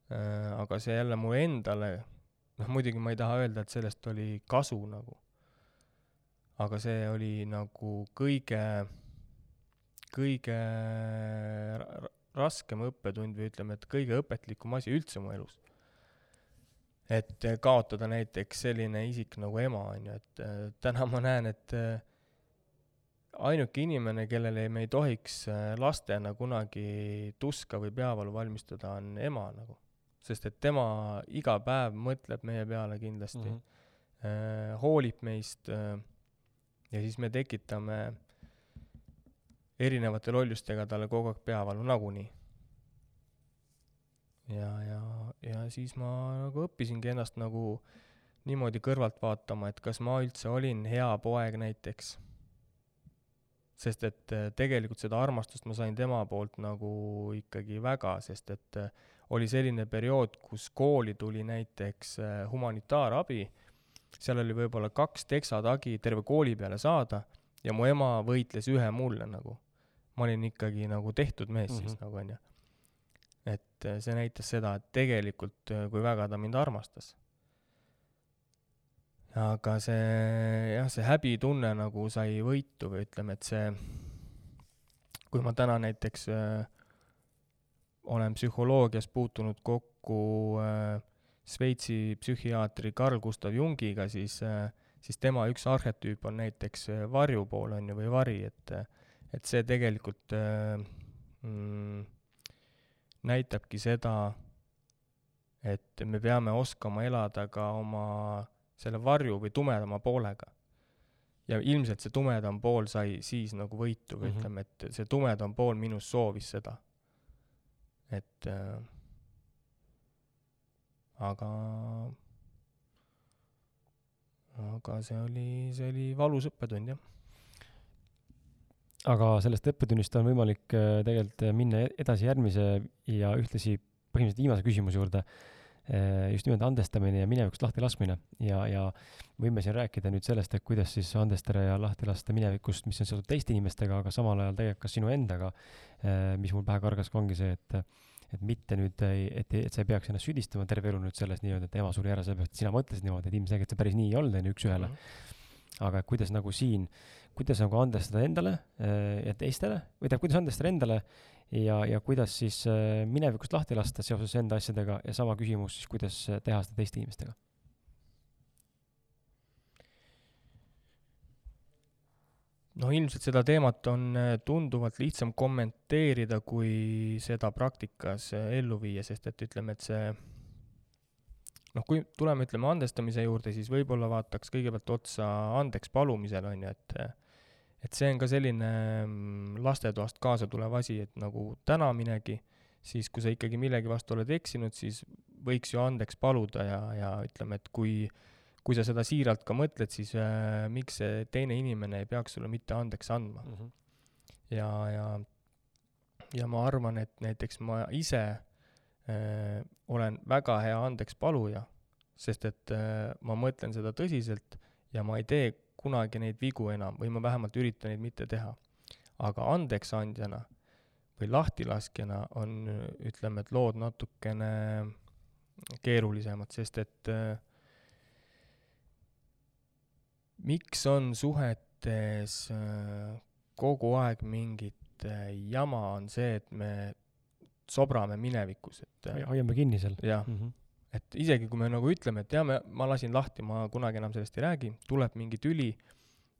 Äh, aga see jälle mu endale, noh muidugi ma ei taha öelda, et sellest oli kasu nagu, aga see oli nagu kõige, kõige raskem õppetund või ütleme, et kõige õpetlikum asi üldse mu elus. Et äh, kaotada näiteks selline isik nagu ema, on ju, et äh, täna ma näen, et äh, ainuke inimene, kellele me ei tohiks lastena kunagi tuska või peavalu valmistada, on ema nagu. sest et tema iga päev mõtleb meie peale kindlasti mm, -hmm. hoolib meist ja siis me tekitame erinevate lollustega talle kogu aeg peavalu nagunii. Ja, ja, ja siis ma nagu õppisingi ennast nagu niimoodi kõrvalt vaatama, et kas ma üldse olin hea poeg näiteks sest et äh, tegelikult seda armastust ma sain tema poolt nagu ikkagi väga, sest et äh, oli selline periood, kus kooli tuli näiteks äh, humanitaarabi, seal oli võib-olla kaks teksatagi terve kooli peale saada ja mu ema võitles ühe mulle nagu. ma olin ikkagi nagu tehtud mees mm -hmm. siis mhm. nagu onju. Et see näitas seda, et tegelikult kui väga ta mind armastas. Aga see jah, see häbitunne nagu sai võitu või ütleme, et see, kui ma täna näiteks äh, olen psühholoogias puutunud kokku äh, Šveitsi psühhiaatri Carl Gustav Jungiga, siis äh,, siis tema üks arhetüüp on näiteks äh, varjupool, on ju, või vari, et et see tegelikult äh, mm, näitabki seda, et me peame oskama elada ka oma selle varju või tumedama poolega. ja ilmselt see tumedam pool sai siis nagu võitu või mm -hmm. ütleme, et see tumedam pool minus soovis seda. et äh, aga, aga see oli, see oli valus õppetund, jah aga sellest õppetunnist on võimalik äh, tegelikult minna e-, edasi järgmise ja ühtlasi põhimõtteliselt viimase küsimuse juurde Eh, just nimelt andestamine ja minevikust lahti laskmine ja, ja võime siin rääkida nüüd sellest, et kuidas siis andestada ja lahti lasta minevikust, mis on seotud teiste inimestega, aga samal ajal tegelikult ka sinu endaga. Mis mul pähe kargas ka ongi see, et, et mitte nüüd, et, et sa ei peaks ennast süüdistama terve elu nüüd selles nii-öelda, et ema suri ära sellepärast, et sina mõtlesid niimoodi, et ilmselgelt see päris nii ei olnud, on ju, üks-ühele mm. -hmm. Aga kuidas nagu siin, kuidas nagu andestada endale eh, ja teistele või tähendab, kuidas andestada endale ja, ja kuidas siis äh, minevikust lahti lasta seoses enda asjadega ja sama küsimus siis, kuidas teha seda teiste inimestega? no ilmselt seda teemat on äh, tunduvalt lihtsam kommenteerida, kui seda praktikas ellu viia, sest et ütleme, et see noh, kui tuleme, ütleme, andestamise juurde, siis võib-olla vaataks kõigepealt otsa andeks palumisele, on ju, et et see on ka selline mm, lastetoast kaasa tulev asi, et nagu tänaminegi, siis kui sa ikkagi millegi vastu oled eksinud, siis võiks ju andeks paluda ja, ja ütleme, et kui, kui sa seda siiralt ka mõtled, siis äh, miks see teine inimene ei peaks sulle mitte andeks andma mm. -hmm. ja, ja, ja ma arvan, et näiteks ma ise äh, olen väga hea andeks paluja, sest et äh, ma mõtlen seda tõsiselt ja ma ei tee kunagi neid vigu enam või ma vähemalt üritan neid mitte teha. aga andeksandjana või lahtilaskjana on, ütleme, et lood natukene keerulisemad, sest et äh, miks on suhetes äh, kogu aeg mingit äh, jama, on see, et me sobrame minevikus, et hoiame kinni seal. jah mm -hmm et isegi kui me nagu ütleme, et jaa, me, ma lasin lahti, ma kunagi enam sellest ei räägi, tuleb mingi tüli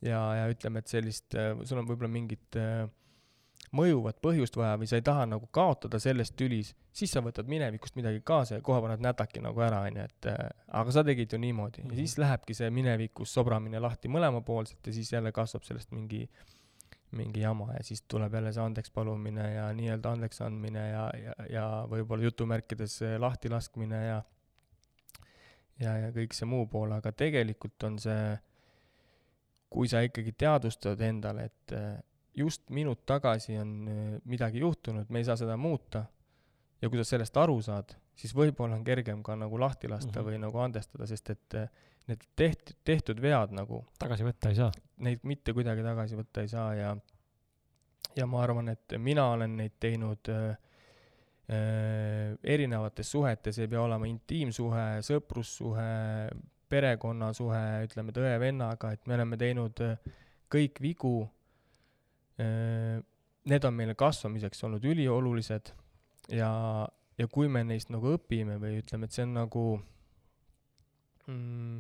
ja, ja ütleme, et sellist, äh, sul on võib-olla mingit äh, mõjuvat põhjust vaja või sa ei taha nagu kaotada selles tülis, siis sa võtad minevikust midagi kaasa ja kohe paned nätaki nagu ära, onju, et äh, aga sa tegid ju niimoodi mm -hmm. ja siis lähebki see minevikus sobramine lahti mõlemapoolselt ja siis jälle kasvab sellest mingi mingi jama ja siis tuleb jälle see andeks palumine ja nii-öelda andeks andmine ja, ja, ja võib-olla jutumärkides lahtilaskmine ja ja, ja kõik see muu pool, aga tegelikult on see, kui sa ikkagi teadvustad endale, et äh, just minut tagasi on äh, midagi juhtunud, me ei saa seda muuta, ja kui sa sellest aru saad, siis võib-olla on kergem ka nagu lahti lasta mm -hmm. või nagu andestada, sest et äh, need tehtud, tehtud vead nagu tagasi võtta ei saa? Neid mitte kuidagi tagasi võtta ei saa ja ja ma arvan, et mina olen neid teinud äh, Äh, erinevates suhetes, ei pea olema intiimsuhe, sõprussuhe, perekonnasuhe, ütleme, et õe-vennaga, et me oleme teinud äh, kõik vigu. Äh, need on meile kasvamiseks olnud üliolulised ja, ja kui me neist nagu õpime või ütleme, et see on nagu mm,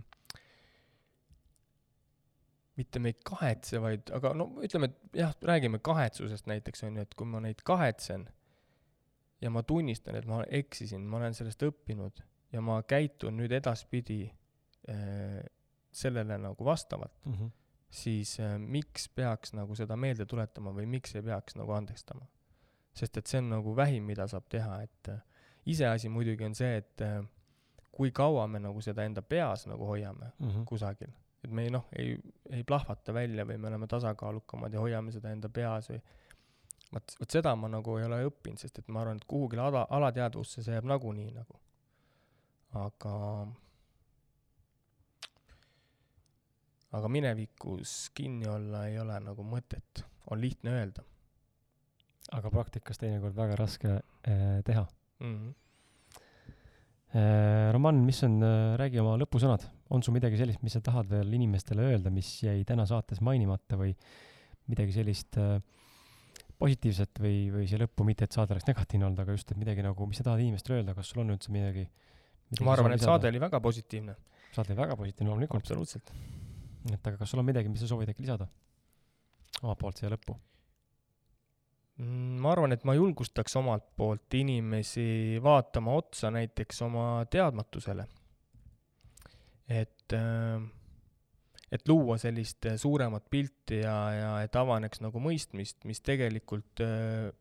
mitte me ei kahetse, vaid, aga no ütleme, et jah, räägime kahetsusest näiteks on ju, et kui ma neid kahetsen ja ma tunnistan, et ma eksisin, ma olen sellest õppinud ja ma käitun nüüd edaspidi äh, sellele nagu vastavalt mm, -hmm. siis äh, miks peaks nagu seda meelde tuletama või miks ei peaks nagu andestama? sest et see on nagu vähim, mida saab teha, et äh, iseasi muidugi on see, et äh, kui kaua me nagu seda enda peas nagu hoiame Mm -hmm. kusagil et me ei noh, ei, ei plahvata välja või me oleme tasakaalukamad ja hoiame seda enda peas või vot, vot seda ma nagu ei ole õppinud, sest et ma arvan, et kuhugile ala, alateadvusse see jääb nagunii nagu. aga aga minevikus kinni olla ei ole nagu mõtet, on lihtne öelda aga praktikas teinekord väga raske äh, teha mm. -hmm. Äh,. Roman, mis on äh,, räägi oma lõpusõnad, on sul midagi sellist, mis sa tahad veel inimestele öelda, mis jäi täna saates mainimata või midagi sellist äh, positiivset või, või siia lõppu, mitte et saade oleks negatiivne olnud, aga just, et midagi nagu, mis sa tahad inimestele öelda, kas sul on üldse midagi, midagi ma arvan, et saade oli väga positiivne. saade oli väga positiivne, loomulikult. absoluutselt. et aga kas sul on midagi, mis sa soovid äkki lisada omalt poolt siia lõppu? Mm, ma arvan, et ma julgustaks omalt poolt inimesi vaatama otsa näiteks oma teadmatusele. et, äh, et luua sellist suuremat pilti ja, ja et avaneks nagu mõistmist, mis tegelikult äh,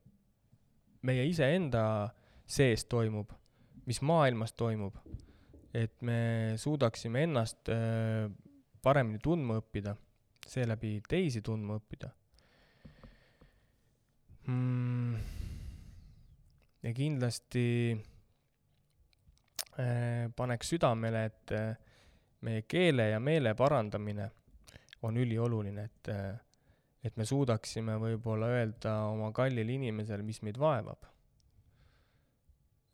meie iseenda sees toimub, mis maailmas toimub. et me suudaksime ennast äh, paremini tundma õppida, seeläbi teisi tundma õppida mm,? ja kindlasti äh, paneks südamele, et äh, meie keele ja meele parandamine on ülioluline, et äh, et me suudaksime võib-olla öelda oma kallile inimesele, mis meid vaevab.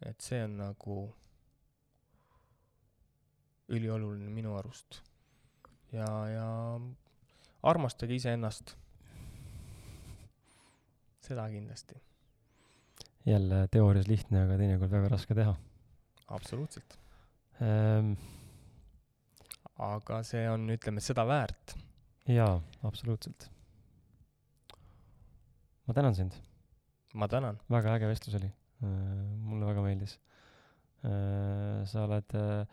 et see on nagu ülioluline minu arust. ja, ja armastage iseennast seda kindlasti. jälle teoorias lihtne, aga teinekord väga raske teha. absoluutselt ähm,. aga see on, ütleme, seda väärt. jaa, absoluutselt. ma tänan sind. ma tänan. väga äge vestlus oli äh,. mulle väga meeldis äh,. sa oled äh,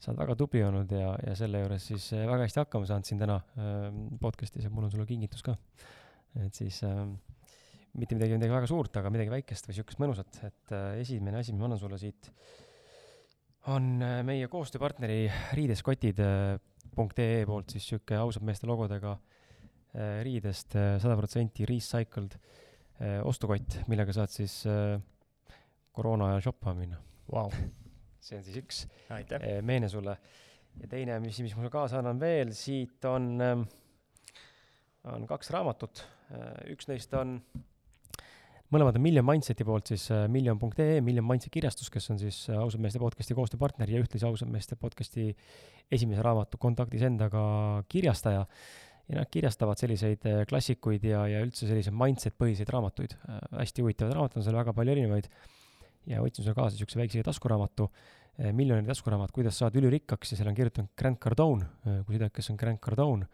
sa oled väga tubli olnud ja, ja selle juures siis äh, väga hästi hakkama saanud siin täna äh, podcast'is ja mul on sulle kingitus ka. et siis äh, mitte midagi, midagi väga suurt, aga midagi väikest või siukest mõnusat, et äh, esimene asi, mis ma annan sulle siit, on äh, meie koostööpartneri riideskotid.ee poolt siis sihuke ausad meeste logodega äh, riidest sada protsenti recycled ostukott, millega saad siis koroona ajal shoppama minna wow.. see on siis üks Aitäh. meene sulle. ja teine, mis, mis ma sulle kaasa annan veel, siit on, ähm, on kaks raamatut. üks neist on mõlemad on Million Mindseti poolt siis äh, million.ee, Million Mindset kirjastus, kes on siis äh, ausad meeste podcasti koostööpartner ja ühtlasi ausad meeste podcasti esimese raamatu Kontaktis endaga kirjastaja. ja nad kirjastavad selliseid äh, klassikuid ja, ja üldse selliseid mindset põhiseid raamatuid. hästi huvitavad raamatud on seal väga palju erinevaid. ja võtsin sulle kaasa siukse väikse taskuraamatu, miljoni taskuraamat, kuidas saada ülirikkaks ja seal on kirjutanud Grant Cardone, kui tead, kes on Grant Cardone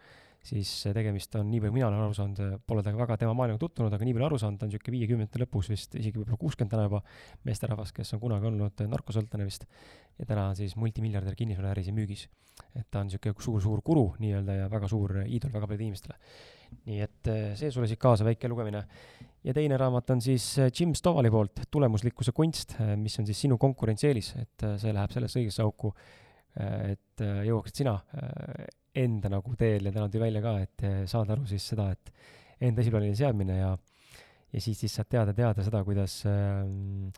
siis tegemist on, nii palju mina olen aru saanud, pole temaga väga tema maailmaga tutvunud, aga nii palju aru saanud, ta on niisugune viiekümnendate lõpus vist, isegi võib-olla kuuskümmend täna juba, meesterahvas, kes on kunagi olnud narkosõltlane vist, ja täna on siis multimiljardär kinnisvaraäris ja müügis. et ta on niisugune suur-suur guru nii-öelda ja väga suur iidol väga paljudele inimestele. nii et eh, see sulle siit kaasa, väike lugemine. ja teine raamat on siis eh, Jim Stovali poolt Tulemuslikkuse kunst, eh, mis on siis sinu konkurentsieelis, et see läheb sellesse õigesse auku, et jõuaksid sina enda nagu teel ja täna tuli välja ka, et saada aru siis seda, et enda esiplaanile seadmine ja, ja siis, siis saad teada, teada seda, kuidas ähm,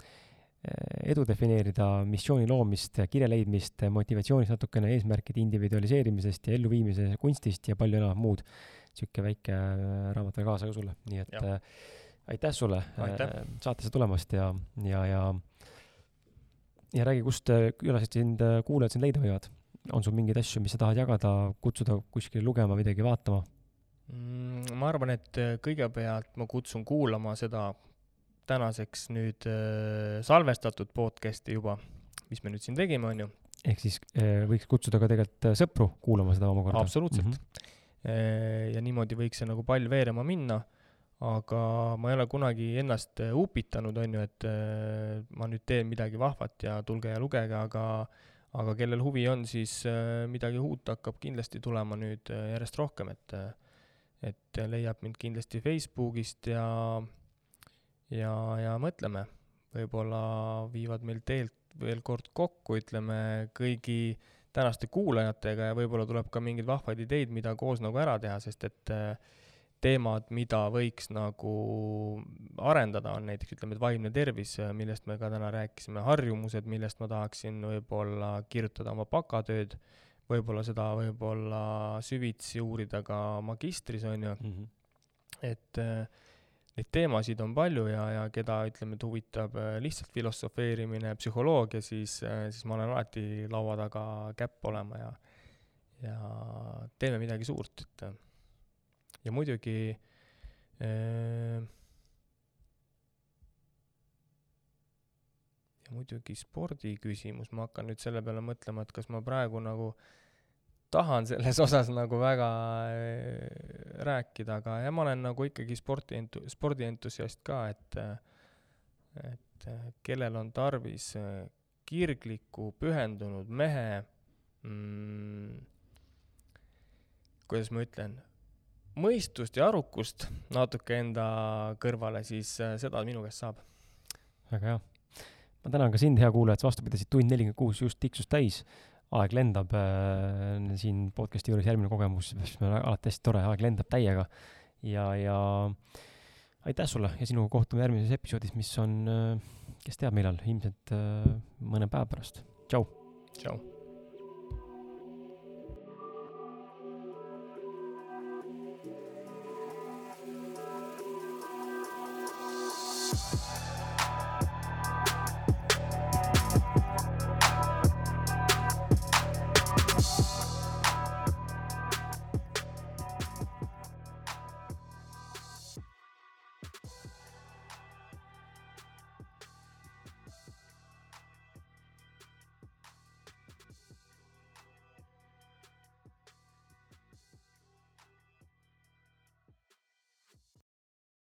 edu defineerida, missiooni loomist, kirja leidmist, motivatsioonist natukene, eesmärkide individualiseerimisest ja elluviimise kunstist ja palju enam muud. niisugune väike äh, raamat veel kaasa ka sulle, nii et äh, aitäh sulle aitäh. äh, saatesse tulemast ja, ja, ja ja räägi, kust külastajad sind, kuulajad sind leida võivad on sul mingeid asju, mis sa tahad jagada, kutsuda kuskile lugema, midagi vaatama mm,? ma arvan, et äh, kõigepealt ma kutsun kuulama seda tänaseks nüüd äh, salvestatud podcast'i juba, mis me nüüd siin tegime, on ju, ehk siis äh, võiks kutsuda ka tegelikult äh, sõpru kuulama seda omakorda. absoluutselt mm. -hmm. ja niimoodi võiks see nagu pall veerema minna, aga ma ei ole kunagi ennast upitanud, on ju, et ma nüüd teen midagi vahvat ja tulge ja lugege, aga aga kellel huvi on, siis midagi uut hakkab kindlasti tulema nüüd järjest rohkem, et et leiab mind kindlasti Facebookist ja ja, ja mõtleme, võib-olla viivad meil teelt veel kord kokku, ütleme, kõigi tänaste kuulajatega ja võib-olla tuleb ka mingeid vahvaid ideid, mida koos nagu ära teha, sest et äh, teemad, mida võiks nagu arendada, on näiteks ütleme, et vaimne tervis, millest me ka täna rääkisime, harjumused, millest ma tahaksin võib-olla kirjutada oma bakatööd, võib-olla seda võib-olla süvitsi uurida ka magistris, on ju mm, -hmm. et äh, neid teemasid on palju ja, ja keda, ütleme, et huvitab äh, lihtsalt filosofeerimine, psühholoogia, siis, äh, siis ma olen alati laua taga käpp olema ja, ja teeme midagi suurt, et ja muidugi äh, ja muidugi spordiküsimus, ma hakkan nüüd selle peale mõtlema, et kas ma praegu nagu tahan selles osas nagu väga äh, rääkida, aga jah, ma olen nagu ikkagi spordientu-, spordientusiast ka, et et kellel on tarvis äh, kirglikku, pühendunud mehe mm, kuidas ma ütlen, mõistust ja arukust natuke enda kõrvale, siis äh, seda minu käest saab. väga hea. ma tänan ka sind, hea kuulaja, et sa vastu pidasid, tund nelikümmend kuus just tiksus täis aeg lendab äh, siin podcast'i juures, järgmine kogemus, mis on alati hästi tore, aeg lendab täiega. ja, ja aitäh sulle ja sinuga kohtume järgmises episoodis, mis on äh,, kes teab, millal, ilmselt äh, mõne päeva pärast. tšau. tšau